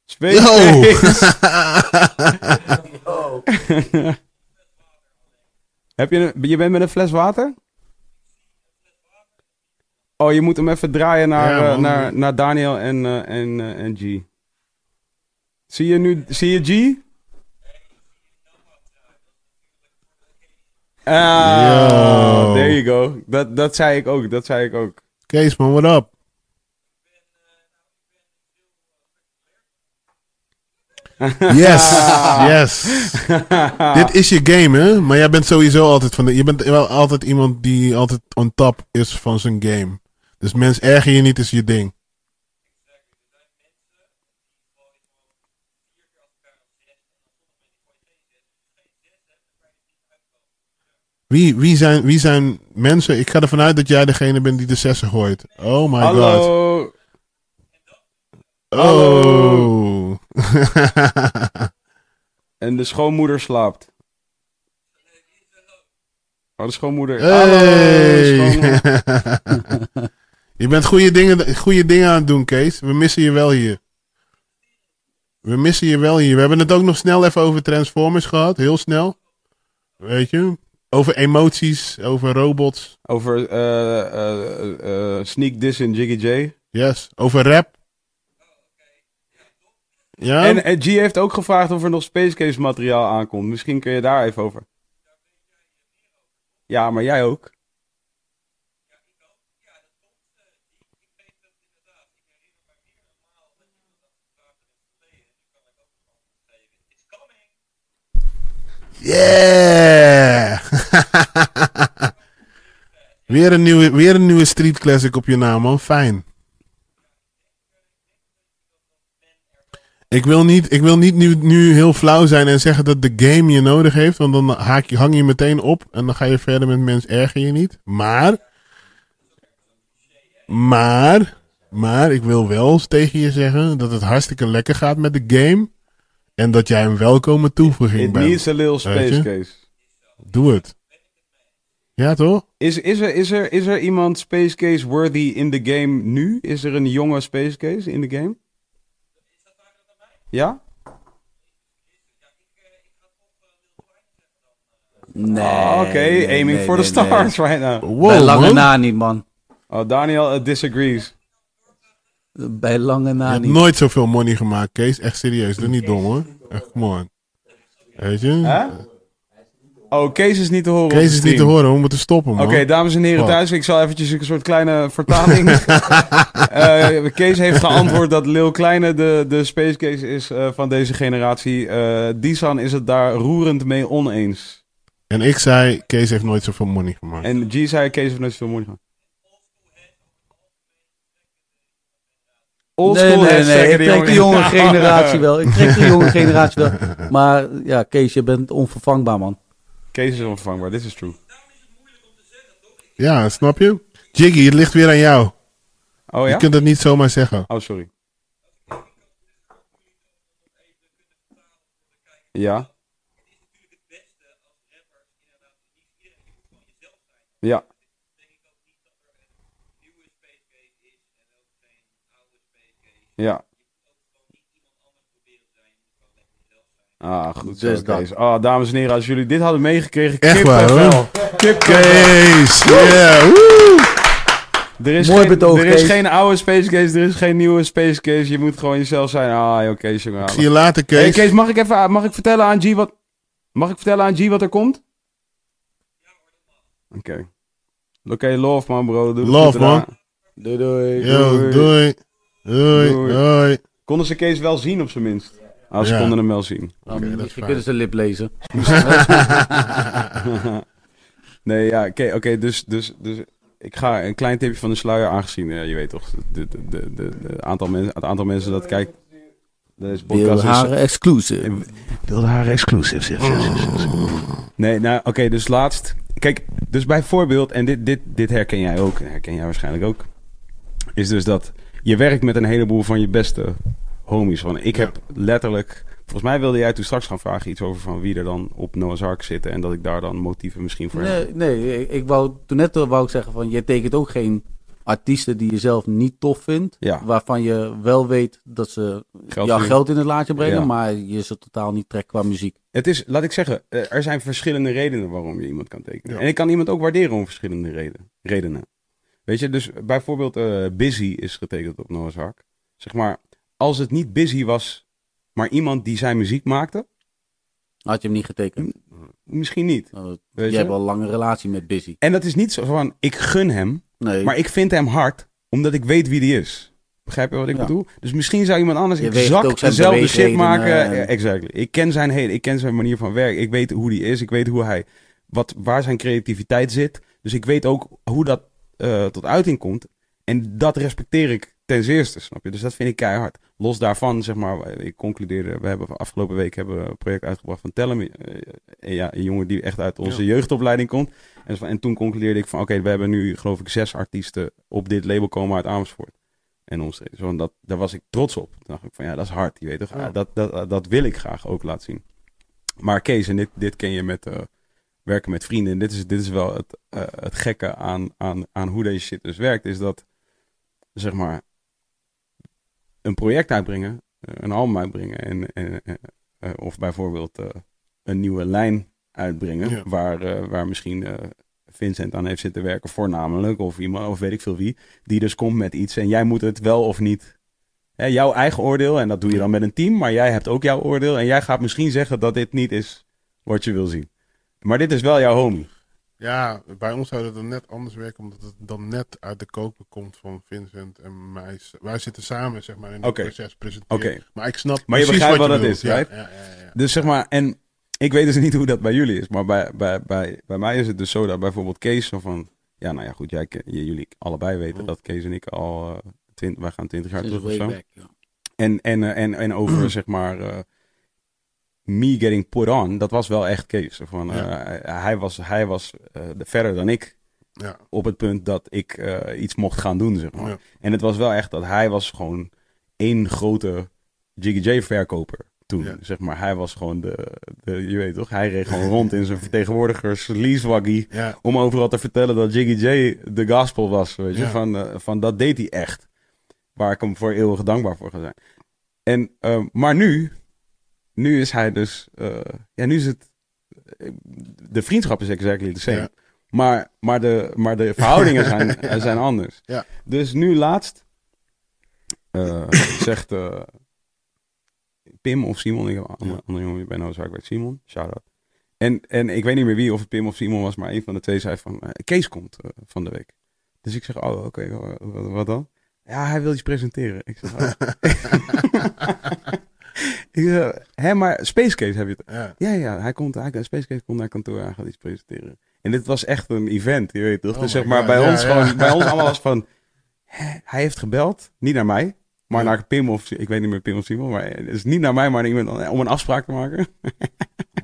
Space Heb je, een, je bent met een fles water? Oh, je moet hem even draaien naar, Ja, eh, naar, naar Daniel en, eh, en, eh, en G. Zie je nu, zie je G? Ah, Yo. there you go. Dat, dat zei ik ook, dat zei ik ook. Kees, man, what up? Yes, yes. Dit is je game, hè? Maar jij bent sowieso altijd van de. Je bent wel altijd iemand die altijd on top is van zijn game. Dus mens erger je niet is je ding. Wie, wie, zijn, wie zijn mensen? Ik ga ervan uit dat jij degene bent die de zessen gooit. Oh my god. Hallo. En de schoonmoeder slaapt. Oh, de schoonmoeder. Hey. Hallo, schoonmoeder. je bent goede dingen, goede dingen aan het doen, Kees. We missen je wel hier. We missen je wel hier. We hebben het ook nog snel even over Transformers gehad. Heel snel. Weet je? Over emoties, over robots. Over eh, eh, eh, Sneak Diss en Jiggy J. Yes. Over rap. Ja? En, en G heeft ook gevraagd of er nog Space Case materiaal aankomt. Misschien kun je daar even over. Ja, maar jij ook. Yeah! weer, een nieuwe, weer een nieuwe street classic op je naam, man. Fijn. Ik wil niet, ik wil niet nu, nu heel flauw zijn en zeggen dat de game je nodig heeft. Want dan haak je, hang je meteen op en dan ga je verder met mens erger je niet. Maar. Maar. Maar ik wil wel tegen je zeggen dat het hartstikke lekker gaat met de game. En dat jij een welkome toevoeging It bent. needs a little Space? Case. Doe het. Ja, toch? Is, is, er, is, er, is er iemand Space Case worthy in de game nu? Is er een jonge Space Case in de game? Ja? Nee. Ah, Oké, nee, aiming nee, for nee, the stars right now. Wow, Bij lange man. na niet, man. Oh, Daniel uh, disagrees. bij lange Je na hebt niet. nooit zoveel money gemaakt, Kees. Echt serieus. Doe niet dom hoor. Echt, come on. Weet je? Hè? Oh, Kees is niet te horen. Kees is niet te horen. We moeten stoppen, man. Oké, dames en heren thuis, ik zal eventjes een soort kleine vertaling. Eh, Kees heeft geantwoord dat Lil Kleine de, de Space Case is eh, van deze generatie. Eh Disan is het daar roerend mee oneens. En ik zei, Kees heeft nooit zoveel money gemaakt. En G zei, Kees heeft nooit zoveel moeite gehad. Nee, nee, nee. Ik trek de jonge generatie wel. Ik trek de jonge generatie wel. Maar ja, Kees, je bent onvervangbaar, man. Kees is onvervangbaar, dit is true. Ja, snap je? Jiggy, het ligt weer aan jou. Oh Je ja? kunt het niet zomaar zeggen. Oh, sorry. Ja. Ja. Ja. Ah, goed zo, Dus dat. Kees. Ah, dames en heren, als jullie dit hadden meegekregen, Echt waar, kippenvel. Kees, yeah, woe! Er is, Mooi geen, betoog, er is Kees. geen oude Space Case, er is geen nieuwe Space Case. Je moet gewoon jezelf zijn. Ah, joh, Kees, jongen. Ik zie je later, Hey, Kees. Kees, mag ik even mag ik vertellen aan G wat... Mag ik vertellen aan G wat er komt? Oké. Oké, love man bro. Doe Love, man. Doei doei. Yo, doei. Doei. Doei. Doei. Konden ze Kees wel zien op zijn minst? Ah, ze Ja. konden hem wel zien. Nou, is misschien fijn. kunnen ze lip lezen. nee, ja, oké, oké, dus, dus, dus ik ga een klein tipje van de sluier aangezien, eh, je weet toch, de, de, de, de, de aantal mensen, het aantal mensen dat kijkt. Deze podcast is, exclusive. Beeldharen exclusive. Nee, nou oké, dus laatst. Kijk, dus bijvoorbeeld, en dit, dit, dit herken jij ook, en herken jij waarschijnlijk ook. Is dus dat je werkt met een heleboel van je beste homies. Van, ik heb letterlijk. Volgens mij wilde jij toen straks gaan vragen iets over van wie er dan op Noah's Ark zitten. En dat ik daar dan motieven misschien voor heb. Nee, nee ik, ik wou, toen net wou ik zeggen van, je tekent ook geen artiesten die je zelf niet tof vindt. Ja. Waarvan je wel weet dat ze Geld jouw geld in het laadje brengen, Ja. maar je ze totaal niet trekt qua muziek. Het is, laat ik zeggen, eh, er zijn verschillende redenen waarom je iemand kan tekenen. Ja. En ik kan iemand ook waarderen om verschillende reden, redenen. Weet je, dus bijvoorbeeld eh, Busy is getekend op Noah's Ark. Zeg maar, als het niet Busy was, maar iemand die zijn muziek maakte, Had je hem niet getekend. misschien niet. Nou, Weet jij je? hebt wel een lange relatie met Busy. En dat is niet zo van, ik gun hem, Nee, maar ik vind hem hard, omdat ik weet wie die is. Begrijp je wat ik Ja. bedoel? Dus misschien zou iemand anders Je exact dezelfde shit maken. exactly. Ik ken zijn hele, ik ken zijn manier van werken. Ik weet hoe die is. Ik weet hoe hij, wat, waar zijn creativiteit zit. Dus ik weet ook hoe dat eh, tot uiting komt. En dat respecteer ik ten zeerste, snap je? Dus dat vind ik keihard. Los daarvan, zeg maar, ik concludeerde, we hebben afgelopen week hebben we een project uitgebracht van Tellem. Eh, ja, een jongen die echt uit onze Ja. jeugdopleiding komt. En, en toen concludeerde ik van, oké, we hebben nu geloof ik zes artiesten op dit label komen uit Amersfoort. En omstreden. Zo, en dat, daar was ik trots op. Toen dacht ik van, ja, dat is hard, je weet toch? Ja. Ah, Dat, dat, dat wil ik graag ook laten zien. Maar Kees, en dit, dit ken je met eh, werken met vrienden. En dit is, dit is wel het, eh, het gekke aan, aan, aan hoe deze shit dus werkt. Is dat, zeg maar, een project uitbrengen, eh, een album uitbrengen. En, en, eh, eh, of bijvoorbeeld een nieuwe lijn uitbrengen. Ja. Waar, waar misschien Vincent aan heeft zitten werken, voornamelijk. Of iemand, of weet ik veel wie. Die dus komt met iets. En jij moet het wel of niet. Hè, jouw eigen oordeel. En dat doe je dan met een team. Maar jij hebt ook jouw oordeel. En jij gaat misschien zeggen dat dit niet is wat je wil zien. Maar dit is wel jouw homie. Ja, bij ons zou het dan net anders werken, omdat het dan net uit de koker komt van Vincent en mij. Wij zitten samen, zeg maar, in het proces presenteren. Oké. Maar ik snap Maar je precies begrijpt wat wat het bedoelt. is, right? Ja, ja, ja, ja. Dus zeg maar, en ik weet dus niet hoe dat bij jullie is. Maar bij, bij, bij, bij mij is het dus zo dat bijvoorbeeld Kees zo van... Ja, nou ja, goed, jij, jullie allebei weten Mm. dat Kees en ik al... eh, twint- wij gaan 20 jaar sinds terug of zo. back, ja. En, en, eh, en, en over, zeg maar, eh, me getting put on, dat was wel echt Kees. Van, eh, Hij was, hij was eh, verder dan ik Ja. op het punt dat ik eh, iets mocht gaan doen, zeg maar. Ja. En het was wel echt dat hij was gewoon één grote Jiggy J verkoper toen. Zeg maar, hij was gewoon de, de, je weet toch, hij reed gewoon rond in zijn vertegenwoordigers leasewaggie om overal te vertellen dat Jiggy J de gospel was, weet je. Van, van dat deed hij echt. Waar ik hem voor eeuwig dankbaar voor ga zijn. En, maar nu, nu is hij dus, eh, ja, nu is het, eh, de vriendschap is exactly the same. Ja. Maar, maar, de, maar de verhoudingen zijn, zijn anders. Ja. Dus nu laatst eh, zegt eh, Pim of Simon, ik heb een andere, andere jongen bij Noordzaak bij Simon, shout-out. En, en ik weet niet meer wie, of het Pim of Simon was, maar een van de twee zei van, eh, Kees komt eh, van de week. Dus ik zeg, oh oké, wa- wat, wat dan? Ja, hij wil iets presenteren. Ik zeg, oh. zeg, hè, maar Space Case heb je het Ja. ja, ja, hij komt, hij, Space Case komt naar kantoor, hij gaat iets presenteren. En dit was echt een event, je weet toch? Oh dus zeg maar, God, bij ja, ons gewoon, bij ons allemaal was van, hè, hij heeft gebeld, niet naar mij, maar Ja. naar Pim of, ik weet niet meer Pim of Simon, maar het is niet naar mij, maar naar iemand om een afspraak te maken.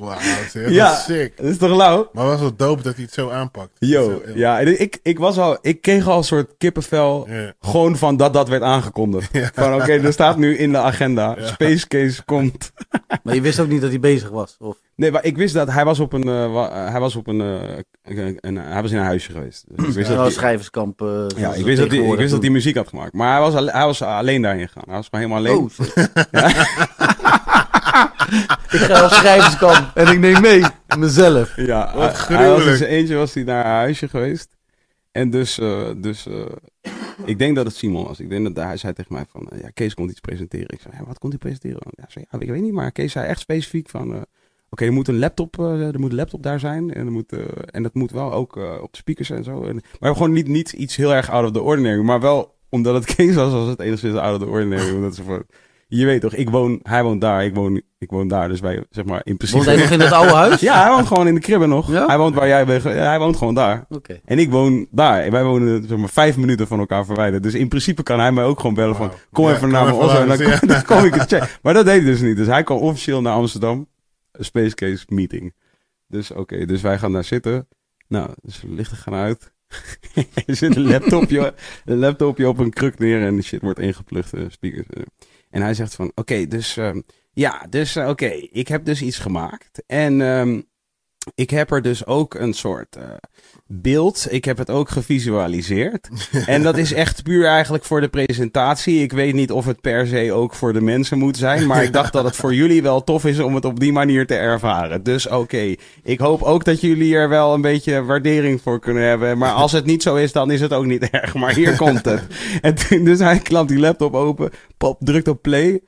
Wauw, dat is Ja. sick. Dat is toch lauw? Maar was wel dope dat hij het zo aanpakt. Yo, Zo, eh, ja, ik, ik was al, ik kreeg al een soort kippenvel, gewoon van dat dat werd aangekondigd. Ja. Van oké, er staat nu in de agenda, Ja. Space Case komt. Maar je wist ook niet dat hij bezig was. Of... Nee, maar ik wist dat hij was op een, eh, eh, hij was op een, eh, een, een- hij was in een huisje geweest. Dus ik wist Ja, dat hij- schrijverskamp. eh, Ja, ik wist, dat hij, ik wist dat hij muziek had gemaakt. Maar hij was, al- hij was alleen daarheen gegaan. Hij was maar helemaal alleen. Oh, shit. ik ga op schrijverskamp en ik neem mee mezelf. ja, Wat was gruwelijk. eentje was hij naar haar huisje geweest. En dus, eh, dus eh, ik denk dat het Simon was. Ik denk dat hij zei tegen mij van, ja, Kees komt iets presenteren. Ik zei, ja, wat komt hij presenteren? Ja, zei, ja, ik weet niet, maar Kees zei echt specifiek van, oké, er moet een laptop, eh, er moet een laptop daar zijn. En, er moet, eh, en dat moet wel ook eh, op de speakers en zo. En, maar gewoon niet, niet iets heel erg out of the ordinary, maar wel omdat het Kees was, was het enigszins out of the ordinary. omdat ze van, je weet toch, ik woon, hij woont daar, ik woon, ik woon daar. Dus wij, zeg maar, in principe... Woont hij nog in dat oude huis? Ja, hij woont gewoon in de kribben nog. Ja? Hij woont waar jij bent. hij woont gewoon daar. Oké. En ik woon daar. En wij wonen zeg maar vijf minuten van elkaar verwijderd. Dus in principe kan hij mij ook gewoon bellen van... Kom Ja, even naar mijn Oslo en dan kom ik het checken. Maar dat deed hij dus niet. Dus hij kwam officieel naar Amsterdam. Space Case meeting. Dus oké, dus wij gaan daar zitten. Nou, dus de lichten gaan uit. er zit een laptopje, een laptopje op een kruk neer en de shit wordt ingeplucht. eh, speakers. eh. En hij zegt van, oké, dus... ehm, ja, dus eh, oké, ik heb dus iets gemaakt. En ehm, ik heb er dus ook een soort beeld. Ik heb het ook gevisualiseerd. en dat is echt puur eigenlijk voor de presentatie. Ik weet niet of het per se ook voor de mensen moet zijn. Maar ik dacht dat het voor jullie wel tof is om het op die manier te ervaren. Dus oké, ik hoop ook dat jullie er wel een beetje waardering voor kunnen hebben. Maar als het niet zo is, dan is het ook niet erg. Maar hier komt het. En dus hij klapt die laptop open, pop, drukt op play.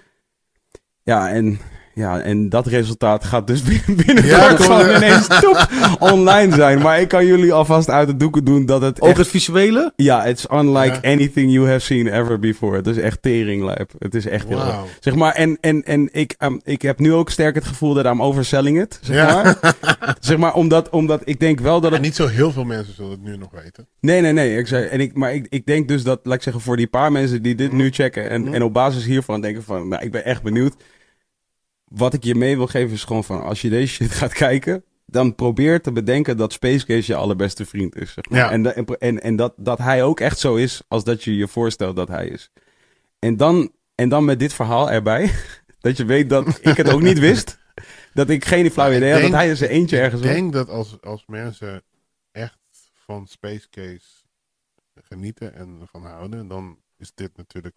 Ja, en, ja, en dat resultaat gaat dus binnen- binnenkort Ja, gewoon ineens top online zijn. Maar ik kan jullie alvast uit de doeken doen dat het Ook echt... het visuele? Ja, it's unlike Ja. anything you have seen ever before. Het is echt teringlijp. Het is echt heel... Wauw. Zeg maar, en, en, en ik, ehm, ik heb nu ook sterk het gevoel dat I'm overselling it. Zeg Ja. maar. zeg maar, omdat, omdat ik denk wel dat En het... niet zo heel veel mensen zullen het nu nog weten. Nee, nee, nee. Ik zei, en ik, maar ik, ik denk dus dat, laat ik zeggen, voor die paar mensen die dit nu checken en, Mhm. en op basis hiervan denken van, nou, ik ben echt benieuwd. Wat ik je mee wil geven is gewoon van, als je deze shit gaat kijken, dan probeer te bedenken dat Space Case je allerbeste vriend is. Zeg maar. Ja. En, en, en, dat, dat hij ook echt zo is als dat je je voorstelt dat hij is. En dan, en dan met dit verhaal erbij, dat je weet dat ik het ook niet wist. Dat ik geen flauw Ik idee had dat hij in zijn eentje ergens Ik was. denk dat als, als mensen echt van Space Case genieten en ervan houden, dan is dit natuurlijk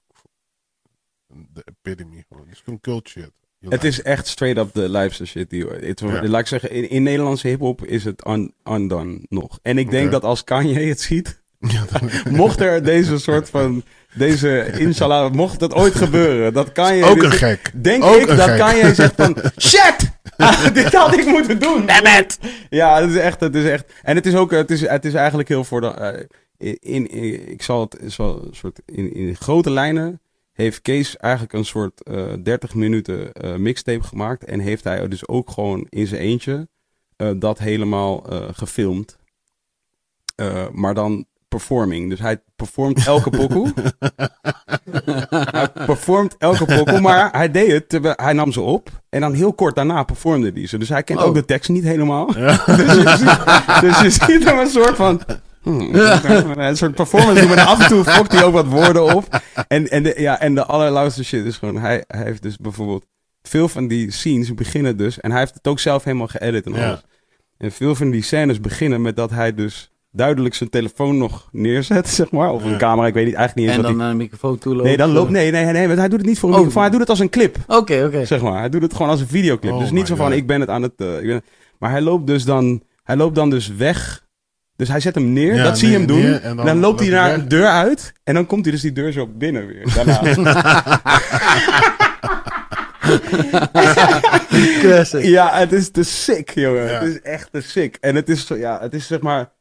de epitome gewoon. Het is gewoon cult shit. Het is echt straight up de lijpste shit die het, Ja. Laat ik zeggen, in, in Nederlandse hip-hop is het un, undone nog. En ik denk dat als Kanye het ziet, Ja, dan- mocht er deze soort van. Deze, inshallah, mocht dat ooit gebeuren, dat Kanye. ook dit- een gek. Denk Ook ik dat gek. Kanye zegt van. Shit! Ah, dit had ik moeten doen. Dammit! Ja, het is echt. Het is echt en het is ook. Het is, het is eigenlijk heel voor de. eh, in, in, ik zal het. Zal een soort, in, in grote lijnen heeft Kees eigenlijk een soort eh 30 minuten eh, mixtape gemaakt. En heeft hij dus ook gewoon in zijn eentje eh, dat helemaal eh, gefilmd. Eh, maar dan performing. Dus hij performt elke pokoe. hij performt elke pokoe, maar hij deed het terwijl hij nam ze op. En dan heel kort daarna performde hij ze. Dus hij kent Oh. ook de tekst niet helemaal. dus, je ziet, dus je ziet hem een soort van... hmm, een soort performance doen, maar af en toe fokt hij ook wat woorden op. En, en, de, ja, en de allerlauwste shit is gewoon... Hij, hij heeft dus bijvoorbeeld... Veel van die scenes beginnen dus... En hij heeft het ook zelf helemaal geëdit en Ja. alles. En veel van die scènes beginnen met dat hij dus duidelijk zijn telefoon nog neerzet, zeg maar. Of een Ja. camera, ik weet niet, eigenlijk niet En eens dan wat naar een microfoon toe lopen. Nee, dan loopt... Nee, nee, nee, nee, want hij doet het niet voor een Oh. microfoon. Hij doet het als een clip, Oké, oké. zeg maar. Hij doet het gewoon als een videoclip. Oh dus niet zo van, God. ik ben het aan het... eh, ik ben... Maar hij loopt dus dan... Hij loopt dan dus weg Dus hij zet hem neer, Ja, dat zie je hem doen. neer, en en dan dan, loopt hij naar een deur uit. En dan komt hij dus die deur zo binnen weer. Daarna. Classic. ja, het is te sick, jongen. Ja. Het is echt te sick. En het is, zo- ja, het is zeg maar...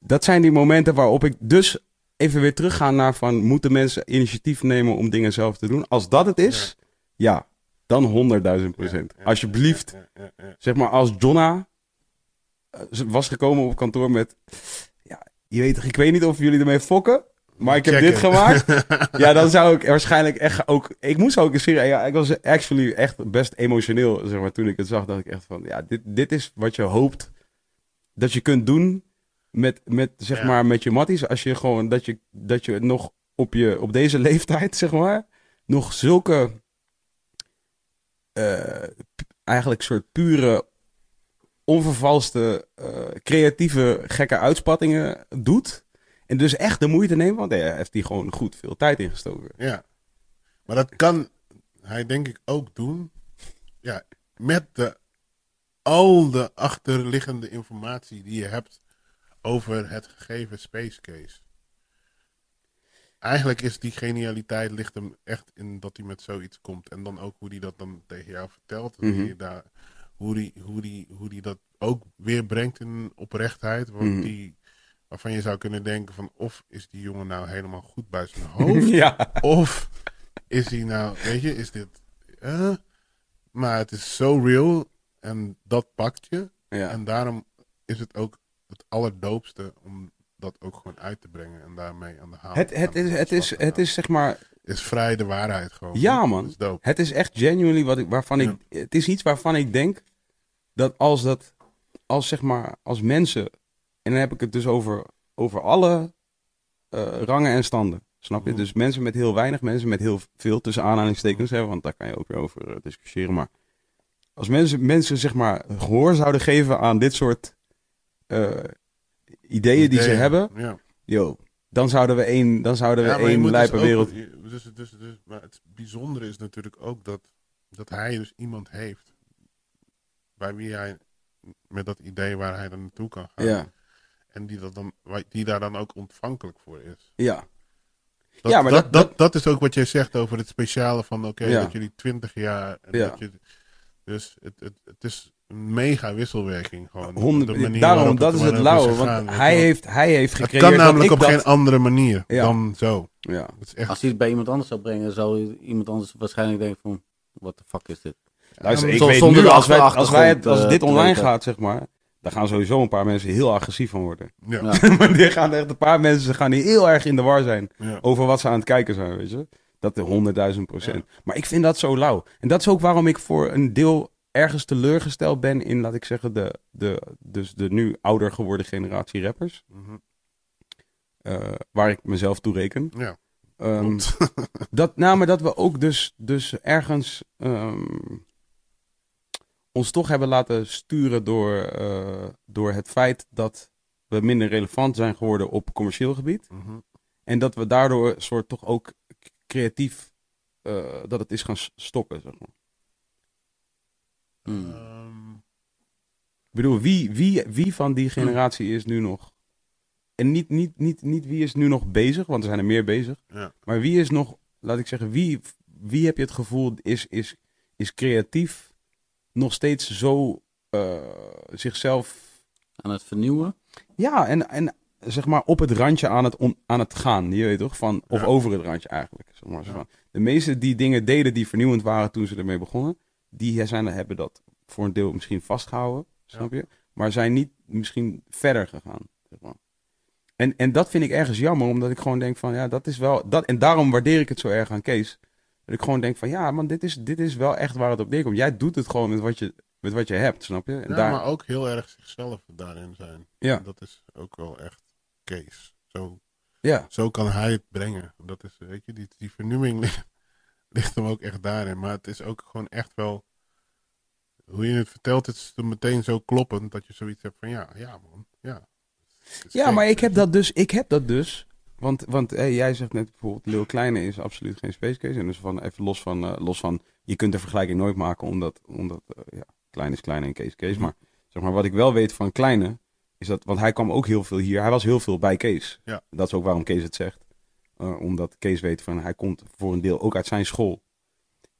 Dat zijn die momenten waarop ik dus even weer terugga naar van... Moeten mensen initiatief nemen om dingen zelf te doen? Als dat het is, ja, dan honderdduizend procent. Ja, ja, Alsjeblieft. ja, ja, ja, ja. zeg maar, als Jonna was gekomen op kantoor met, ja, je weet, ik weet niet of jullie ermee fokken, maar ik heb Checken. dit gemaakt. ja, dan zou ik waarschijnlijk echt ook, ik moest ook een serie, ja, ik was actually echt best emotioneel, zeg maar, toen ik het zag, dacht ik echt van, ja, dit, dit is wat je hoopt dat je kunt doen met, met zeg Ja. maar, met je matties, als je gewoon, dat je, dat je nog op je, op deze leeftijd, zeg maar, nog zulke, eh, eigenlijk soort pure onvervalste, eh, creatieve, gekke uitspattingen doet. En dus echt de moeite neemt, want hij heeft hij gewoon goed veel tijd ingestoken. Ja. Maar dat kan hij denk ik ook doen. Ja, met de, al de achterliggende informatie die je hebt over het gegeven space case. Eigenlijk is die genialiteit ligt hem echt in dat hij met zoiets komt. En dan ook hoe hij dat dan tegen jou vertelt. En Mhm. je daar, hoe, die, hoe, die, hoe die dat ook weer brengt in oprechtheid. Want Mhm. die, waarvan je zou kunnen denken van of is die jongen nou helemaal goed bij zijn hoofd. ja. Of is hij nou, weet je, is dit. eh? maar het is zo real en dat pakt je. ja. En daarom is het ook het allerdoopste om dat ook gewoon uit te brengen en daarmee aan de haal. Het, het, is, het, is, het zeg maar, is vrij de waarheid gewoon. Ja, man. Is het is echt genuinely wat ik, waarvan ik, het is iets waarvan ik denk dat als dat, als zeg maar, als mensen, en dan heb ik het dus over, over alle eh, rangen en standen. Snap je? Mhm. Dus mensen met heel weinig, mensen met heel veel tussen aanhalingstekens hebben, want daar kan je ook weer over eh, discussiëren. Maar als mensen, mensen zeg maar gehoor zouden geven aan dit soort eh, ideeën die ze hebben, Ja. yo, dan zouden we één, dan zouden we Ja, één lijpe dus ook- wereld. Dus, dus, dus, maar het bijzondere is natuurlijk ook dat, dat hij dus iemand heeft bij wie hij met dat idee waar hij dan naartoe kan gaan. Ja, En die, dat dan, die daar dan ook ontvankelijk voor is. ja. Dat, Ja, maar dat, dat- dat, dat, is ook wat jij zegt over het speciale van oké, Ja. dat jullie twintig jaar. En Ja. dat je, dus het, het, het is een mega wisselwerking gewoon. Honderd, De manier daarom, dat het- is het lauwe. gegaan, Want hij heeft, hij heeft Het gecreëerd kan namelijk dat op geen andere manier Ja. dan zo. Ja. Het is echt, Als hij het bij iemand anders zou brengen, zou iemand anders waarschijnlijk denken van, what the fuck is dit? Luister, Ja, ik weet zonder nu, de als, wij, als, wij het, als dit online gaat, zeg maar, dan gaan sowieso een paar mensen heel agressief van worden. ja. Ja. Maar die gaan echt een paar mensen gaan die heel erg in de war zijn Ja. over wat ze aan het kijken zijn, weet je. Dat is honderdduizend procent. Maar ik vind dat zo lauw. En dat is ook waarom ik voor een deel ergens teleurgesteld ben in, laat ik zeggen, de, de, dus de nu ouder geworden generatie rappers. Mhm. eh, waar ik mezelf toe reken. ja. Ehm, dat, nou, maar dat we ook dus, dus ergens ehm, ons toch hebben laten sturen door, eh, door het feit dat we minder relevant zijn geworden op commercieel gebied. Mhm. En dat we daardoor soort toch ook creatief, eh, dat het is gaan s- stokken, zeg maar. Hmm. Ehm, Ik bedoel, wie, wie, wie van die generatie is nu nog... En niet, niet, niet, niet wie is nu nog bezig, want er zijn er meer bezig. Ja. Maar wie is nog, laat ik zeggen, wie, wie heb je het gevoel is, is, is creatief nog steeds zo eh, zichzelf... Aan het vernieuwen. Ja, en, en zeg maar op het randje aan het, on- aan het gaan, je weet toch? Van, of Ja. over het randje eigenlijk. Zeg maar, Ja. De meeste die dingen deden die vernieuwend waren toen ze ermee begonnen, die zijn, hebben dat voor een deel misschien vastgehouden, snap je? Maar zijn niet misschien verder gegaan. Zeg maar. en, en dat vind ik ergens jammer, omdat ik gewoon denk van, ja, dat is wel... Dat, en daarom waardeer ik het zo erg aan Kees. Dat ik gewoon denk van, ja, man, dit is, dit is wel echt waar het op neerkomt. Jij doet het gewoon met wat je, met wat je hebt, snap je? En ja, daar, maar ook heel erg zichzelf daarin zijn. Ja. Dat is ook wel echt Kees. Zo, ja. zo kan hij het brengen. Dat is, weet je, die, die vernieuwing ligt, ligt hem ook echt daarin. Maar het is ook gewoon echt wel. Hoe je het vertelt, het is meteen zo kloppend dat je zoiets hebt van ja, ja man, ja. Ja, maar ik heb dat dus. Ik heb dat dus. Want, want hey, jij zegt net bijvoorbeeld, Lil Kleine is absoluut geen space case. En dus van, even los van, eh, los van, je kunt de vergelijking nooit maken, omdat, omdat eh, ja, klein is klein en case is case. Mhm. Maar zeg maar, wat ik wel weet van Kleine, is dat, want hij kwam ook heel veel hier. Hij was heel veel bij Kees. Ja. Dat is ook waarom Kees het zegt. Eh, omdat Kees weet van hij komt voor een deel ook uit zijn school.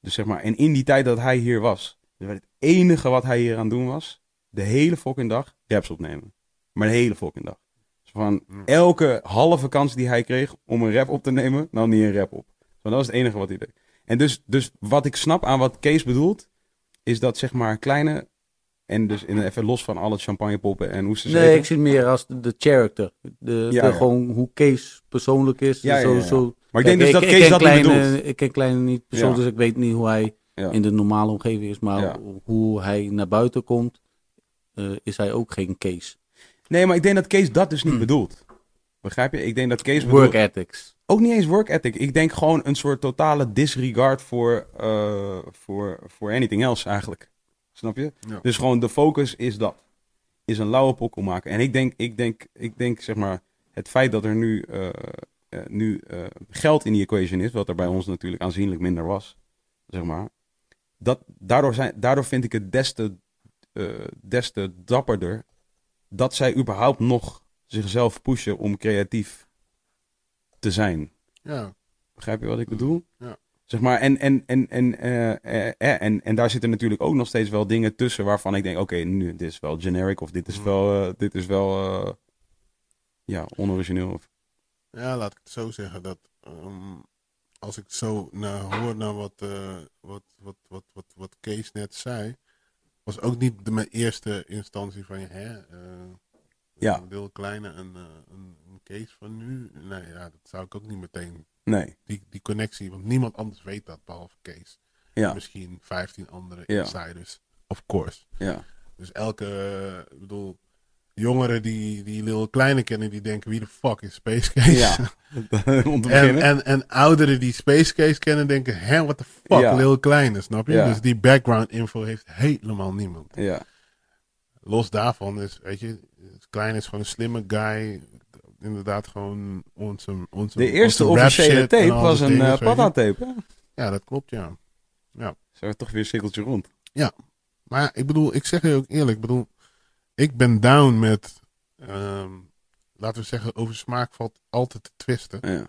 Dus zeg maar, en in die tijd dat hij hier was, het enige wat hij hier aan doen was, de hele fucking dag raps opnemen. Maar de hele fucking dag. Van elke halve kans die hij kreeg om een rap op te nemen, nam hij een rap op. Dus dat was het enige wat hij deed. En dus, dus wat ik snap aan wat Kees bedoelt, is dat zeg maar kleine, en dus in, even los van al het champagnepoppen en hoe ze Nee, ik zie het meer als de, de character. De, Ja, de ja. Gewoon hoe Kees persoonlijk is. Ja, zo. Zo. Maar ik denk dus dat Kees dat niet bedoelt. Ik ken Kleine niet persoonlijk, dus ik weet niet hoe hij in de normale omgeving is. Maar hoe hij naar buiten komt, eh, is hij ook geen Kees. Nee, maar ik denk dat Kees dat dus niet Hmm. bedoelt. Begrijp je? Ik denk dat Kees bedoelt... Work ethics. Ook niet eens work ethic. Ik denk gewoon een soort totale disregard voor, eh, voor, voor anything else eigenlijk. Snap je? Ja. Dus gewoon de focus is dat. Is een lauwe pokkel maken. En ik denk, ik denk, ik denk zeg maar, het feit dat er nu, eh, eh, nu geld in die equation is, wat er bij ons natuurlijk aanzienlijk minder was, zeg maar. Dat, daardoor, zijn, daardoor vind ik het des te, des te dapperder dat zij überhaupt nog zichzelf pushen om creatief te zijn. Ja, Begrijp je wat ik bedoel? Ja. Zeg maar, en, en, en, en, eh, eh, en, en daar zitten natuurlijk ook nog steeds wel dingen tussen waarvan ik denk, oké, nu dit is wel generic of dit is Mhm. wel, eh, dit is wel ja, onorigineel. Of, ja, laat ik het zo zeggen. Dat ehm, als ik zo naar, hoor naar wat, wat, wat, wat, wat, wat Kees net zei, was ook niet de, mijn eerste instantie van je, hè? eh, Ja. Een deel kleine en eh, een, een Kees van nu. Nee, ja, dat zou ik ook niet meteen, nee, die, die connectie, want niemand anders weet dat behalve Kees. ja, Misschien 15 andere Ja. insiders, of course. ja, Dus elke, eh, ik bedoel, jongeren die, die Lil Kleine kennen, die denken, wie de fuck is Space Case? ja. En, en, en ouderen die Space Case kennen, denken, hè, what the fuck, Ja. Lil Kleine, snap je? Ja. Dus die background info heeft helemaal niemand. ja, Los daarvan is, weet je, Klein is gewoon een slimme guy. Inderdaad, gewoon onze, onze de eerste onze officiële tape was een uh, je. tape. Ja, dat klopt, ja. Zo toch weer een cirkeltje rond. Maar ja, ik bedoel, ik zeg je ook eerlijk, ik bedoel, ik ben down met, ehm, laten we zeggen, over smaak valt altijd te twisten. Ja,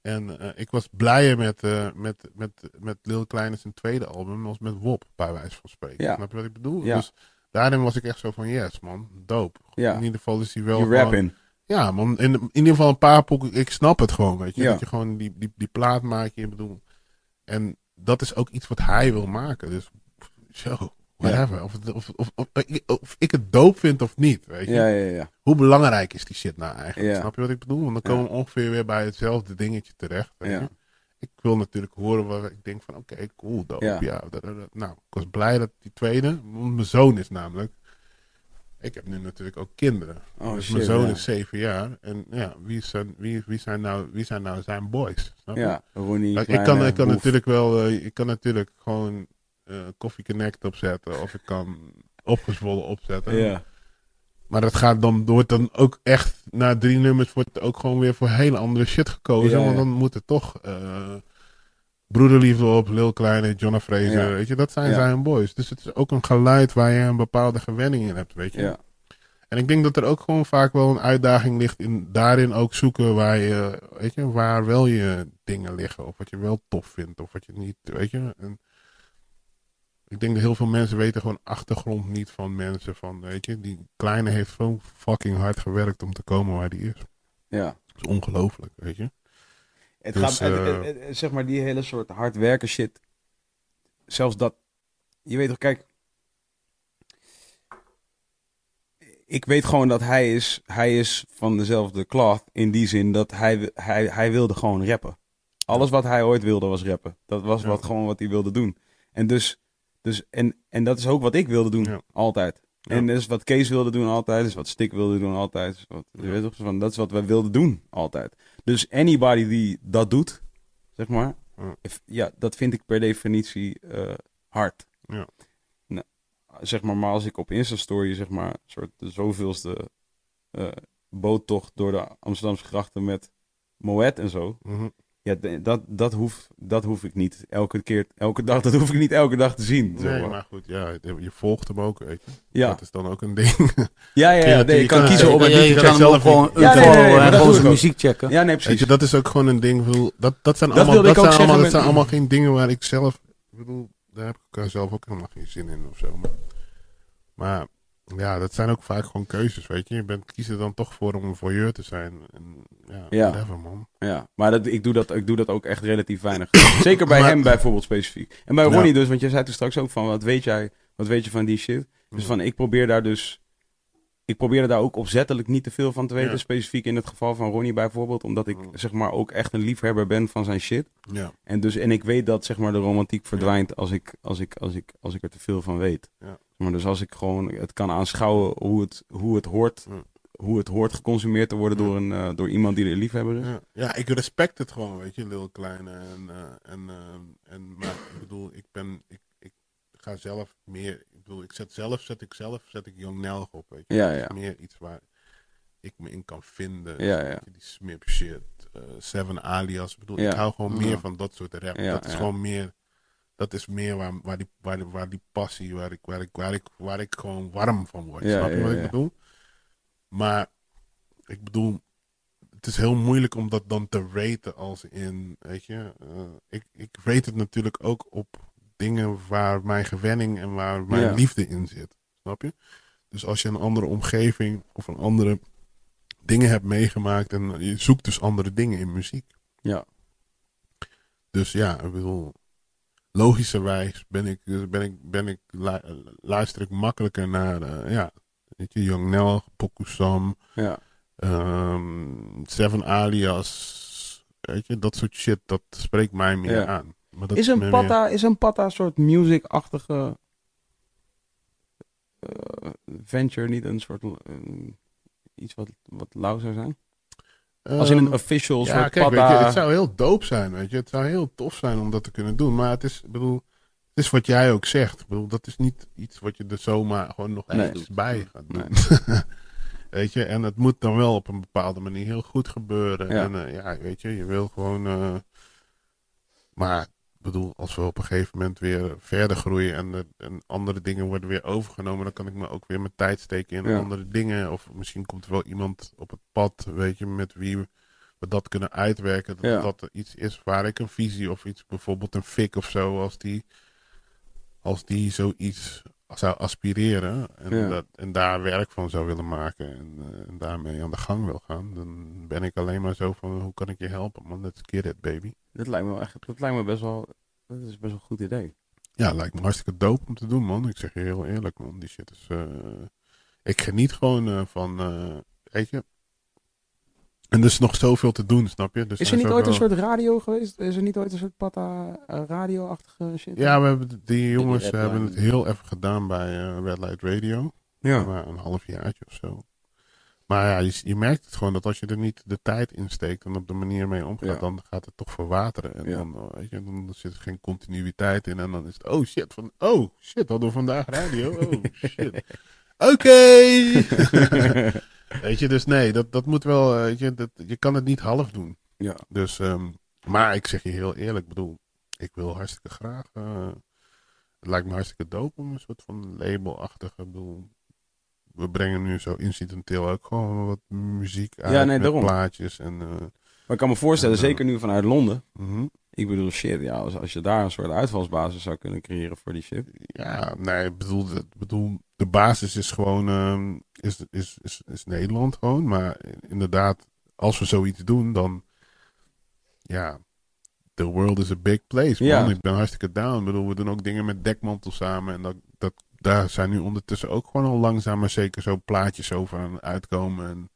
En eh, ik was blijer met, eh, met, met, met Lil Kleine zijn tweede album als met Wop, bij wijze van spreken. Ja. Snap je wat ik bedoel? Ja. Dus daarin was ik echt zo van, yes man, dope. Ja. In ieder geval is hij wel gewoon-. Ja man, in, in ieder geval een paar poeken, ik snap het gewoon, weet je. Dat je gewoon die, die, die plaat maakt, je bedoel. En dat is ook iets wat hij wil maken, dus zo, whatever. Of, of, of, of, ik- of ik het dope vind of niet, weet je. Ja, ja, ja. Hoe belangrijk is die shit nou eigenlijk? Snap je wat ik bedoel? Want dan komen we ongeveer weer bij hetzelfde dingetje terecht. weet je. Ik wil natuurlijk horen waar ik denk van oké, cool, dope. Ja. Nou, ik was blij dat die tweede, want mijn zoon is namelijk. Ik heb nu natuurlijk ook kinderen. Oh, dus shit, mijn zoon is zeven jaar. En ja, wie zijn, wie, wie zijn, nou, wie zijn nou zijn boys? Snap je? Ja, Ronnie. ik, kan, ik kan boef. natuurlijk wel, eh, ik kan natuurlijk gewoon Coffee Connect opzetten. Of ik kan opgezwollen opzetten. Ja, Maar dat gaat dan, wordt dan ook echt, na drie nummers wordt het ook gewoon weer voor hele andere shit gekozen. Ja. Want dan moet er toch eh Broederliefde op, Lil Kleine, Jonna Fraser, weet je, dat zijn zijn boys. Dus het is ook een geluid waar je een bepaalde gewenning in hebt, weet je. ja, En ik denk dat er ook gewoon vaak wel een uitdaging ligt in daarin ook zoeken waar je, weet je, waar wel je dingen liggen. Of wat je wel tof vindt, of wat je niet, weet je. En ik denk dat heel veel mensen weten gewoon achtergrond niet van mensen van, weet je, die kleine heeft zo fucking hard gewerkt om te komen waar die is. ja. Dat is ongelooflijk, weet je. Het Dus, gaat, het- eh, het- het- zeg maar, die hele soort hard werken shit. Zelfs dat, je weet toch, kijk. Ik weet gewoon dat hij is, hij is van dezelfde cloth. In die zin dat hij, hij, hij wilde gewoon rappen. Alles wat hij ooit wilde was rappen. Dat was wat, gewoon wat hij wilde doen. En dus, dus en, en dat is ook wat ik wilde doen. Ja. Altijd. Ja. En dat is wat Kees wilde doen altijd. Dat is wat Stik wilde doen altijd. Dat is wat, je weet toch, van, dat is wat wij wilden doen altijd. Dus anybody die dat doet, zeg maar, Ja. if- ja, dat vind ik per definitie eh, hard. Ja. Nou, zeg maar, maar als ik op Insta-story, zeg maar, soort de zoveelste eh boottocht door de Amsterdamse grachten met Moet en zo. Mhm. Ja, dat, dat, hoef, dat hoef ik niet elke keer, elke dag, dat hoef ik niet elke dag te zien. zeg Nee, maar. maar goed, ja, je volgt hem ook, weet je. Ja, Dat is dan ook een ding. ja, ja, ja, je- nee, je kan kan- kiezen op Ja, een je, kan zelf gewoon niet. Ja, nee, nee, nee, dat muziek checken. Ja, nee, Weet precies. je, dat is ook gewoon een ding. bedoel, Dat, dat zijn, Dat allemaal, dat zijn, allemaal, dat zijn allemaal geen dingen waar ik zelf... Ik bedoel, daar heb ik zelf ook helemaal geen zin in of zo. Maar, maar ja, dat zijn ook vaak gewoon keuzes, weet je. Je bent, kiest er dan toch voor om een voyeur te zijn. En, ja, Ja. whatever, man. Ja, maar dat, ik, doe dat, ik doe dat ook echt relatief weinig. Zeker bij Maar- hem bijvoorbeeld specifiek. En bij Ja. Ronnie dus, want je zei toen straks ook van, wat weet jij, wat weet je van die shit? Dus van, ik probeer daar dus, ik probeer daar ook opzettelijk niet te veel van te weten. Ja. Specifiek in het geval van Ronnie bijvoorbeeld, omdat ik Ja. zeg maar ook echt een liefhebber ben van zijn shit. Ja, En, dus, en ik weet dat zeg maar de romantiek verdwijnt als ik, als ik, als ik, als ik er te veel van weet. Ja. Maar dus als ik gewoon het kan aanschouwen hoe het, hoe het hoort, hoe het hoort geconsumeerd te worden door, een, eh, door iemand die er liefhebber is. ja. ja, ik respect het gewoon, weet je, Lil Kleine. En, eh, en, eh, en, maar ik bedoel, ik ben, ik, ik ga zelf meer, bedoel, ik zet zelf, zet ik zelf, zet ik Young Nelg op, weet je. Ja, Dat is meer iets waar ik me in kan vinden. Ja, ja. Weet je, Die smip shit, eh, Seven Alias. Ik bedoel, Ja. ik hou gewoon meer van dat soort rap. Ja, dat is ja. gewoon meer, dat is meer waar, waar, die, waar, die, waar die passie, waar ik, waar, ik, waar, ik, waar ik gewoon warm van word. Ja, Snap je ja, wat ja. ik bedoel? Maar ik bedoel, het is heel moeilijk om dat dan te raten als in, weet je, eh, ik, ik rate het natuurlijk ook op dingen waar mijn gewenning en waar mijn Ja. liefde in zit. Snap je? Dus als je een andere omgeving of een andere dingen hebt meegemaakt en je zoekt dus andere dingen in muziek. Ja. Dus ja, ik bedoel, logischerwijs ben ik, ben ik, ben ik, lu- luister ik makkelijker naar, eh, ja, weet je, Young Nel, Pokusam, Ja. ehm, Seven Alias, weet je, dat soort shit, dat spreekt mij meer Ja. aan. Maar dat Is een meer- patta, is een patta een soort music-achtige eh, venture niet een soort iets wat, wat lauw zou zijn? Als in een Ehm, official ja, soort kijk, weet patta. je, het zou heel dope zijn, weet je. Het zou heel tof zijn om dat te kunnen doen. Maar het is, ik bedoel, het is wat jij ook zegt. Ik bedoel, dat is niet iets wat je er zomaar gewoon nog Nee. eventjes bij gaat doen. Nee. weet je, en het moet dan wel op een bepaalde manier heel goed gebeuren. Ja. En eh, ja, weet je, je wil gewoon... eh, maar bedoel, als we op een gegeven moment weer verder groeien en, er- en andere dingen worden weer overgenomen, dan kan ik me ook weer mijn tijd steken in Ja. andere dingen. Of misschien komt er wel iemand op het pad, weet je, met wie we dat kunnen uitwerken. Dat Ja. dat er iets is waar ik een visie of iets, bijvoorbeeld een fik of zo, als die, als die zoiets zou aspireren en, Ja. dat, en daar werk van zou willen maken en, eh, en daarmee aan de gang wil gaan, dan ben ik alleen maar zo van, hoe kan ik je helpen man, let's get it baby. Dat lijkt me wel echt, dat lijkt me best wel, dat is best wel een goed idee. Ja, lijkt me hartstikke dope om te doen, man. Ik zeg je heel eerlijk, man. Die shit is. eh, ik geniet gewoon eh, van. eh, weet je. En er is nog zoveel te doen, snap je? Dus Is er niet ooit een soort radio geweest? Is er niet ooit een soort patta radio-achtige shit? Ja, we hebben, die jongens hebben het heel even gedaan bij Red Light Radio. ja. Maar een halfjaartje of zo. Maar ja, je, je merkt het gewoon dat als je er niet de tijd in steekt en op de manier mee omgaat, Ja. dan gaat het toch verwateren. En Ja. dan, eh, weet je, dan zit er geen continuïteit in. En dan is het, oh shit, van, oh shit, hadden we vandaag radio? Oh shit. Oké! weet je, dus nee, dat, dat moet wel, eh, weet je, dat, je kan het niet half doen. ja. Dus, ehm, maar ik zeg je heel eerlijk, bedoel, ik wil hartstikke graag. eh, het lijkt me hartstikke dope om een soort van labelachtige. Bedoel, we brengen nu zo incidenteel ook gewoon wat muziek uit Ja, nee, met daarom. plaatjes en. eh, Maar ik kan me voorstellen, En, eh, zeker nu vanuit Londen. mhm. Ik bedoel, shit, ja, als, als je daar een soort uitvalsbasis zou kunnen creëren voor die shit. Ja, nee, ik bedoel, bedoel, de basis is gewoon ehm, is, is, is, is Nederland gewoon. Maar inderdaad, als we zoiets doen, dan ja, the world is a big place. Man. Ja. Ik ben hartstikke down. Ik bedoel, we doen ook dingen met Dekmantel samen. En dat, daar zijn nu ondertussen ook gewoon al langzaam maar zeker zo plaatjes over aan uitkomen. En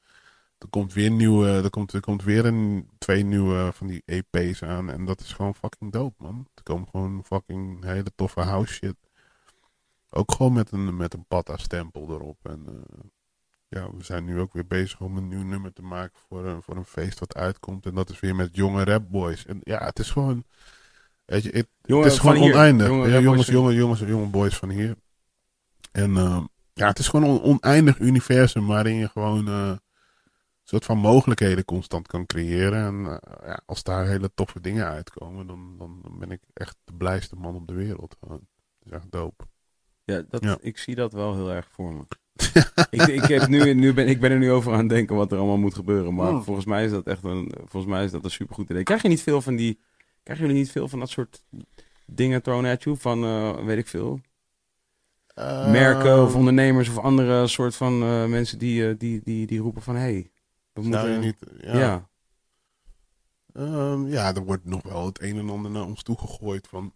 er komt weer nieuwe, er komt, er komt weer een, twee nieuwe van die EP's aan. En dat is gewoon fucking dope, man. Er komen gewoon fucking hele toffe house shit. Ook gewoon met een, met een patta stempel erop. En eh, ja, we zijn nu ook weer bezig om een nieuw nummer te maken voor een, voor een feest wat uitkomt. En dat is weer met jonge rapboys. En ja, het is gewoon, weet je, het, Jongen, het is gewoon oneindig. Jonge ja, jongens, jonge, jongens, jonge boys van hier. En eh, ja, het is gewoon een oneindig universum waarin je gewoon, eh, soort van mogelijkheden constant kan creëren. En eh, ja, als daar hele toffe dingen uitkomen, dan, dan, ben ik echt de blijste man op de wereld. Gewoon. Dat is echt dope. Ja, dat, Ja. ik zie dat wel heel erg voor me. ik, ik, heb nu, nu ben, ik ben er nu over aan het denken wat er allemaal moet gebeuren. Maar Hmm. volgens mij is dat echt een, volgens mij is dat een supergoed idee. Krijg je niet veel van die, krijgen jullie niet veel van dat soort dingen thrown at you? Van, weet ik veel, merken of ondernemers of andere soort van eh, mensen die, eh, die, die, die roepen van, hé, hey, we moeten... je niet, ja. ja. Ehm, ja, er wordt nog wel het een en ander naar ons toegegooid van...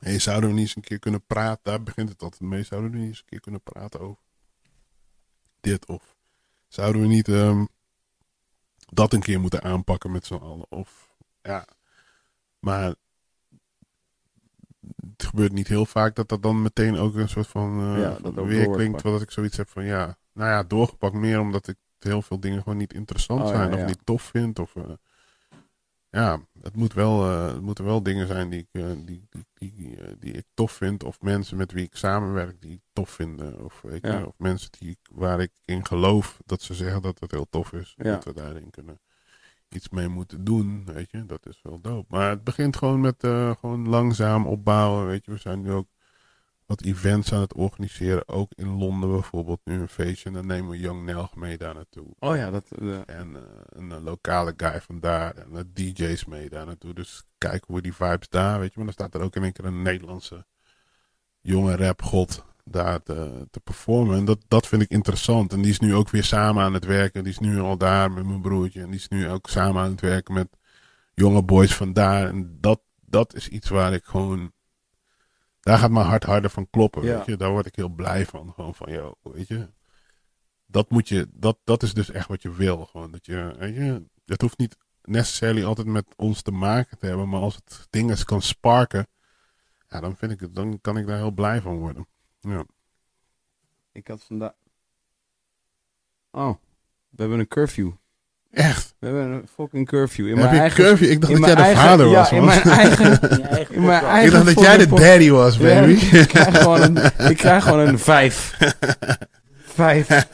Hey, zouden we niet eens een keer kunnen praten? Daar begint het altijd mee. Zouden we niet eens een keer kunnen praten over dit? Of zouden we niet ehm, dat een keer moeten aanpakken met z'n allen? Of ja, maar het gebeurt niet heel vaak dat dat dan meteen ook een soort van Ja, dat weer klinkt. Wat ik zoiets heb van ja, nou ja, doorgepakt meer omdat ik heel veel dingen gewoon niet interessant Oh, ja, zijn of niet tof vind. Of, eh, ja, het, moet wel, eh, het moeten wel dingen zijn die ik, die, die, die, die ik tof vind. Of mensen met wie ik samenwerk die ik tof vinden. Of, of mensen die, waar ik in geloof dat ze zeggen dat het heel tof is. Dat we daarin kunnen iets mee moeten doen. Weet je, dat is wel dope. Maar het begint gewoon met eh, gewoon langzaam opbouwen. Weet je, we zijn nu ook wat events aan het organiseren. Ook in Londen bijvoorbeeld nu een feestje. En dan nemen we Young Nelg mee daar naartoe. Oh ja, dat... eh, En eh, een, lokale guy van daar. En de DJ's mee daar naartoe. Dus kijken hoe die vibes daar, weet je. Maar dan staat er ook in één keer een Nederlandse jonge rapgod daar te, te performen. En dat, dat vind ik interessant. En die is nu ook weer samen aan het werken. Die is nu al daar met mijn broertje. En die is nu ook samen aan het werken met jonge boys van daar. En dat, dat is iets waar ik gewoon... Daar gaat mijn hart harder van kloppen, Ja. weet je. Daar word ik heel blij van. Gewoon van, yo, weet je dat moet je, dat, dat is dus echt wat je wil. Gewoon dat je, weet je, het hoeft niet necessarily altijd met ons te maken te hebben, maar als het dingen kan sparken, ja, dan vind ik het, dan kan ik daar heel blij van worden. Ja. ik had vandaag... Oh, we hebben een curfew. Echt? We hebben een fucking curfew. In Heb mijn je eigen... curfew? Ik dacht dat jij de eigen- vader ja, was, in man. mijn eigen... In eigen mijn podcast. ik eigen dacht dat jij de daddy was, Ja, baby. ik, krijg gewoon een, ik krijg gewoon een vijf. Vijf.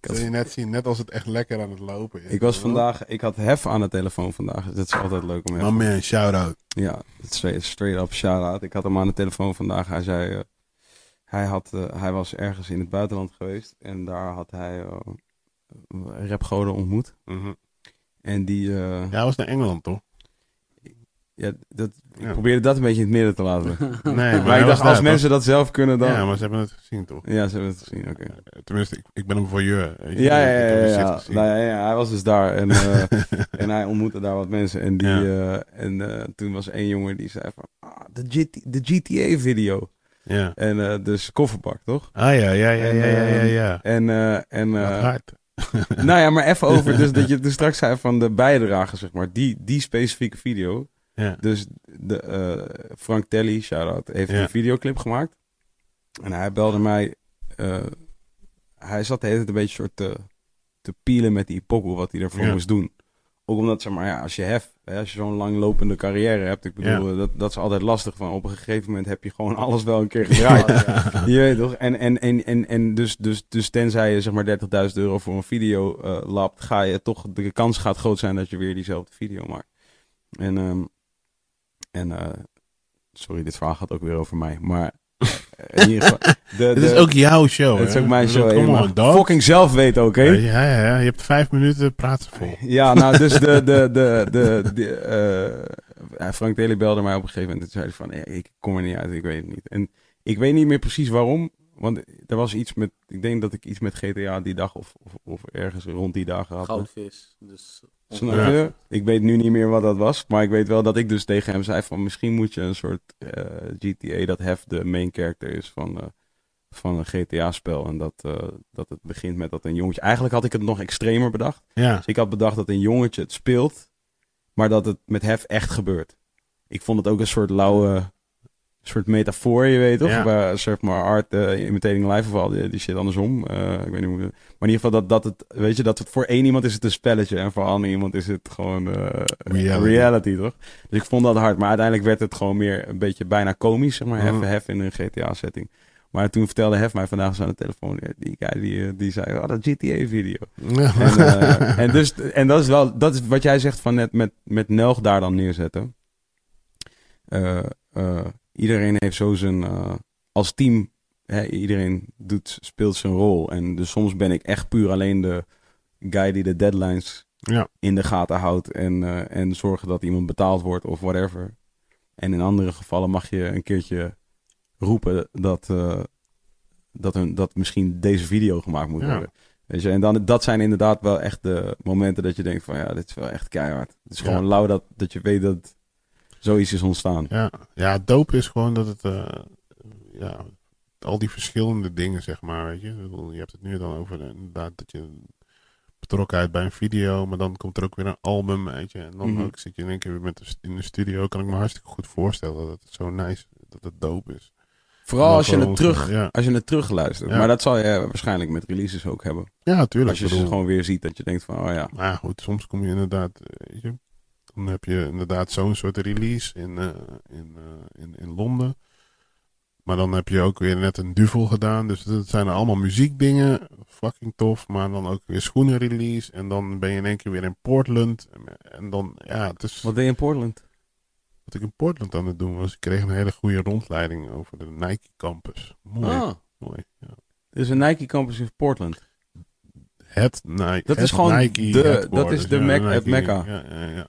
Dat wil je net zien, net als het echt lekker aan het lopen is. Ik was vandaag, ik had Hef aan de telefoon vandaag. Dus dat is altijd leuk om even. man, shout-out. Ja, straight, straight up shout-out. Ik had hem aan de telefoon vandaag. Hij zei, eh, hij, had, eh, hij was ergens in het buitenland geweest. En daar had hij eh rapgoden ontmoet. Mhm. En die, eh, Ja, hij was naar Engeland, toch? Ja, dat, ik Ja. probeerde dat een beetje in het midden te laten. Nee, maar ik dacht, als mensen dat zelf kunnen, dan... Ja, maar ze hebben het gezien, toch? Ja, ze hebben het gezien, oké. Tenminste, ik, ik ben hem voyeur. je. Ja, ja, ja. Nou, ja, ja, hij was dus daar en, eh, en hij ontmoette daar wat mensen. En, die, Ja. eh, en eh, toen was één jongen die zei van, ah, de, GT, de GTA-video. Ja. En eh, dus kofferbak, toch? Ah ja, ja, ja, ja, ja, ja. ja. En, eh, en Gaat eh, hard. nou ja, maar even over, dus dat je dus straks zei van de bijdrage, zeg maar, die, die specifieke video. Ja. Dus de, eh, Frank Telly, shout-out, heeft Ja. een videoclip gemaakt. En hij belde mij. eh, hij zat de hele tijd een beetje soort te, te pielen met die pokoe wat hij ervoor Ja. moest doen. Ook omdat, zeg maar, ja, als je heft, hè, als je zo'n langlopende carrière hebt, ik bedoel, dat, dat is altijd lastig. Van op een gegeven moment heb je gewoon alles wel een keer gedraaid. Je weet toch? En, en, en, en, en dus, dus, dus tenzij je zeg maar 30.000 euro voor een video eh lapt, ga je toch, de kans gaat groot zijn dat je weer diezelfde video maakt. En, ehm, en eh, sorry, dit verhaal gaat ook weer over mij. Maar eh, in ieder geval, de, Het is ook jouw show, het is hè? ook mijn show. Maar fucking zelf weten, oké? Ja, ja, ja, je hebt vijf minuten praten vol. Ja, nou, dus de, de, de, de, de, eh, ja, Frank Dely belde mij op een gegeven moment en zei hij van, "Ja, ik kom er niet uit, ik weet het niet. En ik weet niet meer precies waarom, want er was iets met, ik denk dat ik iets met GTA die dag of, of, of ergens rond die dagen had. Goudvis. Dus Snap Ja. je? Ik weet nu niet meer wat dat was, maar ik weet wel dat ik dus tegen hem zei van, misschien moet je een soort eh, GTA dat Hef de main character is van, eh, van een GTA-spel. En dat, eh, dat het begint met dat een jongetje, eigenlijk had ik het nog extremer bedacht. Ja. Dus ik had bedacht dat een jongetje het speelt, maar dat het met hef echt gebeurt. Ik vond het ook een soort lauwe, soort metafoor, je weet toch? Ja. Waar, zeg maar, art eh, imitating life of al die, die shit andersom. Eh, ik weet niet hoe, maar in ieder geval dat, dat het, weet je, dat het voor één iemand is het een spelletje en voor ander iemand is het gewoon eh, Reality. reality. toch? Dus ik vond dat hard, maar uiteindelijk werd het gewoon meer een beetje bijna komisch, zeg maar, Mhm. hef, hef in een GTA-setting. Maar toen vertelde Hef mij vandaag zo aan de telefoon. Die guy die, die zei, oh, dat GTA-video. Ja. En, en, dus, en dat is wel, dat is wat jij zegt van net met, met Nelg daar dan neerzetten. Iedereen heeft zo zijn, eh, als team, hè, iedereen doet, speelt zijn rol. En dus soms ben ik echt puur alleen de guy die de deadlines ja. in de gaten houdt en, eh, en zorgen dat iemand betaald wordt of whatever. En in andere gevallen mag je een keertje roepen dat, eh, dat, een, dat misschien deze video gemaakt moet Ja. worden. Weet je, en dan, dat zijn inderdaad wel echt de momenten dat je denkt van ja, dit is wel echt keihard. Het is Ja. gewoon lauw dat, dat je weet dat zoiets is ontstaan. Ja, ja, dope is gewoon dat het, eh, ja, al die verschillende dingen, zeg maar, weet je. Je hebt het nu dan over eh, inderdaad dat je betrokkenheid bij een video, maar dan komt er ook weer een album, weet je. En dan Mhm. ook zit je in één keer weer met de, in de studio, kan ik me hartstikke goed voorstellen dat het zo nice, dat het dope is. Vooral als je het terug, Ja, als je het terug luistert. Ja. Maar dat zal je waarschijnlijk met releases ook hebben. ja tuurlijk. Als je ze bedoel, gewoon weer ziet dat je denkt van oh ja. Maar ja, goed, soms kom je inderdaad, eh, weet je, dan heb je inderdaad zo'n soort release in, eh, in, eh, in, in Londen. Maar dan heb je ook weer net een duvel gedaan. Dus dat zijn allemaal muziekdingen. Fucking tof. Maar dan ook weer schoenen release. En dan ben je in één keer weer in Portland. En, dan, ja, het is Wat deed je in Portland? wat ik in Portland aan het doen was. Ik kreeg een hele goede rondleiding over de Nike campus. Mooi, Ah, mooi. Ja. er is een Nike campus in Portland. Het Nike. Dat het is gewoon Nike de- dat is de Ja, Mac- Nike. het Mecca. Ja, ja, ja.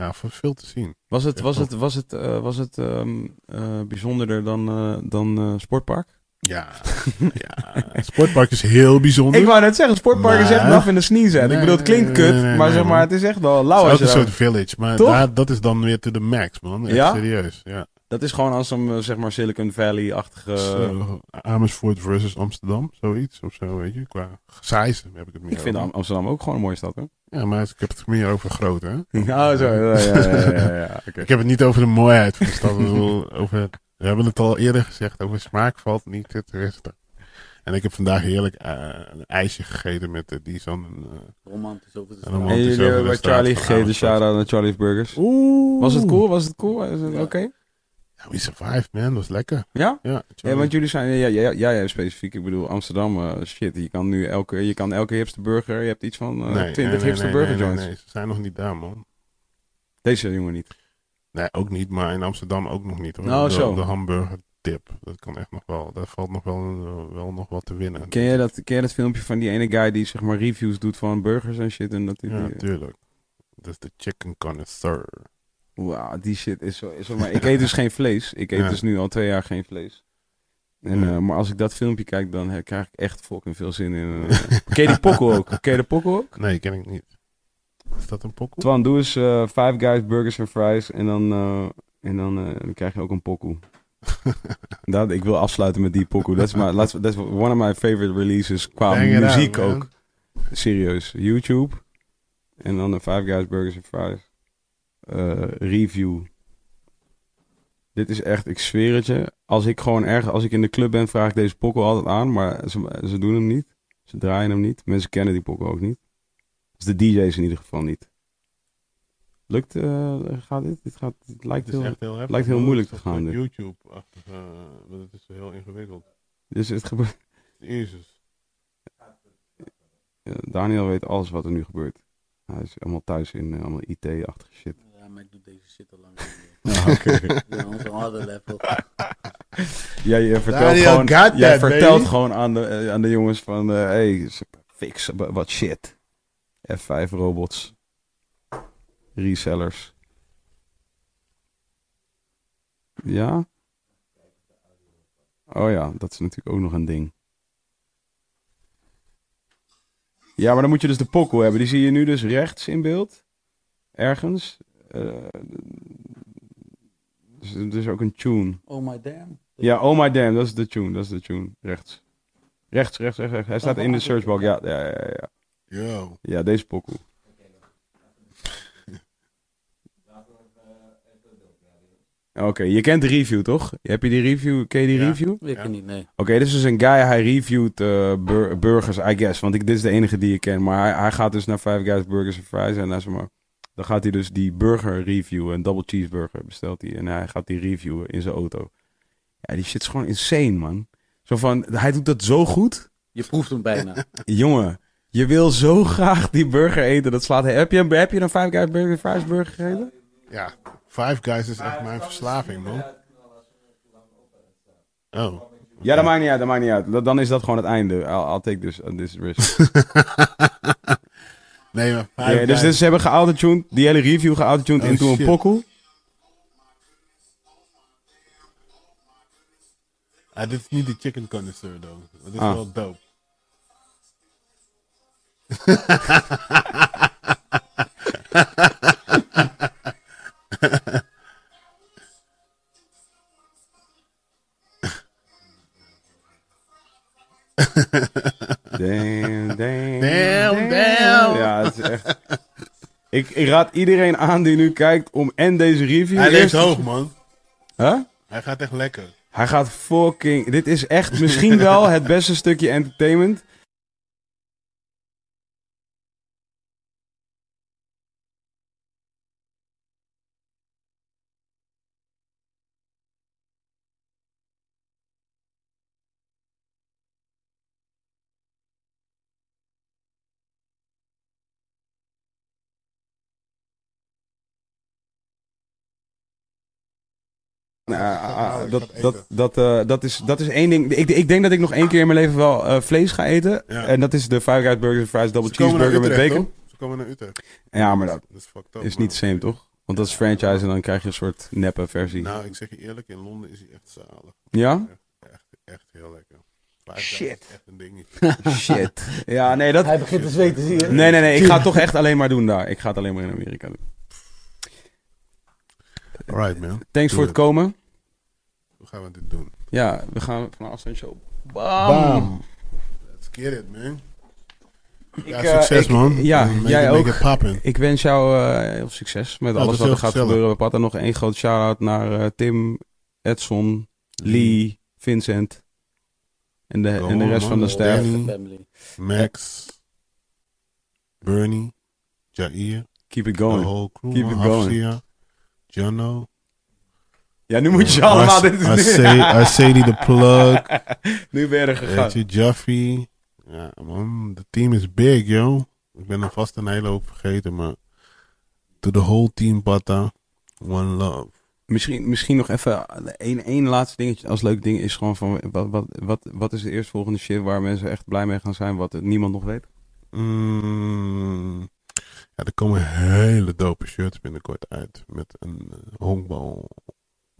Ja. Veel te zien. Was het, was het, was het, eh, was het ehm, eh, bijzonderder dan, eh, dan eh, Sportpark? Ja, ja. Het sportpark is heel bijzonder. Ik wou net zeggen, Sportpark is echt naf in de sneeze. En ik bedoel, het klinkt kut, nee, nee, maar nee, zeg maar, man. het is echt wel Het lauw is ook je een soort village, maar daar, dat is dan weer to the max, man. Echt Ja? serieus, ja. Dat is gewoon als een, eh, zeg maar, Silicon Valley-achtige... Zo, Amersfoort versus Amsterdam, zoiets of zo, weet je. Qua size heb ik het meer ik vind over. Amsterdam ook gewoon een mooie stad, hoor. Ja, maar ik heb het meer over groot, hè. Oh, zo. Ja, ja, ja, ja, ja, oké. Ik heb het niet over de mooiheid van de stad. over, we hebben het al eerder gezegd, over smaak valt niet te twisten. En ik heb vandaag heerlijk eh, een ijsje gegeten met de Dizan. en, eh, Romantisch over de En straat. romantisch. En jullie hebben bij Charlie gegeten, shout-out naar Charlie's Burgers. Oeh. Was het cool? Was het cool? Is het Ja. oké? Ja, we survived, man. Dat was lekker. Ja? Ja, want jullie zijn, ja, ja, ja, ja, specifiek, ik bedoel Amsterdam, eh, shit, je kan nu elke, je kan elke hipster burger, je hebt iets van eh, Nee, 20 nee, nee, joints. Nee, ze zijn nog niet daar, man. Deze jongen niet. Nee, ook niet, maar in Amsterdam ook nog niet. Hoor. Nou, de, zo. de hamburger tip, dat kan echt nog wel. Daar valt nog wel, eh, wel nog wat te winnen. Ken jij, dat, ken jij dat filmpje van die ene guy die zeg maar reviews doet van burgers en shit? En dat die, Ja, die- tuurlijk. Dat is de chicken connoisseur. Wauw, die shit is zo, is zo maar. Ik eet dus geen vlees. Ik eet Ja. dus nu al twee jaar geen vlees. En, eh, maar als ik dat filmpje kijk, dan eh, krijg ik echt fucking veel zin in. eh. ken je die pokkel ook? Ken je de pokkel ook? Nee, ken ik niet. Is dat een pokkel? Twan, doe eens eh, Five Guys Burgers en Fries en dan, en dan, dan krijg je ook een pokoe. dat, ik wil afsluiten met die my, that's, that's one of my favorite releases qua out, muziek ook. Serieus. YouTube. En dan de Five Guys Burgers en Fries. Eh, review. Dit is echt, ik zweer het je. Als ik gewoon erg, als ik in de club ben, vraag ik deze pokoe altijd aan. Maar ze, ze doen hem niet. Ze draaien hem niet. Mensen kennen die pokoe ook niet. Dus de DJ's in ieder geval niet. Lukt, eh, gaat dit? Dit, gaat, dit lijkt heel... echt heel heftig. lijkt heel moeilijk te gaan, dit. YouTube-achtig. eh, maar het is heel ingewikkeld. Dus het gebeurt... Jezus. Ja, Daniel weet alles wat er nu gebeurt. Hij is allemaal thuis in allemaal IT-achtige shit. Ja, maar ik doe deze shit al lang niet Ja, oké. meer. Ja, onze harde level. Jij je vertelt Daniel gewoon, jij that, vertelt baby. gewoon aan de, eh, aan de jongens van... eh hey, ze- fix wat shit. F5 robots. Resellers. Ja? Oh ja, dat is natuurlijk ook nog een ding. Ja, maar dan moet je dus de pokkel hebben. Die zie je nu dus rechts in beeld. Ergens. Eh, dus er is ook een tune. Oh my damn. Ja, oh my damn, dat is de tune, dat is de tune. Rechts. Rechts, rechts, rechts. rechts. Hij staat in de searchbox, ja, ja, ja, ja. Yo. Ja, deze pokoe. Oké, je kent de review toch? Heb je die review? Ken je die Ja. review? Ik niet, nee. Oké, dit is dus een guy, hij reviewt eh, bur- burgers, I guess. Want ik, dit is de enige die ik ken. Maar hij, hij gaat dus naar Five Guys Burgers en Fries. En dan, zeg maar, dan gaat hij dus die burger reviewen. Een double cheeseburger bestelt hij. En hij gaat die reviewen in zijn auto. Ja, die shit is gewoon insane, man. Zo van, hij doet dat zo goed. Je proeft hem bijna. Jongen, je wil zo graag die burger eten. Dat slaat... Heb je, een- heb je een Five Guys Burger Fries burger gegeten? Ja, Five Guys is echt mijn verslaving, man. Oh. Ja, dat maakt niet uit, dat maakt niet uit. Dan is dat gewoon het einde. I'll, I'll take this, this risk. nee, maar Ja, dus, dus ze hebben geautotuned, die hele review geautotuned Oh, into een shit. pokoe. Ah, dit is niet de chicken connoisseur, though. Dat is Ah. wel dope. Damn, damn, Damn, damn. Is echt... Ik, ik raad iedereen aan die nu kijkt om en deze review... Hij leeft hoog, man. Huh? Hij gaat echt lekker. Hij gaat fucking... Dit is echt misschien wel het beste stukje entertainment. Nou, dat, eh, is, dat is één ding. Ik, ik denk dat ik nog één keer in mijn leven wel eh, vlees ga eten. Ja. En dat is de Five Guys Burgers Fries Double Cheeseburger met bacon. toch? Ze komen naar Utrecht. Ja, maar dat Dat is fucked up, is niet same, toch? Want dat is franchise en dan krijg je een soort neppe versie. Nou, ik zeg je eerlijk, in Londen is hij echt zalig. Ja? Echt, echt heel lekker. Shit. echt een dingetje. Shit. Ja, nee, dat... Hij begint te zweten, zie je? Nee, nee, nee. Ik ga het toch echt alleen maar doen daar. Ik ga het alleen maar in Amerika doen. Alright, man. Thanks voor het komen. Hoe gaan we dit doen? Ja, we gaan van een show. Bam! Let's get it, man. Ik, Ja, eh, succes, ik- man. Ja, Make jij it- ook. It. Ik wens jou eh, heel succes met alles wat er gaat gezellig. gebeuren. We hadden nog één groot shout-out naar eh, Tim, Edson, Lee, Vincent en de, en de rest man. van de staff. Max. Bernie. Jair. Keep it The going. whole crew. Keep man. it going. Jono. Ja, nu moet je allemaal dit Arce- Arcady the plug. Nu ben je er gegaan. Weet je, Jaffe. Ja, man. De team is big, yo. Ik ben er vast een hele hoop vergeten, maar... To the whole team, Bata. One love. Misschien, misschien nog even één, één laatste dingetje als leuk ding is gewoon van wat, wat, wat, wat is de eerstvolgende shit waar mensen echt blij mee gaan zijn wat niemand nog weet? Mm, ja, er komen hele dope shirts binnenkort uit. Met een honkbal.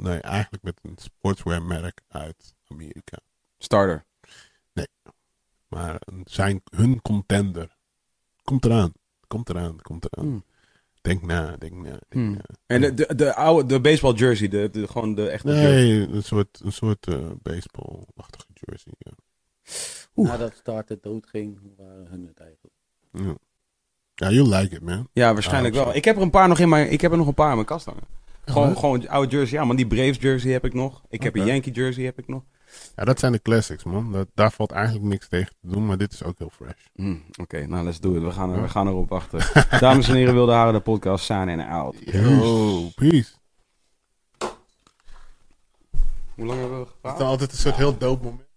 Nee, eigenlijk met een sportswear merk uit Amerika. Starter. Maar een- zijn hun contender. Komt eraan. Komt eraan. Komt eraan. Hmm. Denk na, denk na. Denk Hmm. na. En de, de, de oude de baseball jersey, de, de, gewoon de echte jersey. Nee, een soort, een soort eh, baseball-achtige jersey. Ja. Oeh. Nadat Starter doodging, waren hun het eigenlijk. Ja. ja, you like it, man. Ja, waarschijnlijk Ah, wel. Ik heb er een paar nog in mijn, ik heb er nog een paar in mijn kast hangen. Gewoon, gewoon oude jersey. Ja, man, die Braves jersey heb ik nog. Ik heb een Yankee jersey heb ik nog. Ja, dat zijn de classics, man. Dat, daar valt eigenlijk niks tegen te doen, maar dit is ook heel fresh. Hmm, Oké, nou, let's do it. We gaan, er, we gaan erop wachten. Dames en heren, wilde haren de podcast zijn en out. Yo, peace. Hoe lang hebben we Het gepraat? is dan altijd een soort heel dope moment.